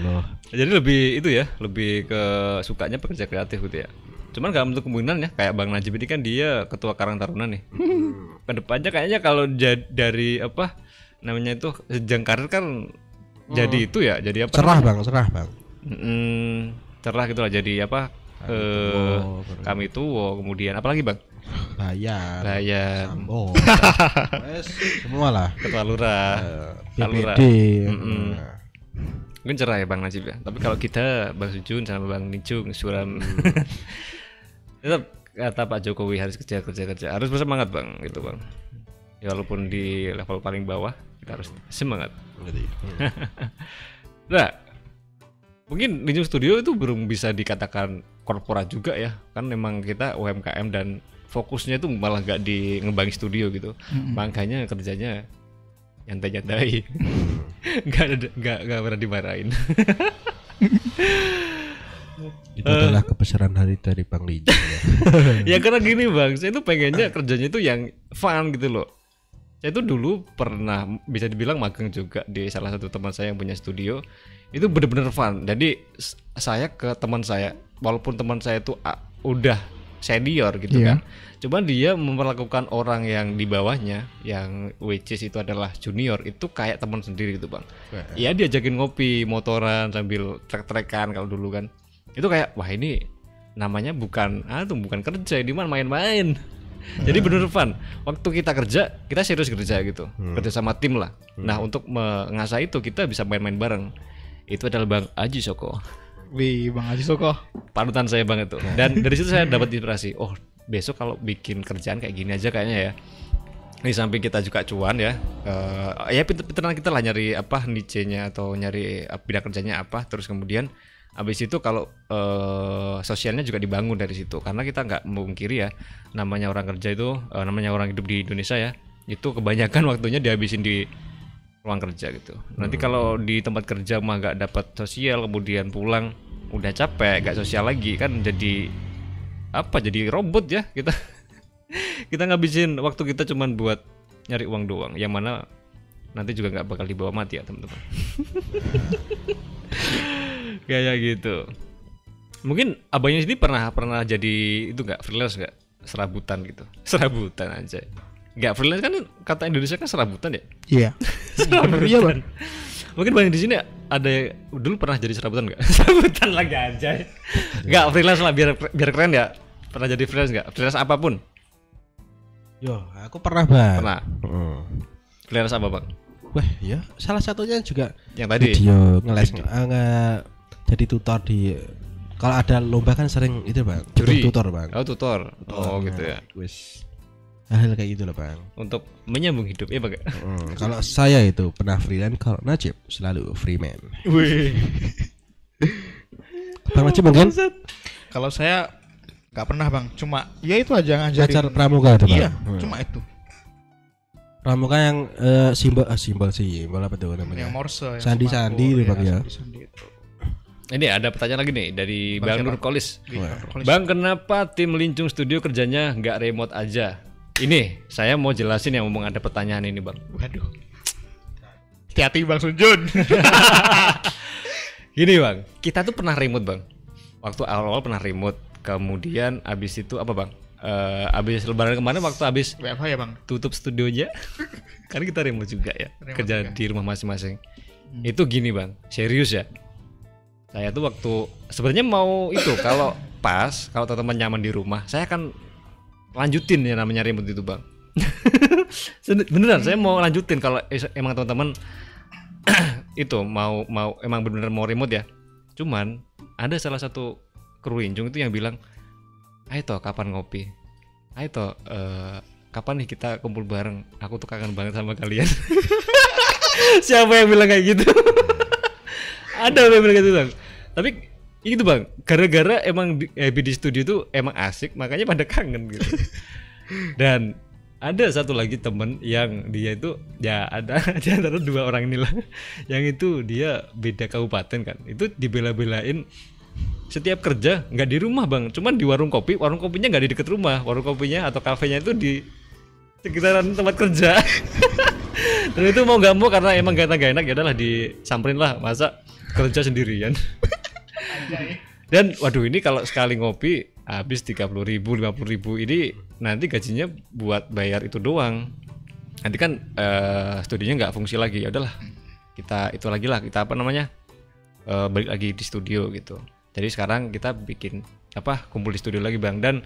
Allah. Jadi lebih itu ya, lebih ke sukanya pekerja kreatif gitu ya. Cuman gak menutup kemungkinan ya, kayak Bang Najib ini kan dia ketua Karang Taruna nih. Ke depannya kayaknya kalau dari apa namanya itu jenjang karir kan jadi itu ya, jadi apa? Cerah bang, cerah bang. Mm, cerah gitu lah, jadi apa? Eh, tuwo, kami tuwo, kemudian apalagi bang? Bayar, Bayan, Sambo, *laughs* semua lah. ketua lurah, Eh, Lurah. BPD. Mungkin cerah ya Bang Najib ya. Tapi kalau kita Bang Sujun sama Bang Nicung suram *laughs* tetap kata Pak Jokowi harus kerja kerja kerja harus bersemangat Bang gitu Bang. Ya walaupun di level paling bawah kita harus semangat. *laughs* Nah, mungkin Ninjung Studio itu belum bisa dikatakan korporat juga ya. Kan memang kita UMKM dan fokusnya itu malah gak di ngebangi studio gitu. Makanya kerjanya nyantai-nyantai. *laughs* Gak ada gak, gak pernah dimarahin. *laughs* Itu adalah kebesaran hari dari Bang Lijung ya. *laughs* ya karena gini bang, saya tuh pengennya kerjanya itu yang fun gitu loh. Saya tuh dulu pernah bisa dibilang magang juga di salah satu teman saya yang punya studio. Itu bener-bener fun. Jadi saya ke teman saya, walaupun teman saya tuh ah, udah senior gitu kan. Cuman dia memperlakukan orang yang di bawahnya, yang which is itu adalah junior, itu kayak teman sendiri gitu bang. Iya diajakin ngopi, motoran sambil trek-trekan kalau dulu kan. Itu kayak wah ini namanya bukan ah tuh bukan kerja ini mah main-main. Jadi bener fun. Waktu kita kerja, kita serius kerja gitu. Kerja sama tim lah. Nah, untuk mengasah itu kita bisa main-main bareng. Itu adalah Bang Aji Soko. Wih, Bang Aji Soko. Panutan saya banget tuh. Dan dari situ saya dapat inspirasi. Oh, besok kalau bikin kerjaan kayak gini aja kayaknya ya. Di samping kita juga cuan ya. eh ya pinter-pinteran kita lah nyari apa niche-nya atau nyari eh, bidang kerjanya apa. Terus kemudian habis itu kalau eh sosialnya juga dibangun dari situ. Karena kita nggak memungkiri ya namanya orang kerja itu eh, namanya orang hidup di Indonesia ya itu kebanyakan *laughs* waktunya dihabisin di ruang kerja gitu. Nanti kalau di tempat kerja mah nggak dapat sosial kemudian pulang udah capek nggak sosial lagi kan jadi apa jadi robot ya kita. *laughs* Kita ngabisin waktu kita cuman buat nyari uang doang yang mana nanti juga nggak bakal dibawa mati ya teman-teman *laughs* kayak gitu. Mungkin abangnya sini pernah pernah jadi itu nggak freelance nggak? Serabutan gitu. *laughs* Serabutan aja nggak freelance kan kata Indonesia kan serabutan ya? Iya. *laughs* serabutan. Iya, Bang. mungkin banyak di sini ada dulu pernah jadi serabutan nggak? *laughs* Serabutan lagi aja nggak freelance lah biar biar keren ya. Pernah jadi freelance nggak? Freelance apa pun. Yo, aku pernah bang. pernah? Heeh. freelance apa bang? Wah, ya salah satunya juga yang tadi? Video ngeles eh, nge- jadi tutor di kalau ada lomba kan sering itu bang Juri. tutor bang oh tutor oh Tutornya. gitu ya wis hal kayak gitu loh bang untuk menyambung hidup ya bang Hmm, kalau saya itu pernah freelance kalau Najib selalu freeman Wih. bang Najib mungkin Kalau saya nggak pernah bang, cuma ya itu aja ngajarin. ngajar pramuka itu bang Iya, Hmm. cuma itu. pramuka yang eh, simbol ah, simbol sih simbol apa tuh namanya Yang Morse. yang Sandi-sandi sembako, itu, Bang, ya. sandi-sandi itu. Ini ada pertanyaan lagi nih dari Bang Bang? Nur Kolis. Bang, kenapa tim Lincung Studio kerjanya nggak remote aja? Ini saya mau jelasin yang ngomong ada pertanyaan ini, Bang. Waduh. Hati-hati Bang Sunjun. *laughs* Gini, Bang. Kita tuh pernah remote, Bang. Waktu awal-awal pernah remote. Kemudian abis itu apa, Bang? Eh abis lebaran kemarin waktu abis WFH ya Bang? tutup studionya *laughs* kan kita remote juga ya Remote kerja juga. di rumah masing-masing itu gini bang serius ya saya tuh waktu sebenarnya mau itu *laughs* kalau pas kalau teman-teman nyaman di rumah saya akan lanjutin ya namanya remote itu bang. *laughs* Beneran saya mau lanjutin kalau emang teman-teman *clears throat* itu mau mau emang bener-bener mau remote ya. Cuman ada salah satu kru Injung itu yang bilang ayo toh kapan ngopi? Ayo toh eh, kapan nih kita kumpul bareng? Aku tuh kangen banget sama kalian. *laughs* Siapa yang bilang kayak gitu ada bilang gitu bang? Tapi itu bang gara-gara emang di, eh, di studio tuh emang asik makanya pada kangen gitu. *laughs* Dan ada satu lagi temen yang dia itu ya ada *laughs* di antara dua orang inilah. Yang itu dia beda kabupaten kan. Itu dibela-belain setiap kerja nggak di rumah bang. Cuman di warung kopi warung kopinya nggak di deket rumah. Warung kopinya atau kafenya itu di sekitaran tempat kerja *laughs* dan itu mau nggak mau karena emang gak gak enak ya udahlah disamperin lah. Masa kerja sendirian? Dan waduh ini kalau sekali ngopi habis tiga puluh ribu lima ribu ini nanti gajinya buat bayar itu doang. Nanti kan eh studionya nggak fungsi lagi ya udahlah. Kita itu lagi lah kita apa namanya eh, balik lagi di studio gitu. Jadi sekarang kita bikin apa kumpul di studio lagi bang. Dan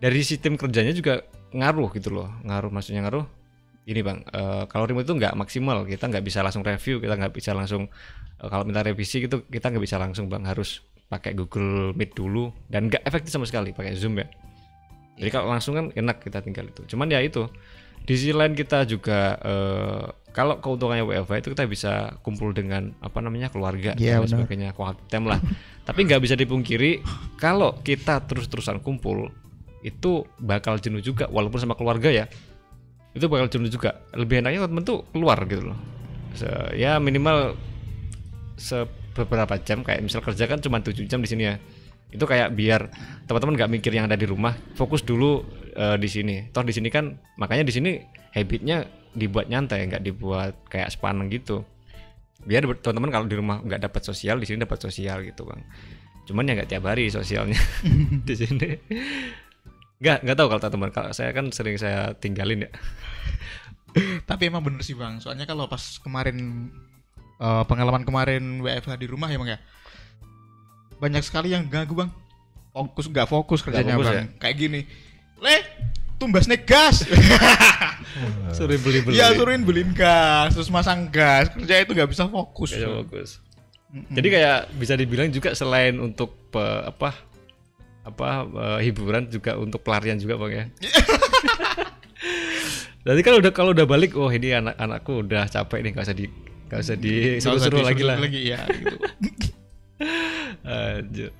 dari sistem kerjanya juga ngaruh gitu loh. Ngaruh maksudnya ngaruh ini bang eh, kalau remote itu nggak maksimal kita nggak bisa langsung review kita nggak bisa langsung eh, kalau minta revisi gitu kita nggak bisa langsung bang harus pakai Google Meet dulu dan nggak efektif sama sekali pakai Zoom ya. Jadi kalau langsung kan enak kita tinggal itu. Cuman ya itu di sisi lain kita juga eh, kalau keuntungannya WFH itu kita bisa kumpul dengan apa namanya keluarga Iya, dan benar. sebagainya quality time lah. Tapi nggak bisa dipungkiri kalau kita terus-terusan kumpul itu bakal jenuh juga walaupun sama keluarga ya itu bakal jenuh juga. Lebih enaknya temen tuh keluar gitu loh. Se- ya minimal se beberapa jam kayak misal kerja kan cuma 7 jam di sini ya. Itu kayak biar teman-teman nggak mikir yang ada di rumah fokus dulu eh, di sini. Toh di sini kan makanya di sini habitnya dibuat nyantai nggak dibuat kayak sepaneng gitu. Biar teman-teman kalau di rumah nggak dapat sosial di sini dapat sosial gitu bang. Cuman ya nggak tiap hari sosialnya *laughs* di sini nggak nggak tahu kalau teman kalau saya kan sering saya tinggalin ya *laughs* Tapi emang bener sih Bang. Soalnya kalau pas kemarin eh, pengalaman kemarin WFH di rumah ya Bang ya. Banyak sekali yang ganggu Bang. Fokus nggak fokus kerjanya fokus Bang. ya? Kayak gini. Le, tumbas nih gas. *laughs* sering beli beli Iya, suruhin beliin gas, terus masang gas. Kerja itu nggak bisa fokus. Kayaknya bagus. Jadi kayak bisa dibilang juga selain untuk pe- apa apa eh, hiburan juga untuk pelarian juga bang ya. *laughs* Jadi kan udah kalau udah balik, oh ini anak-anakku udah capek nih, gak usah di gak usah Nggak usah disuruh-suruh lagi lah. Lagi ya gitu. *laughs*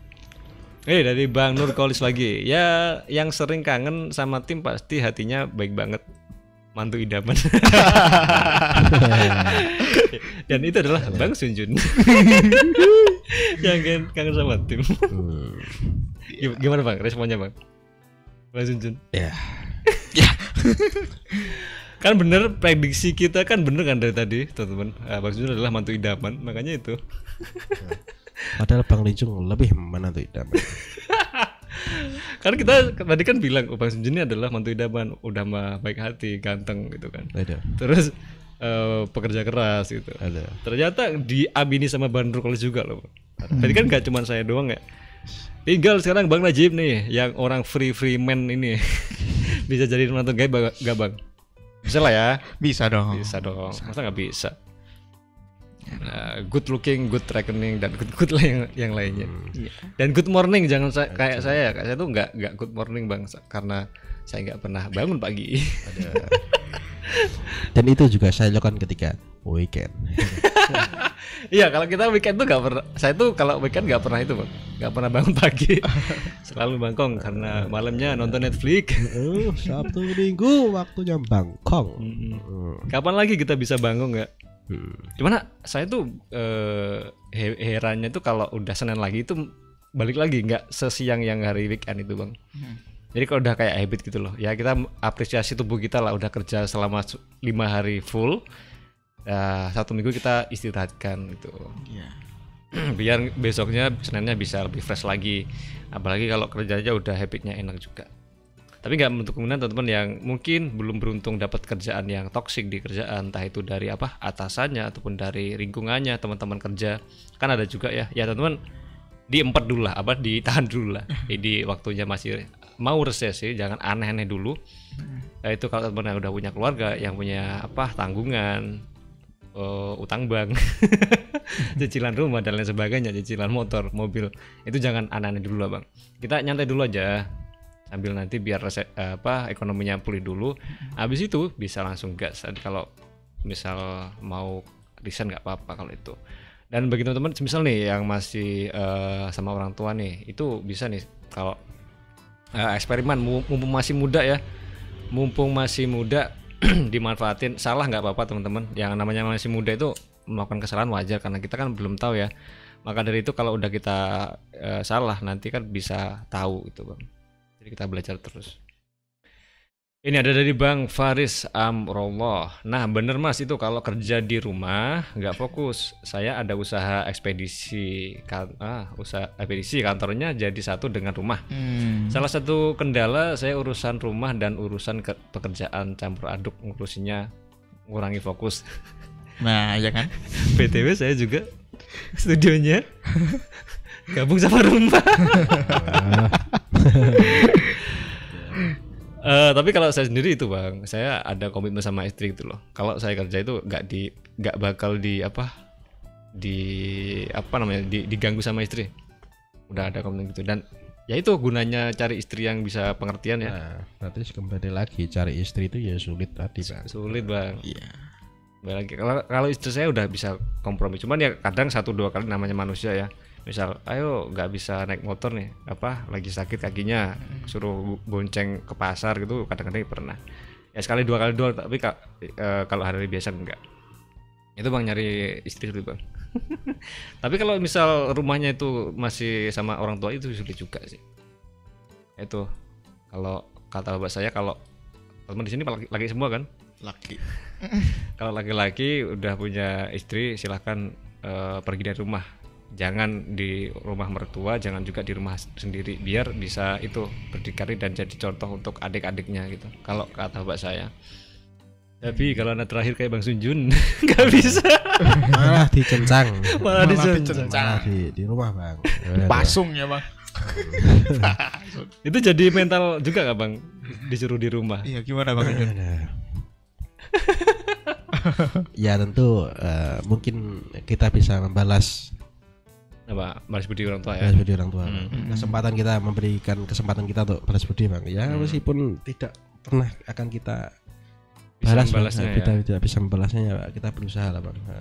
Eh dari Bang Nur Kolis lagi. Ya yang sering kangen sama tim pasti hatinya baik banget. Mantu idaman. *laughs* Dan itu adalah Bang Sunjun. yang kan- kangen sama tim. Gim- Gimana Bang responnya Bang? Bang Sunjun. ya *laughs* Kan bener prediksi kita kan bener kan dari tadi teman-teman. Ah, Bang Sunjun adalah mantu idaman, makanya itu. padahal Bang Licung lebih menantu idaman *laughs* Kan kita tadi kan bilang oh, Bang Sunjun ini adalah mantu idaman, udah mah baik hati, ganteng gitu kan. ada Terus eh, pekerja keras gitu. ada Ternyata diamini sama Kolis juga loh. Tadi kan gak cuma saya doang ya. Tinggal sekarang Bang Najib nih, yang orang free free man ini *laughs* bisa jadi menantu gaib gak Bang? Bisa lah ya. Bisa dong. Bisa dong. Masa nggak bisa? Nah, good looking, good reckoning dan good good lah yang yang lainnya. Iya. Dan good morning jangan sa- kayak saya, kayak saya tuh nggak nggak good morning bang, karena saya nggak pernah bangun pagi. *laughs* Dan itu juga saya lakukan ketika weekend. *laughs* Iya kalau kita weekend tuh nggak pernah. Saya tuh kalau weekend nggak pernah itu bang, nggak pernah bangun pagi. *laughs* Selalu bangkong karena malamnya nonton Netflix. Oh, Sabtu Minggu waktunya bangkong. Hmm. Kapan lagi kita bisa bangun nggak? Hmm. Gimana? Saya tuh eh, he- herannya tuh kalau udah Senin lagi itu balik lagi nggak sesiang yang hari weekend itu bang. Jadi kalau udah kayak habit gitu loh, ya kita apresiasi tubuh kita lah udah kerja selama lima hari full, ya, satu minggu kita istirahatkan gitu. Iya. *clears throat* Biar besoknya Seninnya bisa lebih fresh lagi. Apalagi kalau kerjanya udah habitnya enak juga. Tapi nggak menutup kemungkinan teman-teman yang mungkin belum beruntung dapat kerjaan yang toksik di kerjaan, entah itu dari apa atasannya ataupun dari lingkungannya teman-teman kerja, kan ada juga ya. Ya teman-teman diempat dulu lah, apa ditahan dulu lah. *laughs* Jadi waktunya masih mau resesi, jangan aneh-aneh dulu. Nah, itu kalau yang udah punya keluarga, yang punya apa tanggungan, eh, utang bank, *laughs* cicilan rumah dan lain sebagainya, cicilan motor, mobil, itu jangan aneh-aneh dulu lah bang. Kita nyantai dulu aja, sambil nanti biar rese- eh, apa ekonominya pulih dulu. Habis itu bisa langsung gas. Dan Kalau misal mau resign nggak apa-apa kalau itu. Dan bagi teman-teman, misal nih yang masih eh, sama orang tua nih, itu bisa nih kalau eh, eksperimen mu- mumpung masih muda ya, mumpung masih muda *clears throat* dimanfaatin. Salah nggak apa-apa teman-teman. Yang namanya masih muda itu melakukan kesalahan wajar karena kita kan belum tahu ya. Maka dari itu kalau udah kita eh, salah nanti kan bisa tahu itu bang. Jadi kita belajar terus ini ada dari Bang Faris Amrullah nah bener mas itu kalau kerja di rumah nggak fokus saya ada usaha ekspedisi kan ah usaha ekspedisi kantornya jadi satu dengan rumah Hmm. Salah satu kendala saya urusan rumah dan urusan ke- pekerjaan campur aduk ngurusinya ngurangi fokus. *laughs* Nah, ya kan? *laughs* BTW saya juga studionya *laughs* gabung sama rumah. Eh, tapi kalau saya sendiri itu bang, saya ada komitmen sama istri gitu loh. Kalau saya kerja itu nggak di nggak bakal di apa di apa namanya di, diganggu sama istri. Udah ada komitmen gitu dan ya itu gunanya cari istri yang bisa pengertian ya. Nah, nanti kembali lagi cari istri itu ya sulit tadi, Bang. Sulit bang. Iya. Lagi kalau kalau istri saya udah bisa kompromi cuman ya kadang satu dua kali namanya manusia ya misal ayo nggak bisa naik motor nih. Apa lagi sakit kakinya suruh bonceng ke pasar gitu kadang-kadang pernah. Ya sekali dua kali doang tapi ka- eh, kalau hari biasa enggak itu bang nyari istri sulit bang. *laughs* Tapi kalau misal rumahnya itu masih sama orang tua itu sulit juga sih. Itu kalau kata bapak saya kalau teman di sini laki, laki semua kan? Laki. *laughs* kalau laki-laki udah punya istri silahkan eh, pergi dari rumah jangan di rumah mertua jangan juga di rumah sendiri biar bisa itu berdikari dan jadi contoh untuk adik-adiknya gitu kalau kata bapak saya tapi kalau anak terakhir kayak bang Sunjun *laughs* nggak bisa Malah dicencang. malah Malah dicencang. Malah di, di rumah, Bang. *laughs* Pasung ya, Bang. *laughs* itu jadi mental juga nggak bang disuruh di rumah Iya, gimana Bang Jun? Ya tentu eh, mungkin kita bisa membalas apa balas budi orang tua ya balas budi orang tua. Hmm. Kesempatan kita memberikan kesempatan kita untuk balas budi bang. Ya meskipun tidak pernah akan kita Bisa balas Bang. membalasnya Nah, ya. kita tidak bisa membalasnya ya kita berusaha lah bang. Nah,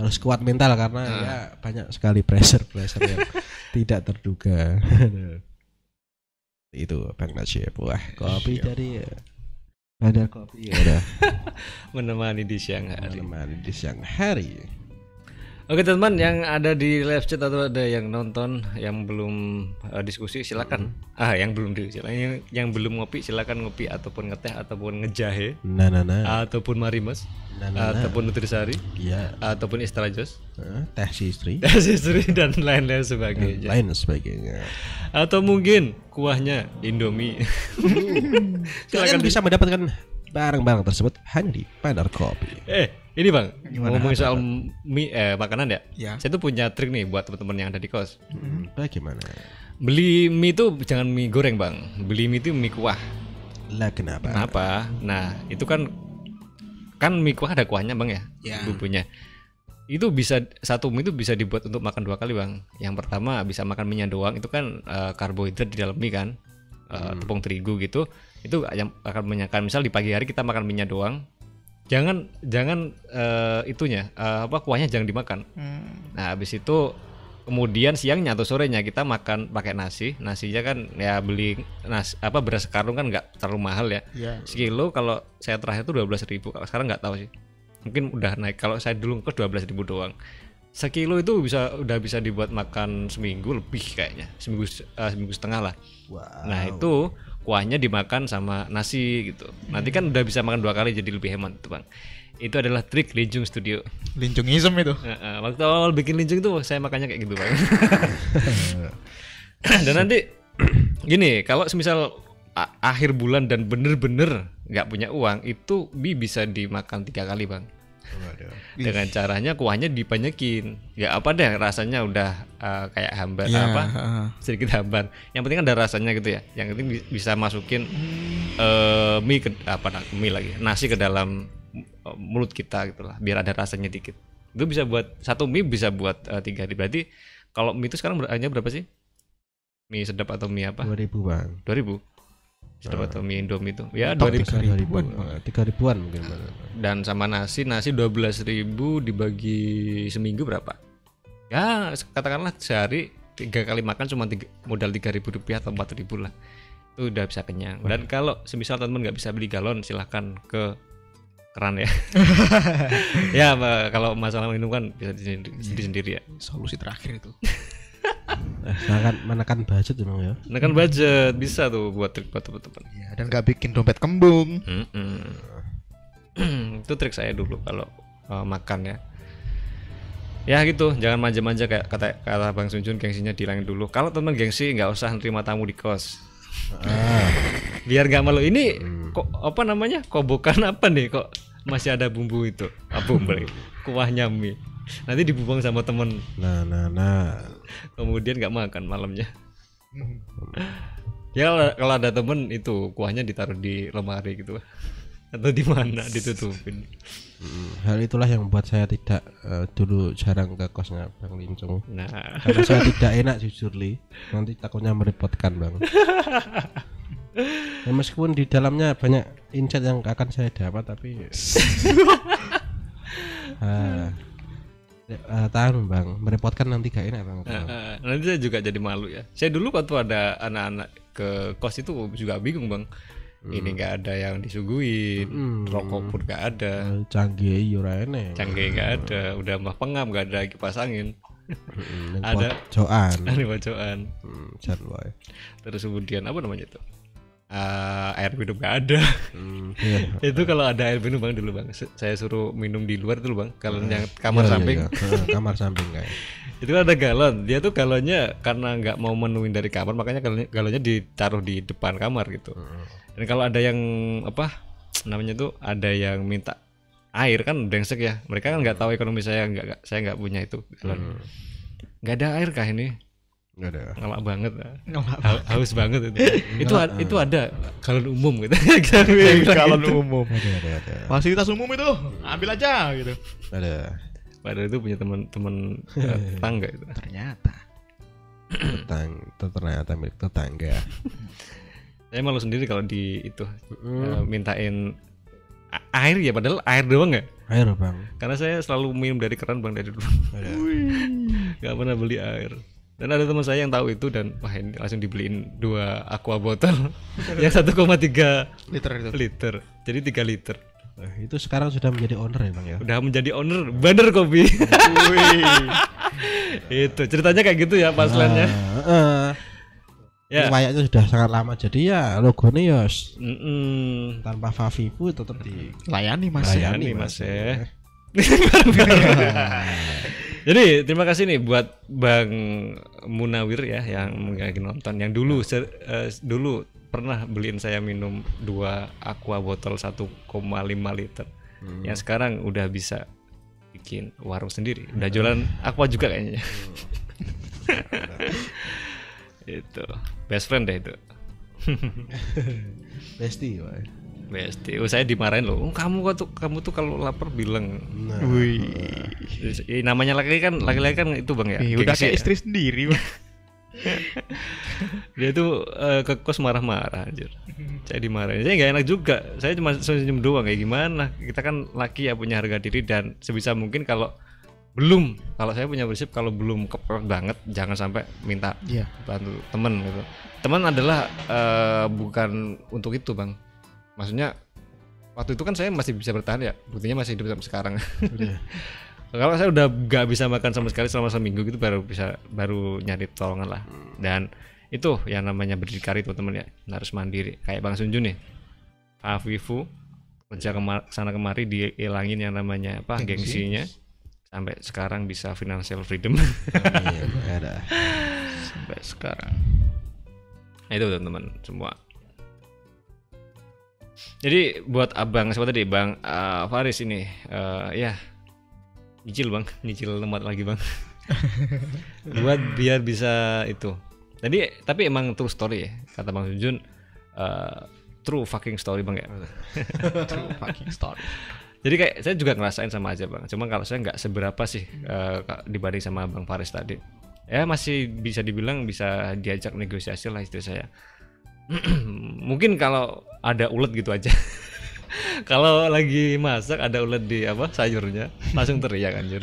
harus kuat mental karena Nah. ya banyak sekali pressure pressure yang *laughs* tidak terduga. *laughs* itu bang Najib wah kopi dari Bandar kopi ya *laughs* udah menemani di siang hari menemani di siang hari. Oke teman-teman yang ada di live chat atau ada yang nonton yang belum eh, diskusi silakan. Ah yang belum diskusi, yang, yang belum ngopi silakan ngopi ataupun ngeteh ataupun ngejahe Nah, nah, nah. ataupun marimas Nah, nah, nah. ataupun nutrisari Iya, ataupun istrajos eh, teh si istri *laughs* istri dan lain-lain sebagainya. lain sebagainya. Atau mungkin kuahnya Indomie. *laughs* Kalian bisa mendapatkan barang-barang tersebut hanya di Bandar Kopi. eh ini bang Gimana? ngomongin soal mie eh, makanan ya. Ya. Saya tuh punya trik nih buat teman-teman yang ada di kos. Hmm, Bagaimana? Beli mie itu jangan mie goreng bang. Beli mie itu mie kuah. Lah kenapa? Kenapa? Nah, itu kan kan mie kuah ada kuahnya bang ya, Ya. bumbunya. Itu bisa satu mie itu bisa dibuat untuk makan dua kali bang. Yang pertama bisa makan mie doang, itu kan eh, karbohidrat di dalam mie kan, Eh, tepung terigu gitu. itu yang akan menyakan misal di pagi hari kita makan minyak doang jangan jangan eh, itunya eh, apa kuahnya jangan dimakan. Hmm. nah habis itu kemudian siangnya atau sorenya kita makan pakai nasi. Nasinya kan ya beli nas apa beras karung kan nggak terlalu mahal ya. Iya. sekilo kalau saya terakhir tuh 12.000 ribu kalau sekarang nggak tahu sih. Mungkin udah naik kalau saya dulu ke 12.000 ribu doang. Sekilo itu bisa udah bisa dibuat makan seminggu lebih kayaknya. Seminggu eh, seminggu setengah lah. Wow. nah itu kuahnya dimakan sama nasi gitu. Nanti kan udah bisa makan dua kali jadi lebih hemat tuh bang. Itu adalah trik Linjung Studio. Lincungism itu. Waktu awal bikin Linjung tuh saya makannya kayak gitu bang. *laughs* Dan nanti gini kalau semisal akhir bulan dan bener-bener nggak punya uang itu mie bisa dimakan tiga kali bang dengan caranya kuahnya dipanyekin Ya apa deh rasanya udah uh, kayak hambar yeah. apa? Sedikit hambar. Yang penting ada rasanya gitu ya. Yang penting bisa masukin uh, mie ke apa mie lagi. Nasi ke dalam eh, mulut kita gitulah biar ada rasanya dikit. Itu bisa buat satu mie bisa buat uh, tiga hari. Berarti kalau mie itu sekarang hanya berapa sih? Mie sedap atau mie apa? dua ribu Bang. dua ribu Sedapat uh, mie Indomie itu. Ya, dua ribuan, tiga ribuan mungkin. Dan sama nasi, nasi dua belas ribu dibagi seminggu berapa? Ya, katakanlah sehari tiga kali makan cuma tiga, modal tiga ribu rupiah atau empat ribu lah. Itu udah bisa kenyang. Dan kalau semisal teman nggak bisa beli galon, silahkan ke keran ya. *laughs* ya, kalau masalah minum kan bisa sendiri sendiri ya. Solusi terakhir itu. *laughs* Sangat menekan budget memang ya. nah kan budget bisa tuh buat trik buat teman-teman. Iya, dan gak bikin dompet kembung. Mm-mm. *clears throat* itu trik saya dulu kalau uh, makan ya. Ya gitu jangan manja-manja kayak kata kata bang Sunjun gengsinya dihilangin dulu. Kalau teman gengsi nggak usah nerima tamu di kos. Ah, biar nggak malu. Ini kok apa namanya kobokan apa nih kok masih ada bumbu itu? Apa bumbu. *laughs* Lagi? kuahnya mie nanti dibuang sama temen nah, nah, nah. kemudian nggak makan malamnya ya kalau- ada temen itu kuahnya ditaruh di lemari gitu atau di mana ditutupin Mm, Hal itulah yang membuat saya tidak eh, dulu jarang ke kosnya Bang Lincung. nah Karena saya *laughs* tidak enak jujur li. Nanti takutnya merepotkan bang. *laughs* Ya, meskipun di dalamnya banyak insight yang akan saya dapat tapi *laughs* ah, ah, tahan bang merepotkan nanti gak enak bang. Eh, nanti saya juga jadi malu ya. Saya dulu waktu ada anak-anak ke kos itu juga bingung bang. Ini nggak ada yang disuguhin, Hmm. rokok pun nggak ada, Canggih yura ini. canggih nggak ada, udah mah pengam nggak ada kipas angin, Ada. Joan. ada bacoan. Hmm. Terus kemudian apa namanya itu? Ah, air minum nggak ada. Hmm, iya. itu kalau ada air minum bang dulu bang, saya suruh minum di luar dulu bang. Kalau yang kamar Iya, iya, samping, iya. *laughs* Eh, kamar samping kayak. itu ada galon. Dia tuh galonnya karena nggak mau menuin dari kamar makanya galonnya, galonnya ditaruh di depan kamar gitu. Dan kalau ada yang apa namanya tuh ada yang minta air kan brengsek ya. Mereka kan nggak tahu ekonomi saya nggak saya nggak punya itu galon. Nggak ada air kah ini ada. ngelak banget. Ngelak Ha- haus banget itu itu a- itu ada galon umum gitu *laughs* Galon gitu. umum. Ada ada ada. Fasilitas umum itu, ambil aja gitu. Ada. padahal itu punya teman-teman eh, *laughs* tetangga itu Ternyata. Tetang, ternyata milik tetangga. *laughs* saya malu sendiri kalau di itu eh, mintain air ya padahal air doang ya Air bang. karena saya selalu minum dari keran bang dari dulu Ada. nggak pernah beli air dan ada teman saya yang tahu itu dan wah ini langsung dibeliin dua aqua botol. *laughs* Yang 1,3 Liter itu. liter. Jadi 3 liter. Nah, itu sekarang sudah menjadi owner ya bang ya. udah menjadi owner. Bandar Kopi *laughs* itu ceritanya kayak gitu ya paslannya Ah, *laughs* ya. Kayaknya sudah sangat lama jadi ya logonya ya s- Mm-mm. tanpa Favivu tetap di Layani mas. Layani, Mas, ya. Jadi terima kasih nih buat Bang Munawir ya yang lagi nonton yang dulu ser- eh, dulu pernah beliin saya minum dua aqua botol 1,5 liter. Yang sekarang udah bisa bikin warung sendiri. Udah jualan aqua juga kayaknya. *laughs* itu best friend deh itu. *laughs* Besti Besti. Oh, saya dimarahin loh. "Oh, kamu kok tuh kamu tuh kalau lapar bilang. Nah, Wih. Eh, namanya laki-laki kan laki-laki kan itu Bang ya. Ih, udah kayak ya. istri sendiri. Bang. *laughs* dia tuh eh, ke kos marah-marah anjir saya dimarahin saya nggak enak juga saya cuma senyum doang kayak gimana kita kan laki ya punya harga diri dan sebisa mungkin kalau belum kalau saya punya prinsip kalau belum kepepet banget jangan sampai minta Iya. bantu temen gitu teman adalah eh, bukan untuk itu bang maksudnya waktu itu kan saya masih bisa bertahan ya. Buktinya masih hidup sampai sekarang. *laughs* Kalau saya udah nggak bisa makan sama sekali selama seminggu gitu baru bisa baru nyari tolongan lah. Dan itu yang namanya berdikari teman-teman ya. Harus mandiri. Kayak bang Sunjun nih. Afifu kerja kema- sana kemari dihilangin yang namanya apa Gengsi. gengsinya. Sampai sekarang bisa financial freedom. *laughs* Amin. Ada. Sampai sekarang. Nah, itu teman-teman semua jadi buat abang siapa tadi? Bang eh, Faris ini. Eh, ya. Nyicil bang. *laughs* Nyicil tempat lagi bang. *laughs* Buat biar bisa itu. Jadi tapi emang true story ya kata bang Junjun. Eh, true fucking story bang ya. *laughs* True fucking story. jadi kayak saya juga ngerasain sama aja bang. Cuma kalau saya nggak seberapa sih ka- dibanding sama bang Faris tadi. Ya masih bisa dibilang bisa diajak negosiasi lah istri saya *clears throat* mungkin kalau ada ulet gitu aja. *laughs* Kalau lagi masak ada ulet di apa sayurnya. Langsung teriak anjir.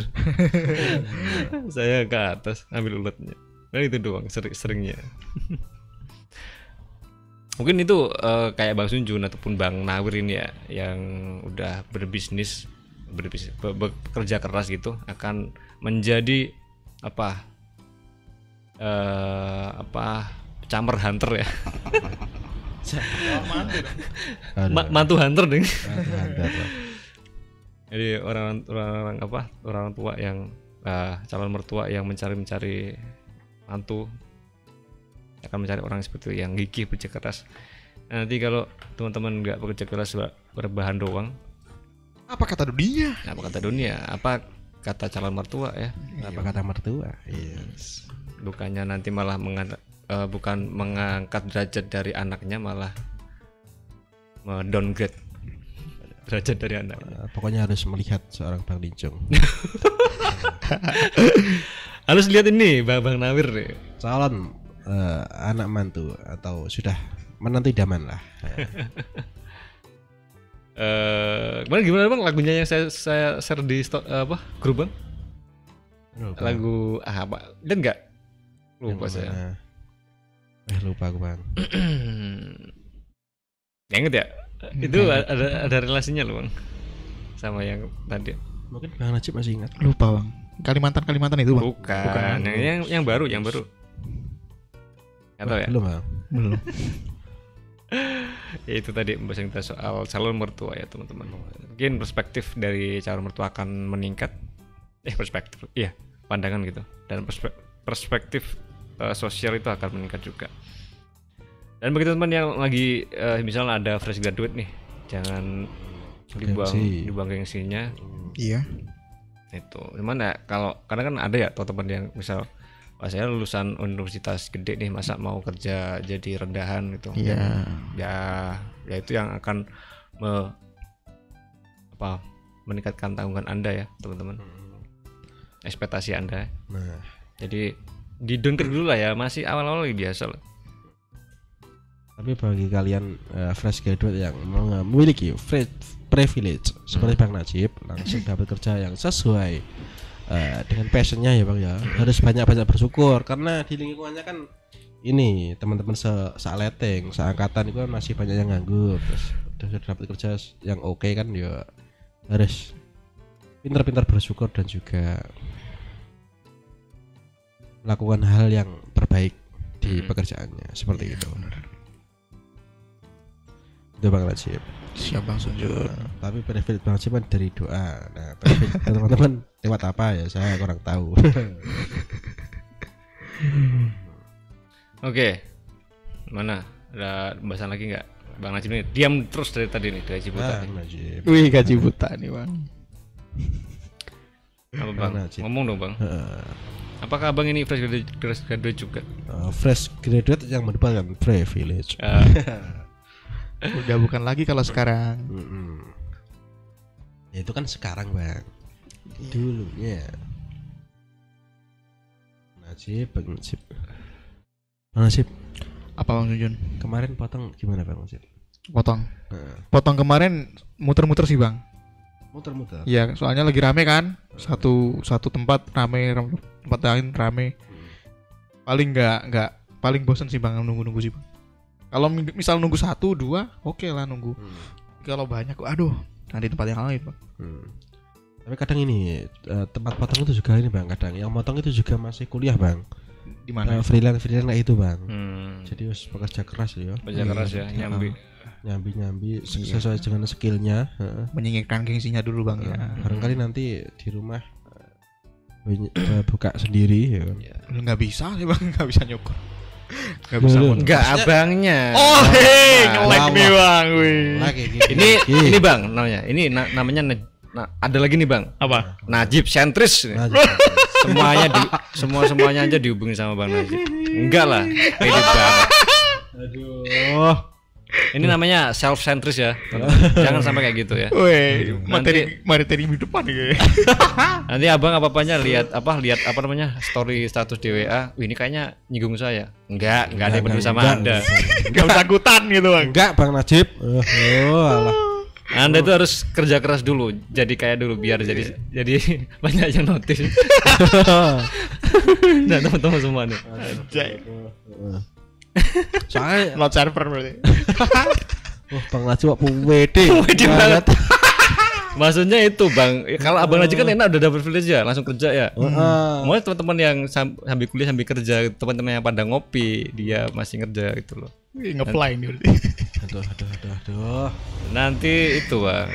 *laughs* Saya ke atas ambil uletnya. Nah itu doang sering seringnya. *laughs* Mungkin itu eh, kayak Bang Sunjun ataupun Bang Nawir ini ya yang udah berbisnis berbisnis be- bekerja keras gitu akan menjadi apa eh apa camper hunter ya. *laughs* Ma- mantu hunter ada. jadi orang orang apa orang tua yang eh, calon mertua yang mencari mencari mantu akan mencari orang seperti itu yang gigih bekerja keras Nah, nanti kalau teman-teman nggak bekerja keras ber- berbahan doang Apa kata dunia? apa kata dunia apa kata calon mertua ya Apa kata mertua? Iya. bukannya nanti malah eh, bukan mengangkat derajat dari anaknya malah downgrade derajat dari anaknya Eh, Pokoknya harus melihat seorang Bang Lincung. *laughs* harus lihat ini bang bang Nawir nih Calon eh, anak mantu atau sudah menanti daman lah. *laughs* Eh, kemarin gimana bang lagunya yang saya saya share di sto- apa grup bang Lupa. lagu ah, apa dan enggak Yang lupa saya mana? Eh lupa aku bang. *clears throat* Nggak inget ya itu ada ada relasinya loh bang sama yang tadi Mungkin Bang Najib masih ingat. Lupa bang. Kalimantan Kalimantan itu bang. bukan, Yang, yang yang baru yang baru tahu ya Belum bang. Belum. Ya, *laughs* itu tadi pembahasan kita soal calon mertua ya teman-teman mungkin perspektif dari calon mertua akan meningkat eh perspektif iya pandangan gitu dan perspe- perspektif eh, sosial itu akan meningkat juga. Dan bagi teman-teman yang lagi eh, misalnya ada fresh graduate nih jangan dibuang Gengsi. dibuang gengsinya. Iya. itu. Cuman ya kalau karena kan ada ya teman-teman yang misal Wah, saya lulusan universitas gede nih masa mau kerja jadi rendahan? Gitu. Iya. ya ya itu yang akan me- apa meningkatkan tanggungan anda ya teman-teman. Ekspektasi anda. Nah, jadi di downgrade dulu lah ya masih awal-awal biasa lah. Tapi bagi kalian eh, fresh graduate yang memiliki free privilege seperti Bang Najib langsung dapat kerja yang sesuai eh, dengan passionnya ya Bang ya. Harus banyak-banyak bersyukur karena di lingkungannya kan ini teman-teman se sealeteng seangkatan itu kan masih banyak yang nganggur. Terus udah dapat kerja yang oke kan ya harus pintar-pintar bersyukur dan juga melakukan hal yang terbaik di Hmm. pekerjaannya. Seperti itu. itu Bang Najib. Siap bang Sunjun. tapi benefit Bang Najib kan dari doa. Nah benefit *laughs* teman-teman lewat apa ya? Saya kurang tahu. Oke. Mana? Ada pembahasan lagi nggak? Bang Najib ini diam terus dari tadi nih dari Ciputat Bang Najib. Wih gaji buta nih bang. apa Bang? Bang ngomong dong bang. Heeh. Apakah abang ini fresh graduate, fresh graduate juga Uh, fresh graduate yang mendapatkan privilege Eh, *laughs* Udah bukan lagi kalau sekarang. Mm-mm. Ya, itu kan sekarang bang dulunya Najib Bang Najib Bang Nasib, Apa Bang Jun? kemarin potong gimana Bang Nasib? Potong. Heeh. Potong kemarin muter-muter sih bang. Muter-muter. Iya, soalnya lagi rame kan. Satu satu tempat rame, ram- tempat lain rame. Paling nggak nggak paling bosen sih bang nunggu-nunggu sih bang. Kalau mi- misal nunggu satu dua, oke lah nunggu. Hmm. Kalau banyak, aduh, nanti tempat yang lain bang. Hmm. Tapi kadang ini eh, tempat potong itu juga ini bang. Kadang yang potong itu juga masih kuliah bang. Di mana? Eh, freelance freelance kayak itu bang. Hmm. Jadi harus bekerja keras ya. Kerja keras ya, nyambi. Nyambi nyambi Iya. sesuai dengan skillnya. heeh. Menyingkirkan gengsinya dulu bang ya. Barangkali nanti di rumah eh, eh, buka sendiri ya kan. Udah nggak bisa sih bang, *laughs* nggak bisa nyukur. Nggak bisa. Enggak abangnya. Oh, hei, Nah, nge-lag wah, nih bang, Ini ini Bang namanya. Ini na- namanya na- na- ada lagi nih Bang. Apa? Najib sentris. Nah, semuanya di semua semuanya aja dihubungi sama Bang Najib. Enggak lah, pede banget. Aduh. Ini namanya self centris ya. *laughs* Jangan sampai kayak gitu ya. Nanti- materi materi minggu depan nih. *laughs* Nanti abang apa apanya lihat apa lihat apa namanya story status di WA. Wih ini kayaknya nyinggung saya. Enggak, enggak ada yang peduli sama enggak, anda. Gak usah ikutan gitu bang. Enggak Bang Najib. Oh, oh alah. Anda itu harus kerja keras dulu. Jadi kayak dulu biar jadi jadi *laughs* banyak yang notice. Nah teman-teman semua nih. *laughs* Soalnya Not server berarti. *laughs* oh Bang Najib kok pede. *laughs* Pede banget. Maksudnya itu bang, Ya, kalau abang aja kan enak udah dapat privilege ya, langsung kerja ya. Heeh. Mau teman-teman yang sam- sambil kuliah sambil kerja, teman-teman yang pada ngopi, dia masih kerja gitu loh. Nih berarti. Aduh aduh aduh aduh. Nanti itu bang,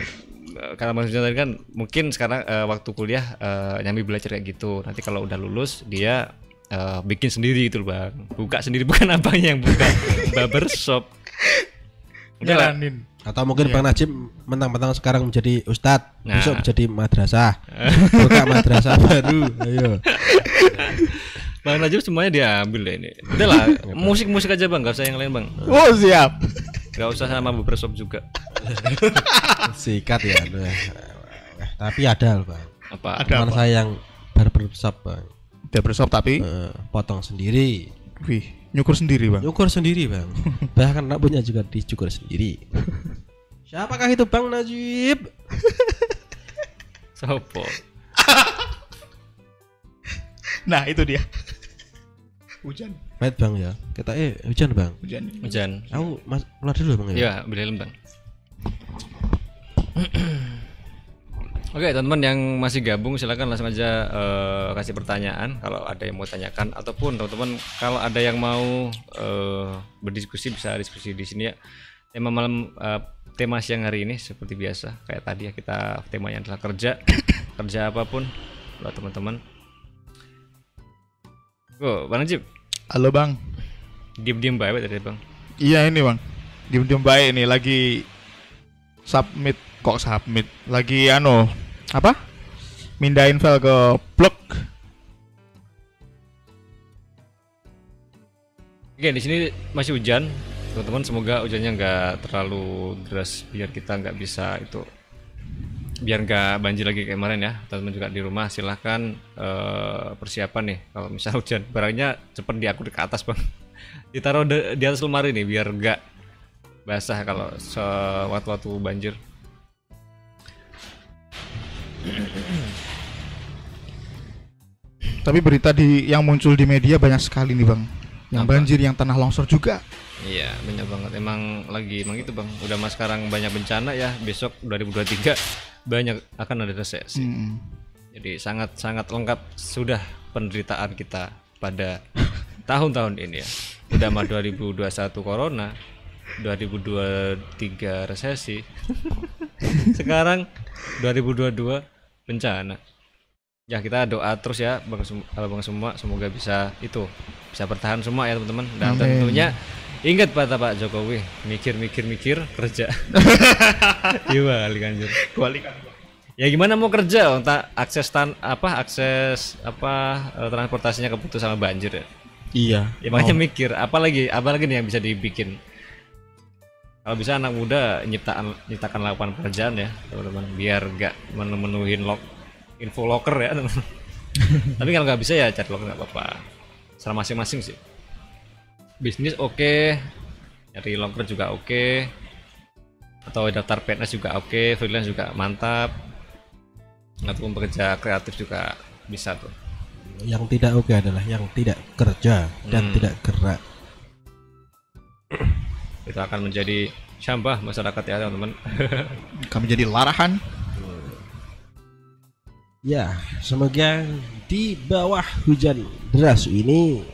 karena maksudnya tadi kan mungkin sekarang eh, waktu kuliah eh, nyambi belajar kayak gitu. Nanti kalau udah lulus dia eh, bikin sendiri gitu loh bang, buka sendiri *laughs* bukan abangnya yang buka barbershop. Udah lah. Jalanin. Atau mungkin Bang Najib mentang-mentang sekarang menjadi ustadz, Nah. besok menjadi madrasah. *laughs* Buka madrasah baru. Ayo. *laughs* Bang Najib semuanya diambil deh ini. Udah lah, musik-musik aja bang, gak usah yang lain bang. Oh siap. Gak usah sama barbershop juga. Sikat ya. Tapi ada loh, Bang. Apa? Ada Teman apa? saya yang barbershop, Bang. Dia bersop tapi, Eh, potong sendiri. wih, nyukur sendiri bang. Nyukur sendiri, Bang. *laughs* Bahkan rambutnya juga dicukur sendiri. *laughs* Siapakah itu Bang Najib? *laughs* Sopo. Nah itu dia. Hujan. Right, Bang ya. Kita eh hujan, Bang. Hujan. Hujan. Aku mas keluar dulu, Bang ya. Ya, beli helm *clears throat* Oke teman-teman yang masih gabung silakan langsung aja eh, kasih pertanyaan kalau ada yang mau tanyakan ataupun teman-teman kalau ada yang mau eh, berdiskusi bisa diskusi di sini ya tema malam eh, tema siang hari ini seperti biasa kayak tadi ya kita temanya adalah kerja *coughs* kerja apa pun buat teman-teman. Oh, Bang Najib, Halo bang. diem-diem baik tadi bang. Iya ini bang. Diem-diem baik nih lagi submit kok submit lagi anu apa? Mindahin file ke blog. Oke, di sini masih hujan. Teman-teman semoga hujannya nggak terlalu deras biar kita nggak bisa itu biar nggak banjir lagi kayak kemarin ya. Teman-teman juga di rumah silahkan eh, persiapan nih kalau misal *laughs* hujan barangnya cepet diangkut ke atas bang. Ditaruh di atas lemari nih biar nggak basah kalau sewaktu-waktu banjir. *clears throat* Tapi berita di yang muncul di media banyak sekali nih bang. Yang Apa? banjir, yang tanah longsor juga. Iya banyak banget. Emang lagi emang itu bang. Udah mas sekarang banyak bencana ya. Besok 2023 banyak akan ada resesi. Hmm. Jadi sangat sangat lengkap sudah penderitaan kita pada *laughs* tahun-tahun ini ya. Udah mah 2021 corona, 2023 resesi. *laughs* Sekarang 2022 bencana. Ya kita doa terus ya bang, sem- abang semua semoga bisa itu bisa bertahan semua ya teman-teman dan Amin. tentunya ingat kata Pak Jokowi mikir-mikir-mikir kerja. *laughs* Iya kali anjir. Ya gimana mau kerja Bang? tak akses tan apa akses apa eh, transportasinya keputus sama banjir ya. Iya. Ya makanya mikir apalagi apalagi nih yang bisa dibikin. Kalau bisa anak muda nyiptaan nyiptakan lapangan pekerjaan ya teman-teman biar gak memenuhin log info locker ya teman-teman. *laughs* Tapi kalau nggak bisa ya chat locker nggak apa-apa. Salah masing-masing sih. bisnis oke, nyari longker juga oke, atau daftar PNS juga oke, freelance juga mantap, ataupun pekerja kreatif juga bisa tuh. Yang tidak oke adalah yang tidak kerja dan Hmm. tidak gerak. Itu akan menjadi sampah masyarakat ya teman-teman. *laughs* Kami jadi larahan. Ya, semoga di bawah hujan deras ini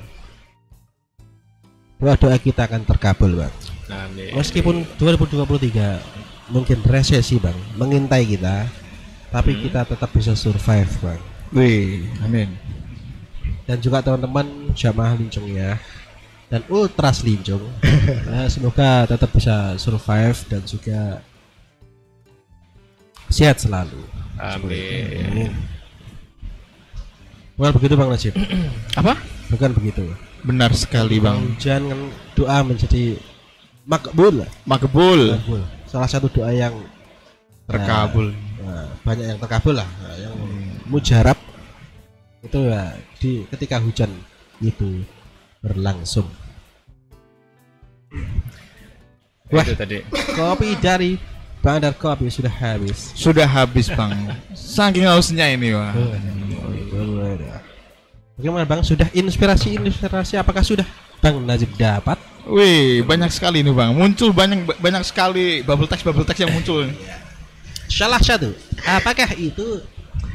doa doa kita akan terkabul, Bang. Amin. Meskipun 2023 mungkin resesi, Bang, mengintai kita, tapi kita tetap bisa survive, Bang. Wih, amin. Dan juga teman-teman jamaah lincung ya dan ultras lincung, *laughs* nah, semoga tetap bisa survive dan juga sehat selalu. Amin. Bukan begitu Bang Najib, *clears throat* Apa? bukan begitu. Benar sekali, Bang. Hujan kan doa menjadi makbul, Makbul. makbul. Salah satu doa yang Terkabul. nah, banyak yang terkabul lah, nah, yang mujarab itu ya di ketika hujan itu berlangsung. Wah. Itu tadi. Kopi dari Bandar Kopi sudah habis. Sudah habis, Bang. Saking hausnya ini, Bang. Bagaimana Bang? Sudah inspirasi-inspirasi apakah sudah Bang Najib dapat? Wih, banyak sekali ini, Bang. Muncul banyak banyak sekali bubble text bubble text yang muncul. Salah satu. Apakah itu?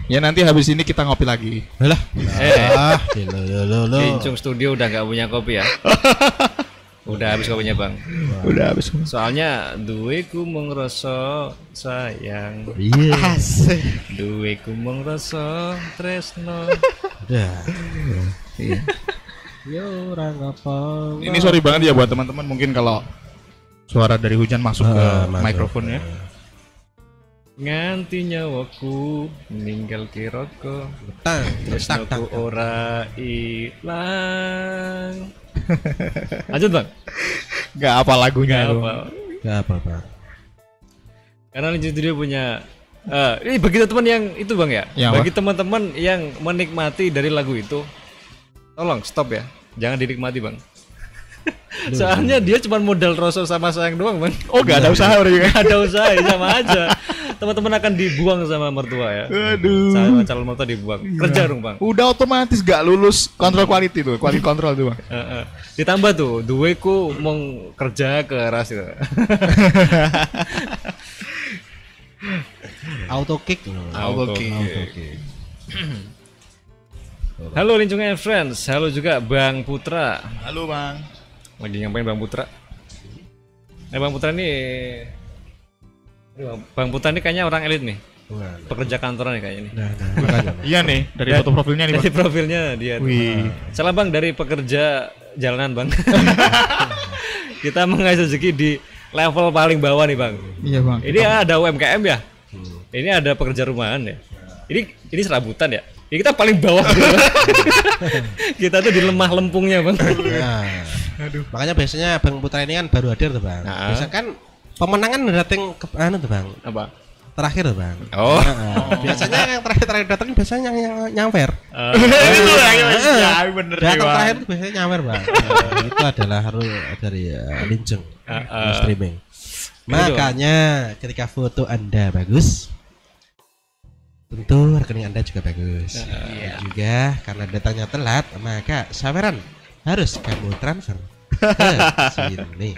Ya nanti habis ini kita ngopi lagi. Alah. Eh. Ah, lo lo lo lo. Lincung Studio udah nggak punya kopi ya. *laughs* udah habis kopinya bang. Udah habis. Soalnya duweku mung rasa sayang, Iya. Asik. duweku mung rasa tresno. Udah. Iya. Yo orang apa? Ini sorry banget ya buat teman-teman mungkin kalau suara dari hujan masuk ke Ah, masuk. mikrofonnya. Nganti nyawaku ninggal kiroko Tang, tak tak. tresnoku ora ilang. *laughs* Lanjut bang. Gak apa lagunya Nggak itu. apa. Gak apa Bang. Karena Lincung Studio punya eh ini bagi teman yang itu bang ya, apa? bagi teman-teman yang menikmati dari lagu itu, tolong stop ya, jangan dinikmati bang. Soalnya dia cuma modal rasa sama sayang doang bang. Oh, gak ada usaha berarti. Gak ada usaha ya, sama aja. Teman-teman akan dibuang sama mertua ya. Aduh. Sama calon mertua dibuang. Kerja dong bang. Udah otomatis gak lulus kontrol quality tuh, quality control tuh, Bang. *laughs* Ditambah tuh, duweku mau kerja keras gitu. *laughs* Auto kick. Auto kick. Auto kick. Halo Lincung and Friends, halo juga Bang Putra. Halo, Bang. Lagi ngapain Bang Putra? Eh Bang Putra ini Aduh, Bang Putra ini kayaknya orang elit nih, Bukan. pekerja kantoran nih kayaknya nih. Nah, nah, makanya. Iya nih, dari foto profilnya nih, Dari Bang. profilnya dia. Wih. Salah Bang dari pekerja jalanan Bang. *laughs* Kita mengais rezeki di level paling bawah nih Bang. Iya, Bang. Ini ada UMKM ya. Ini ada pekerja rumahan ya. Ini ini serabutan ya. Ini kita paling bawah. gitu, *laughs* kita tuh di lemah lempungnya Bang. Nah, makanya biasanya Bang Putra ini kan baru hadir tuh Bang. Nah. Biasanya kan pemenangan datang ke anu tuh Bang. Apa? Terakhir tuh Bang. Oh. Nah, biasanya yang terakhir-terakhir datang biasanya yang, yang nyamper. Eh, *laughs* Itu lagi, Mas. Ya, bener Datang Bang. terakhir itu biasanya nyamper Bang. Nah, itu adalah harus dari uh, Linceng Ah, ah. streaming. Makanya ketika foto Anda bagus, tentu rekening Anda juga bagus. Dan juga karena datangnya telat, maka saweran harus kamu transfer *laughs* sini.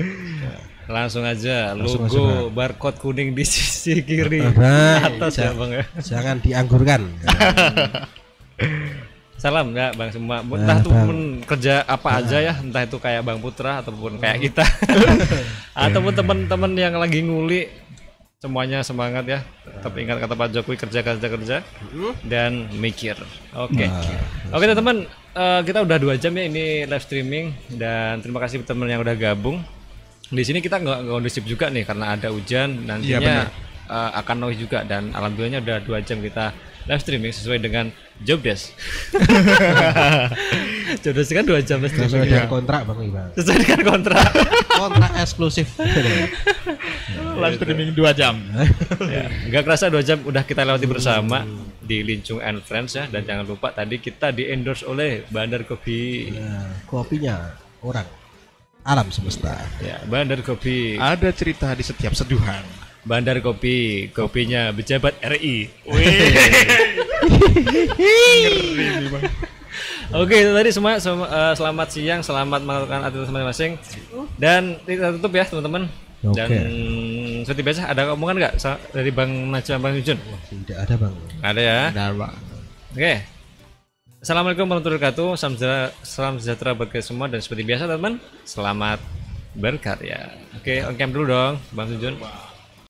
Langsung aja Langsung logo aja, barcode kuning di sisi kiri Bang, atas ya bang ya. Jangan dianggurkan. *laughs* Salam ya bang semua. Nah, Entah itu pun kerja apa aja ya, entah itu kayak bang Putra ataupun kayak kita, *laughs* ataupun teman-teman yang lagi nguli, semuanya semangat ya. Tetap ingat kata Pak Jokowi kerja kerja kerja dan mikir. Oke, oke teman-teman eh, kita udah dua jam ya ini live streaming dan terima kasih teman yang udah gabung. Di sini kita nggak kondusif juga nih karena ada hujan nantinya benar. eh, akan noise juga dan alhamdulillahnya udah dua jam kita live streaming sesuai dengan job desk. *laughs* job desk kan dua jam live Sesuai streaming. dengan kontrak Bang Iwan. Sesuai dengan kontrak. *laughs* Kontrak eksklusif. *laughs* Live streaming 2 jam. ya, nggak kerasa dua jam udah kita lewati bersama di Lincung and Friends ya dan jangan lupa tadi kita di endorse oleh Bandar Kopi. Nah, kopinya orang. alam semesta. Ya, Bandar Kopi. Ada cerita di setiap seduhan. Bandar Kopi, kopinya pejabat RI. Oke, itu tadi semua sem- eh, selamat siang, selamat melakukan aktivitas masing-masing. Dan kita tutup ya, teman-teman. Oke. Dan seperti biasa ada omongan nggak dari Bang Najwa Bang Jujun? Tidak ada bang. Ada ya. Benar, Bang. Oke. Assalamualaikum warahmatullahi wabarakatuh. Salam sejahtera, salam sejahtera buat kita semua dan seperti biasa teman, selamat berkarya. Oke, on cam dulu dong, Bang Jujun.